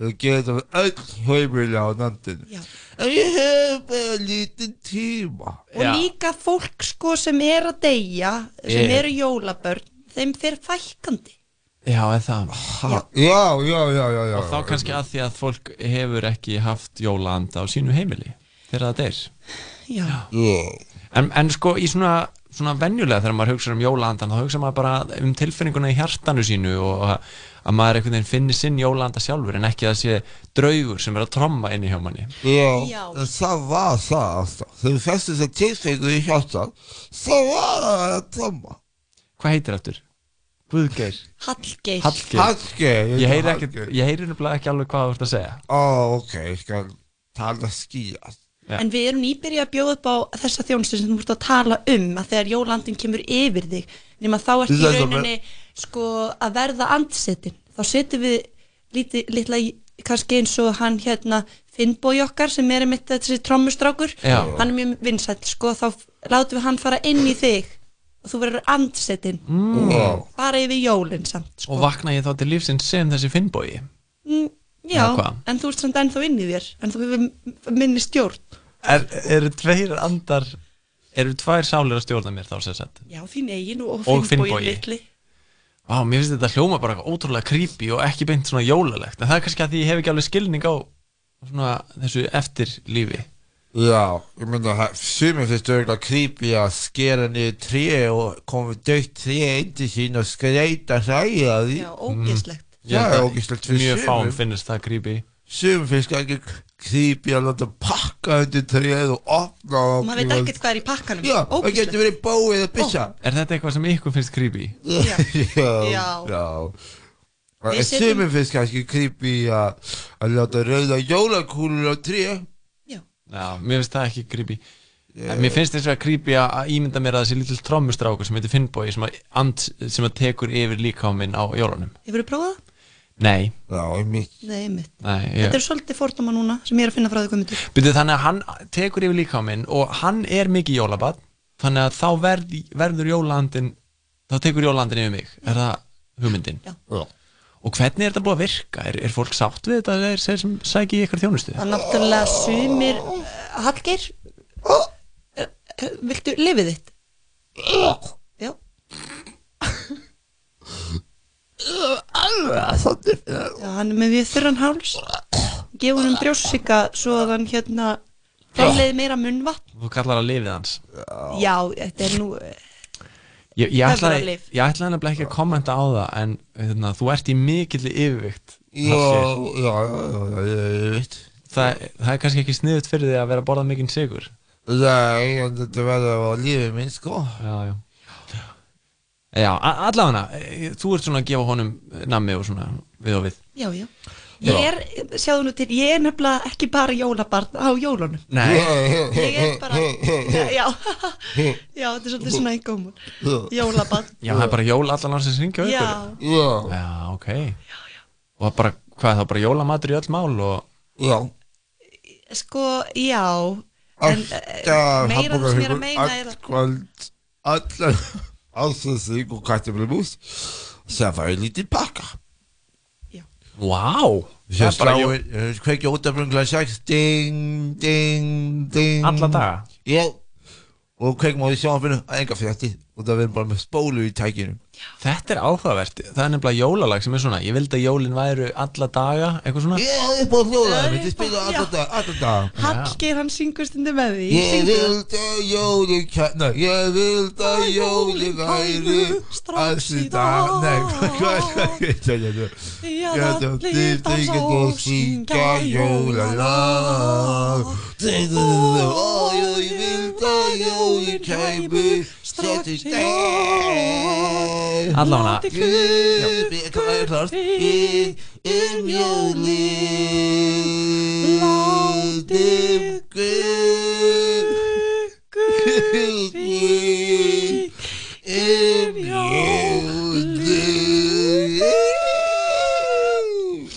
við getum öll heimili á landinu. Já. En ég hef bara lítinn tíma. og líka fólk sko sem er að deyja sem Ég- eru jólabörn þeim fer fækandi Já, er það? Já, já, já, já, já, já. Og þá kannski að því að fólk hefur ekki haft jólaanda á sínu heimili þegar það deyr. Já, En, en sko í svona, svona venjulega þegar maður hugsa um jólaandan þá hugsa maður bara um tilfinninguna í hjartanu sínu og að, að maður einhvern veginn finni sinn jólaanda sjálfur en ekki að það sé draugur sem er að tromma inn í hjá manni Já, en það var það alltaf. Þegar við festum þess að tilfengu í hjartan, það var það að tromma. Hvað heitir aftur? Guðgeir Hallgeir Hallgeir, Hallgeir, Ég heyri, Hallgeir. ekkert, ég heyri nefnilega ekki alveg hvað þú ert að segja Ó, ok, ég skal tala skýjast. Já. en við erum nýbyrja að bjóða upp á þessa þjónustu sem þú ert að tala um að þegar jólandin kemur yfir þig nema þá ert í rauninni sko að verða andsetin. Þá setjum við lítið, litla kannski eins og hann hérna Finnbói okkar sem er einmitt þessi trommustrákur. Hann er mjög vinsæll sko þá látum við hann fara inn í þig og þú verður andsetin. Mm. Já. bara yfir jólinn samt Og vakna ég þá til lífsins sem þessi finnbói mm, já, en þú ert samt ennþá inn í þér en þú hefur minni stjórn. Er, Eru tveir andar eru tvær sálir að stjórna mér þá sem sagt? Já, þín eigin og, Og Finnbogi. litli Vá, mér finnst þetta hljóma bara eitthvað ótrúlega creepy og ekki beint svona jólalegt. En það er kannski að því ég hef ekki alveg skilning á svona þessu eftirlífi. Já, ég myndi að sumir finnst örgulega creepy að skera niður tré og koma dögt tré til sín og skreita hræja því. Já, held er að ógislegt fyrir Mjög fáum sumum. finnst það creepy Sumir finnst ekki creepy að láta pakka undir tréð og opna og maður veit ekkert hvað er í pakkanum Já, það getur verið bóið eða byssa Er þetta eitthvað sem ykkur finnst creepy? Já, Já. já. Sumir finnst kannski creepy að láta rauða jólakúlur á tré Já, mér finnst það ekki creepy En mér finnst þess að creepy að ímynda mér að þessi lítill trommustrákur sem heitir Finnbogi sem að, and, sem að tekur yfir líka á minn á jólunum Hefur þú prófað? það? Nei, Já, einmitt Nei, mitt Nei ég, Þetta er svolítið fordóma núna sem ég er að finna frá því komundur Byrju, þannig að hann tekur yfir líka á minn og hann er mikið jólabad þannig að þá verð, verður jólandin þá tekur jólandin yfir mig er það hugmyndin? Já. Og hvernig er þetta búið að virka? Er, er fólk sátt við þetta er þeir sem sæki í ykkur þjónustu? Það er náttúrulega sumir Hallgeir uh, Viltu lifið þitt? Já Já, hann er með við þurran háls. Gefa hann brjósika svo að hann hérna framleiði meira munnvatn. Þú kallar að lifið hans. Já, þetta er nú uh, Ég, ég ætlaði ég ætlaði nefnilega ekki að kommenta á það en hérna, þú ert í mikill yfirvikt Já, Hallgeir. já, já, já, já, ég veit það, það er kannski ekki sniðut fyrir því að vera að borða mikinn sigur Nei, þetta verður á lífið minn sko. Já, já Já, allavega eh, þú ert svona að gefa honum nammi og svona við og við. Já, já. Ég er, sjáðu nú til, ég er nefnilega ekki bara jólabarn á jólunum. Nei. Ég er bara, já, [laughs] já, þetta er svolítið svona engómur Jólabarn. Já, það er bara jól allan ársins ringja Já. Já. Já, ok. Já, já. Og bara, hvað, það er bara jólamatur í öll mál og Já. Sko, já. En eh, meira það sem ég er að meina er að Allkvöld Allan Allsensík og kartöflumús sem var í lítið pakka Vá Sér Það er bara sláin, uh, kveikja út af brungla 6 Ding, ding, ding. Alla daga? Já Og kveikjum á því sjónfinu Enga frétti Og það verður bara með spólu í tækinu Þetta er áhugavert, það er nefnilega jólalag sem er svona Ég vildi að jólin væru alla daga, eitthvað svona Ég upp á hljóðaði mitt, ég spila alla dag, alla dag Hallgeir, hann syngur stundu með því Ég vildi að jóli kæri Ég vildi að jóli kæri Alls í dag Nei, hvað hvað hvað Ég þið þykir að syngja jólalag Ó, ég vildi að jóli kæri Í dag Allavega. Guð, er klart Ég um jólin Látið Guð Guð um jólin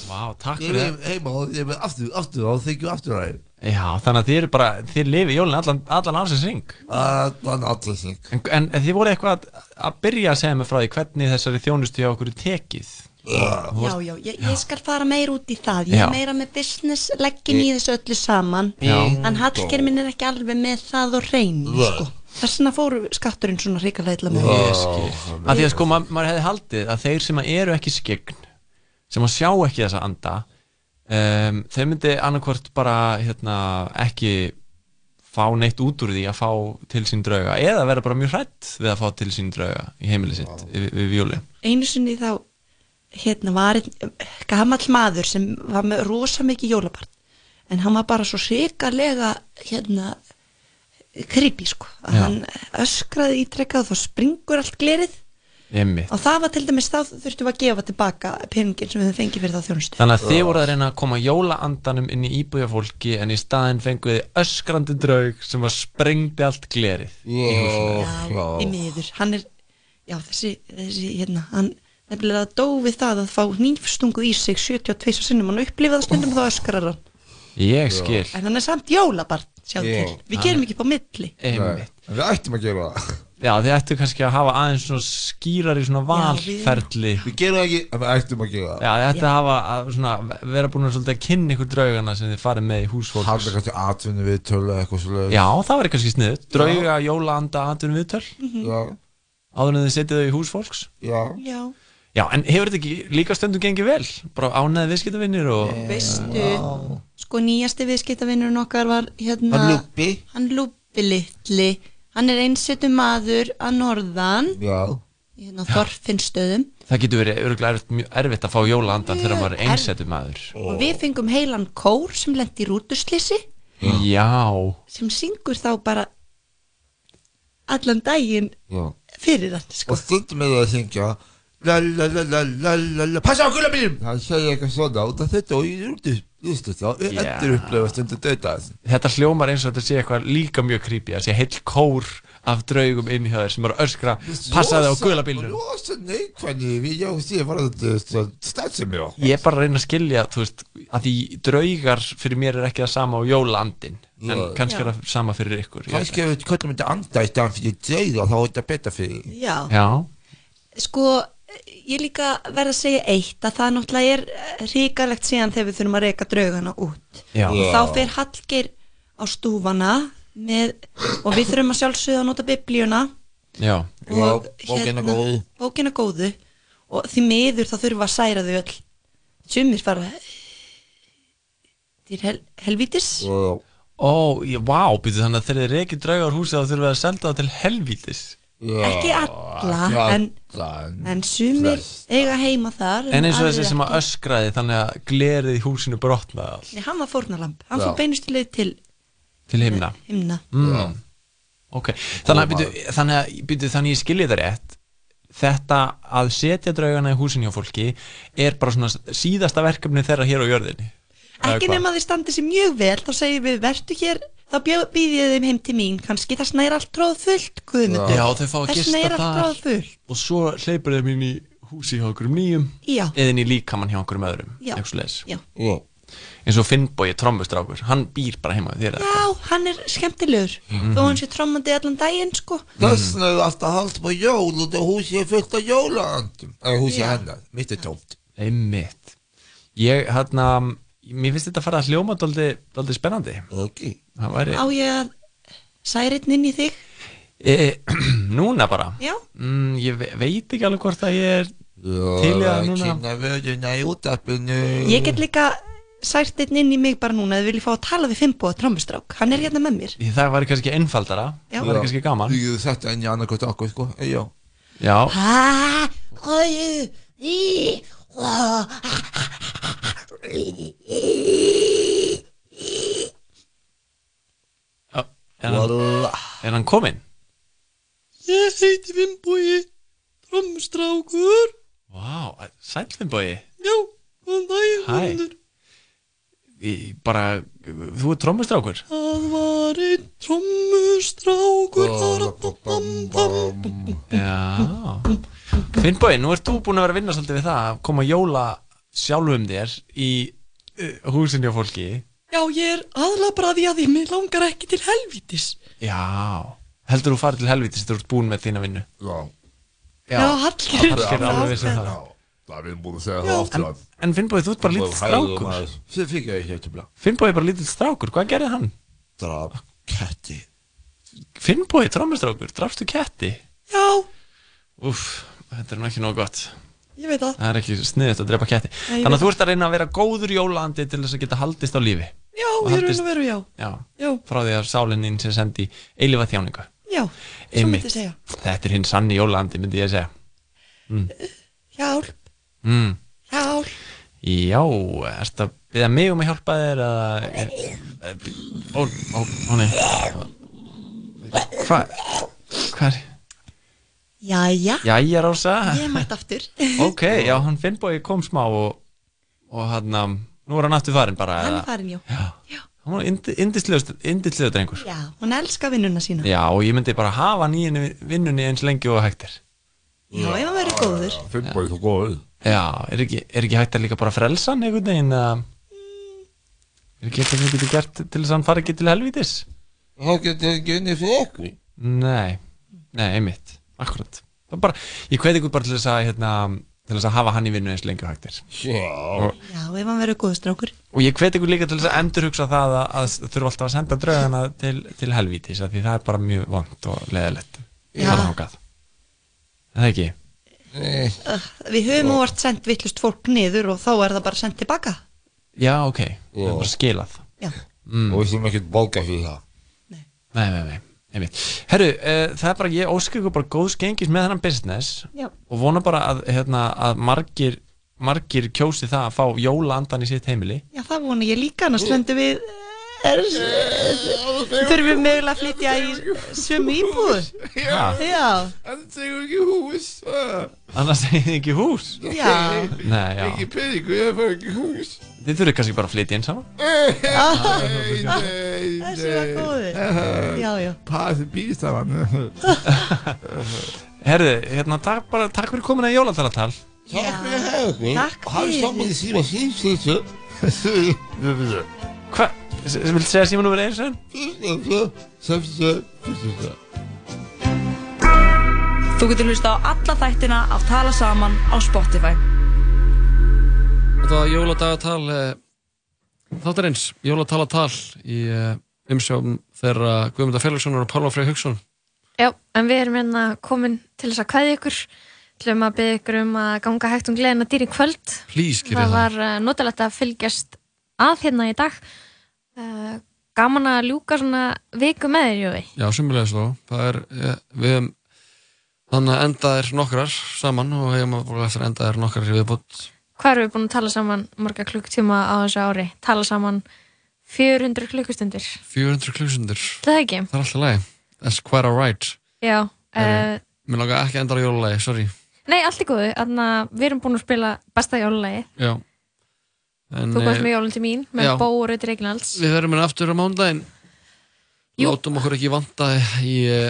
Vá, takk fyrir heima og aftur, aftur og þykju aftur að Já, þannig að þið eru bara, þið lifi jólin allan, allan ársins ring Allan ársins hring En, en þið voru eitthvað að, að byrja að segja mig frá því hvernig þessari þjónustu hjá okkur er tekið Já, já, ég, ég skal fara meir út í það Ég Já. er meira með business leggin í þessu öllu saman Já. En Hallgeir minn er ekki alveg með það og reynu Já. sko. Þess vegna fóru skatturinn svona ríkalega illa með Ég skil Af því að sko, ma maður hefði haldið að þeir sem eru ekki skegn sem að sjá ekki þessa anda um, þeir myndi annarkvort bara hérna, ekki fá neitt út úr því að fá til sín drauga eða vera bara mjög hrætt við að fá til sín drauga í heimili sitt við, við jólin Einu sinni þá hérna var einn gamall maður sem var með rosa mikið jólabarn En hann var bara svo sikalega hérna creepy sko að Já. Hann öskraði ítrekkað og þá springur allt glerið Einmitt. Og það var til dæmis þá þurftum við að gefa tilbaka peningin sem við höfum fengið fyrir þá þjónustu. Þannig að þið voru að reyna að koma jólaandanum inn í íbúja fólki en í staðinn fenguð þið öskrandi draug sem var sprengdi allt glerið. Já, í miður. Hann er, já þessi, þessi hérna, hann nefnilega dó við það að fá nýfstungu í sig 72 sinnum, hann upplifað það stundum þá öskrar hann. Ég skil. En hann er samt jólabarn, sjáðu Já. til. Við gerum ekki upp á milli. Einmitt. Við ættum að gera það Já, þið ættu kannski að hafa aðeins svona skýrar í svona valferli. Við gerum ekki, en við ættum að gera það. Já, þið ættu að hafa að svona, vera búin að svolítið að kynna ykkur draugana sem þið farið með í húsfólks Halda kannski atvinni við tölu eitthvað svo Já, það var kannski sniðut Drauga, jólaanda, atvinnum viðtöl. Já, Áður en þið setið þau í húsfólks. Já. Já. Já, en hefur þetta ekki líka stundum gengið vel? Bara ánæði viðskiptavinnir og Veistu, sko nýjasti viðskiptavinnurinn okkar var hérna Hann Lúbbi. Hann Lúbbi litli Hann er einsettum maður að norðan. Já. Í hérna Þorfinnstöðum Það getur verið örgulega erfitt, mjög erfitt að fá jólaandan þegar maður er einsettum maður. Og við fengum heilan kór sem lendi í rútuslisi Já. Sem syngur þá bara allan daginn Já. fyrir hann sko. Og stundum er það að syngja La la la la la la la. Passa á gulabílum Hann segir eitthvað svona út af þetta og ég rúti Vistu þá, Já. endur upplifa stundum þetta hljómar eins og þetta sé eitthvað líka mjög creepy að sé heill kór af draugum inn í það sem eru öskra passaði á stæðsemi á Ég er bara að reyna að skilja, þú veist, að því draugar fyrir mér er ekki það sama á jólaandin en kannski er það sama fyrir ykkur Kannski köllum þetta anda í staðan fyrir drauga þá er þetta betra fyrir. Já. Já, sko ég líka verð að segja eitt að það náttúrulega er ríkalegt síðan þegar við þurfum að reyka draugana út. Já. þá fer Hallgeir á stúfana með, og við þurfum að sjálfsögða að nota biblíuna. Já. Og bókina góðu. bókina góðu. Og því miður þá þurfum við að særa þau öll. Sumir fara til hel, helvítis. Ó, ég, vá, býtu þannig að þegar þið reykir draugar húsið þá þurfum við að senda það til helvítis ekki alla en, en sumir eiga heima þar En eins og þessi sem að öskraði þannig að glerið í húsinu brotnaði allt. Nei, hann var fórnalamb, hann Já. fór beinustu leið til til himna? himna. Mm. Ok, þannig að, þannig að ég skilji það rétt. Þetta að setja draugana í húsin hjá fólki er bara svona síðasta verkefni þeirra hér á jörðinni. Ekki nema þið standi sér mjög vel þá segir við, vertu hér þá býð ég þeim heim til mín, kannski þess næra allt tróð fullt, guðmundur. Já, þau fá að þess gista næra allt tróð fullt. Og svo hleypur þeim inn í húsi hjá okkur um nýjum. Já. eða inn í líkamann hjá okkur um öðrum eitthvað. Já. eins og Finnbói trommustrákur, hann býr bara heima þér Já, hann er skemmtilegur. Mhm. þó hann sé trommandi allan daginn, sko. Þess vegna er alltaf hald på jól og það húsi er fullt af jólaandum Eða húsi hennar, mitt er tómt. Einmitt. Ég, hérna, mér finnst þetta að fara að hljóma dálítið dálítið spennandi. Ok. Það væri á ég að særitn inn í þig? E, [clears throat] Núna bara? Já. mm, Ég ve veit ekki alveg hvort að ég er til í að núna. Kynna vöðuna í útarpinu ég get líka sært einn inn í mig bara núna þið viljið fá að tala við Fimbo og trommustrák. Hann er hérna með mér. Það væri kannski einfaldara. Já. Það væri kannski gaman. Þú getur þetta inn í annarkvæmt okkur sko. Já. Já, Í, er hann, hann kominn? Ég heiti Finnbói, trommustrákur. Vá, sæll Finnbói Já. Guðmundur. Í- Bara, þú er trommustrákur Það var einn trommustrákur. Ba-da-ba-bam-bam. Já Finnbói, nú ert þú búin að vera að vinna svolítið við það að koma að jóla sjálfum þér í uh, húsinni á fólki Já, ég er aðla bara því að því mér langar ekki til helvítis. Já, heldur þú farið til helvítis þegar þú ert búin með þína vinnu? Já. Já, Hallgeir er alveg vissi Já. það. Það er við búin að segja Já. það aftur En, en Finnbói, þú ert bara lítill strákur. ég Finnbói er bara lítill strákur, hvað gerði hann? Draf ketti. Finnbói, trommustrákur, drafstu ketti? Já, Úff, þetta er nú ekki nóg gott ég veit það. Það er ekki sniðið að drepa ketti Nei, ég Þannig að þú ert að reyna að vera góður jólandi til þess að geta haldist á lífi Já, Og ég raun og veru, já. Já, Já. frá því að sálinnin sem sendi eilifa þjáningu Já, svo myndi segja Þetta er hinn sanni jólandi, myndi ég segja mm. Hjálp, Mm. hjálp Já, ertu að byrja mig um að hjálpa þér er, Ó, ó, ó, nei Hvað Hvað er Jæja, Jæja, Rósa. Ég mætt aftur. [laughs] Ok, já, hann Finnbói kom smá og, og hann, um, nú er hann aftur farin bara Hann er farin, já. Hann var indislegur drengur. Já, hún elskar vinnuna sína. Já, og ég myndi bara hafa hann í vinnunni eins lengi og hægt er. Já, ef hann verður góður. Finnbói þú góður. Já, er ekki, er ekki hægt að líka bara frelsa hann einhvern veginn eða? Er ekki eitthvað sem getur gert til þess að hann fari ekki til helvítis? Það getur ekki unni fyrir okkur Nei Nei, einmitt, akkurat. Er bara, Ég hveti ykkur bara til þess að hérna, til þess að hafa hann í vinnu eins lengi og hægt er. Og, Já, ef hann verður góð strákur. Og ég hveti ykkur líka til þess að endurhugsa það að, að þurfa alltaf að senda draugana til, til helvítis því það er bara mjög vant og leðilegt Já. Er það ekki? Uh, Við höfum óvart sendt vittlust fólk niður og þá er það bara sendt tilbaka. Já, ok, það er bara skilað. Já. mm. Og við þurfum ekkert bóka fyrir það. Nei, nei, nei, einmitt Herru, uh, það er bara, ég óskar ykkur bara góðs gengis með þennan business Já. og vona bara að, hérna, að margir margir kjósi það að fá jólaandan í sitt heimili. Já, það vona ég líka, annars löndum við er, þurfum við mögulega að flytja í sömu íbúð? Já. Já, Annars segum við ekki hús annars segir þið ekki hús? Já. Nei, já. Ekki peningu, ég fær ekki hús. Þið þurfið kannski bara að flytja inn saman. Nei, nei, Þessi var góður. Já, já. Pasi bístaman [laughs] Herðu, hérna, takk, bara, takk fyrir komin að jólatalatal Takk fyrir að hafa mig Takk Og hann fyrir. stoppið í síma símsýttu Hvað? Viltu segja síma nummer eins enn? Þú getur hlusta á alla þættina af Tala Saman á Spotify. Þetta var jóladagatal eh, þáttarins, jólatalatal í eh, umsjón þeirra Guðmundar Felixsonar og Pálma Frey Hugson Já, en við erum hérna komin til þess að kveðja ykkur hlum að byggja ykkur um að ganga hægt um gleðina dýr í kvöld Please, það það. var uh, notalegt að fylgjast að hérna í dag uh, gaman að ljúka svona viku með þér, Jói. Já, sumulegis þó Það er, eh, við hefum þannig að enda er nokkrar saman og hefum að eftir að enda er nokkrar í viðbútt Hvað erum við búin að tala saman marga klukktíma á þessu ári? Tala saman 400 klukkustundir. 400 kluksundur Það er ekki? Það er alltaf læg That's quite alright. Já, uh, Mér langar ekki að enda á jólalagi, sorry. Nei, allt í góðu. Þannig að við erum búin að spila besta jólulagi Já en, Þú komst eh, með jólun til mín með já. Bó og Rauti Reginalds Við verðum hérna aftur á mándaginn Látum okkur ekki vanta í uh,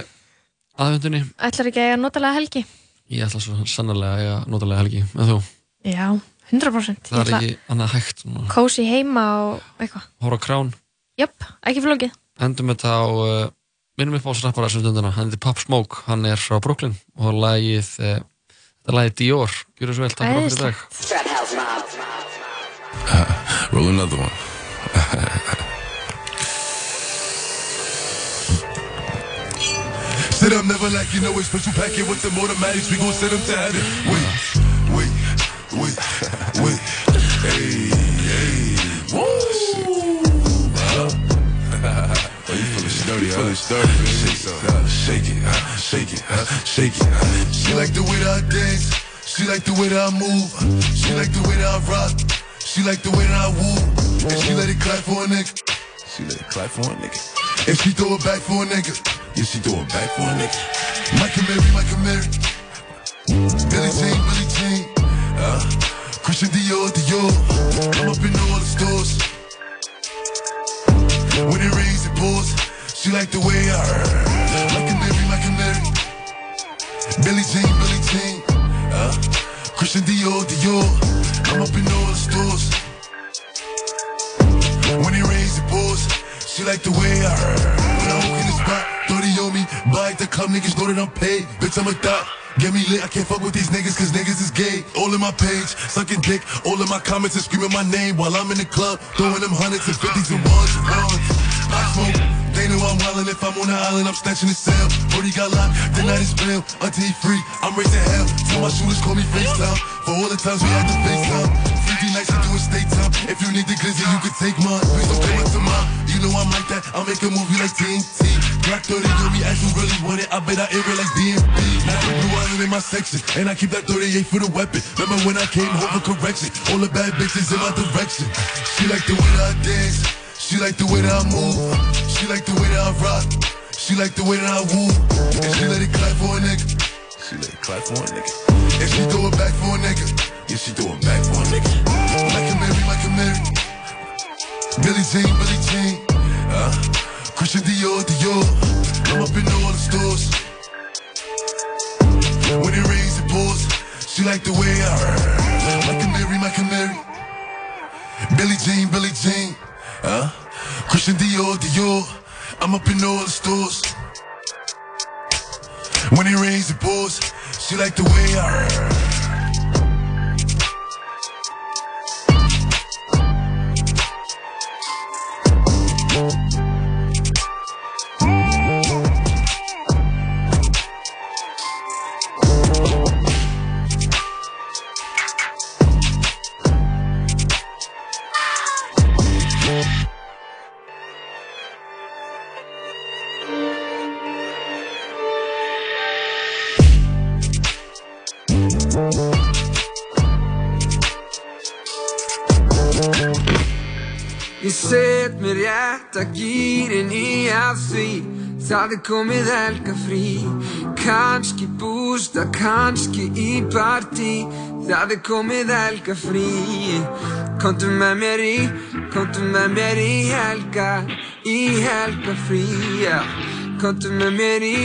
aðvendunni Ætlar ekki að eiga notalega helgi? Ég ætla svo sannarlega að eiga notalega helgi En þú, Já, 100% það er ekki annað hægt. Kósi heima og eitthvað. Hóra krán Jöpp, ekki flókið. Endum þetta á uh, minnum upp á snappara þessum stundina. Hann heitir Pop Smoke, hann er frá Brooklyn Og lagið, uh, þetta er lagið Dior. Gjörðu svo vel, takk fyrir dag. [laughs] Roll another one. Sit up, never like you know it's special packet with the automatics. We gon' send them to heaven. Wait, wait, wait, wait. Hey, hey. Woo! Oh, you feeling sturdy, huh? Feeling sturdy, man. Shake it, uh, shake it, uh, shake it, uh, shake it. She like the way that I dance. She like the way that I move. She like the way that I rock. She like the way that I woo. And she let it clap for a nigga. She let it clap for a nigga. And she throw it back for a nigga. Yeah, she throw it back for a nigga. Mike and Mary, Mike and Mary. Billie Jean, Billie Jean. Uh, Christian Dior, Dior. I'm up in all the stores. When it rains, it pours. She like the way I'm paid. Bitch, I'm a thot. Get me lit, I can't fuck with these niggas cause niggas is gay. All in my page, sucking dick. All in my comments and screaming my name while I'm in the club. Throwing them hundreds and fifties and ones and ones. I smoke. They know I'm wildin' if I'm on the island, I'm snatching the cell. Brody got locked, the night is bail. Until he free, I'm raising hell. Till my shooters call me FaceTime. For all the times we had to FaceTime. Freaky nights to do a state time. If you need the glizzy, you can take mine. Please don't come up to mine. You know I'm like that. I'll make a movie like TNT. Black 30 on me, as you really want it. I bet I air it like DMB. Now island in my section. And I keep that 38 for the weapon. Remember when I came home for correction? All the bad bitches in my direction. She like the way that I dance. She like the way that I move. She like the way that I rock. She like the way that I woo. And she let it clap for a nigga. She let it clap for a nigga. And she throw it back for a nigga. Yeah, she throw it back for a nigga. Mike a Mary, Mike a Mary. Billy Jean, Billy Jean. Uh, Christian Dior, Dior. I'm up in all the stores. When it rains, it pours. She like the way I and Mary, Mike and Mary. Billie Jean, Billie Jean. Uh, Christian Dior, Dior. I'm up in all the stores. When it rains, it pours. She like the way I. Það er komið helga frí Kanski bústa, kanski í partí. Það er komið helga frí Komdu með mér í, komdu með mér í helga Í helga frí, Komdu með mér í,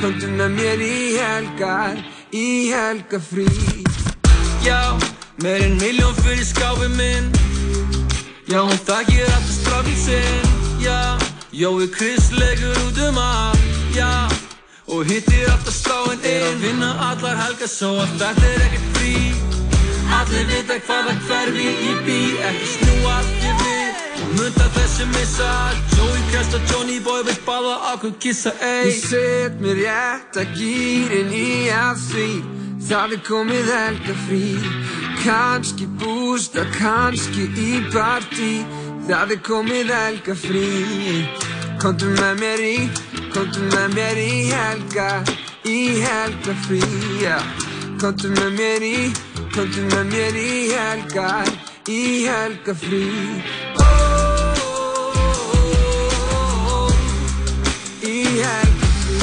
komdu með mér í helga Í helga frí Já, meir en miljón fyrir skápið minn. Já, hún þakkir alltaf strákinn sinn. Já, Jói Chris leikur út um allt Já, og hittir alltaf sláinn inn. Er að vinna allar helgar svo að þetta er ekkert frí. Allir vita hvaða hverfi ég bý Ekki snúa allt ég við. Munda þessi missa Joey Crest og Johnny Boy vill báða okkur kissa ey. Ég set mér rétt að gýrin í að því Það er komið helga frí Kanski bústa, kanski í partí Það er komið helga frí Kontu með mér í, kontu með mér í helga Í helga frí Kontu með mér í, kontu með mér í helga Í helga frí Í helga. frí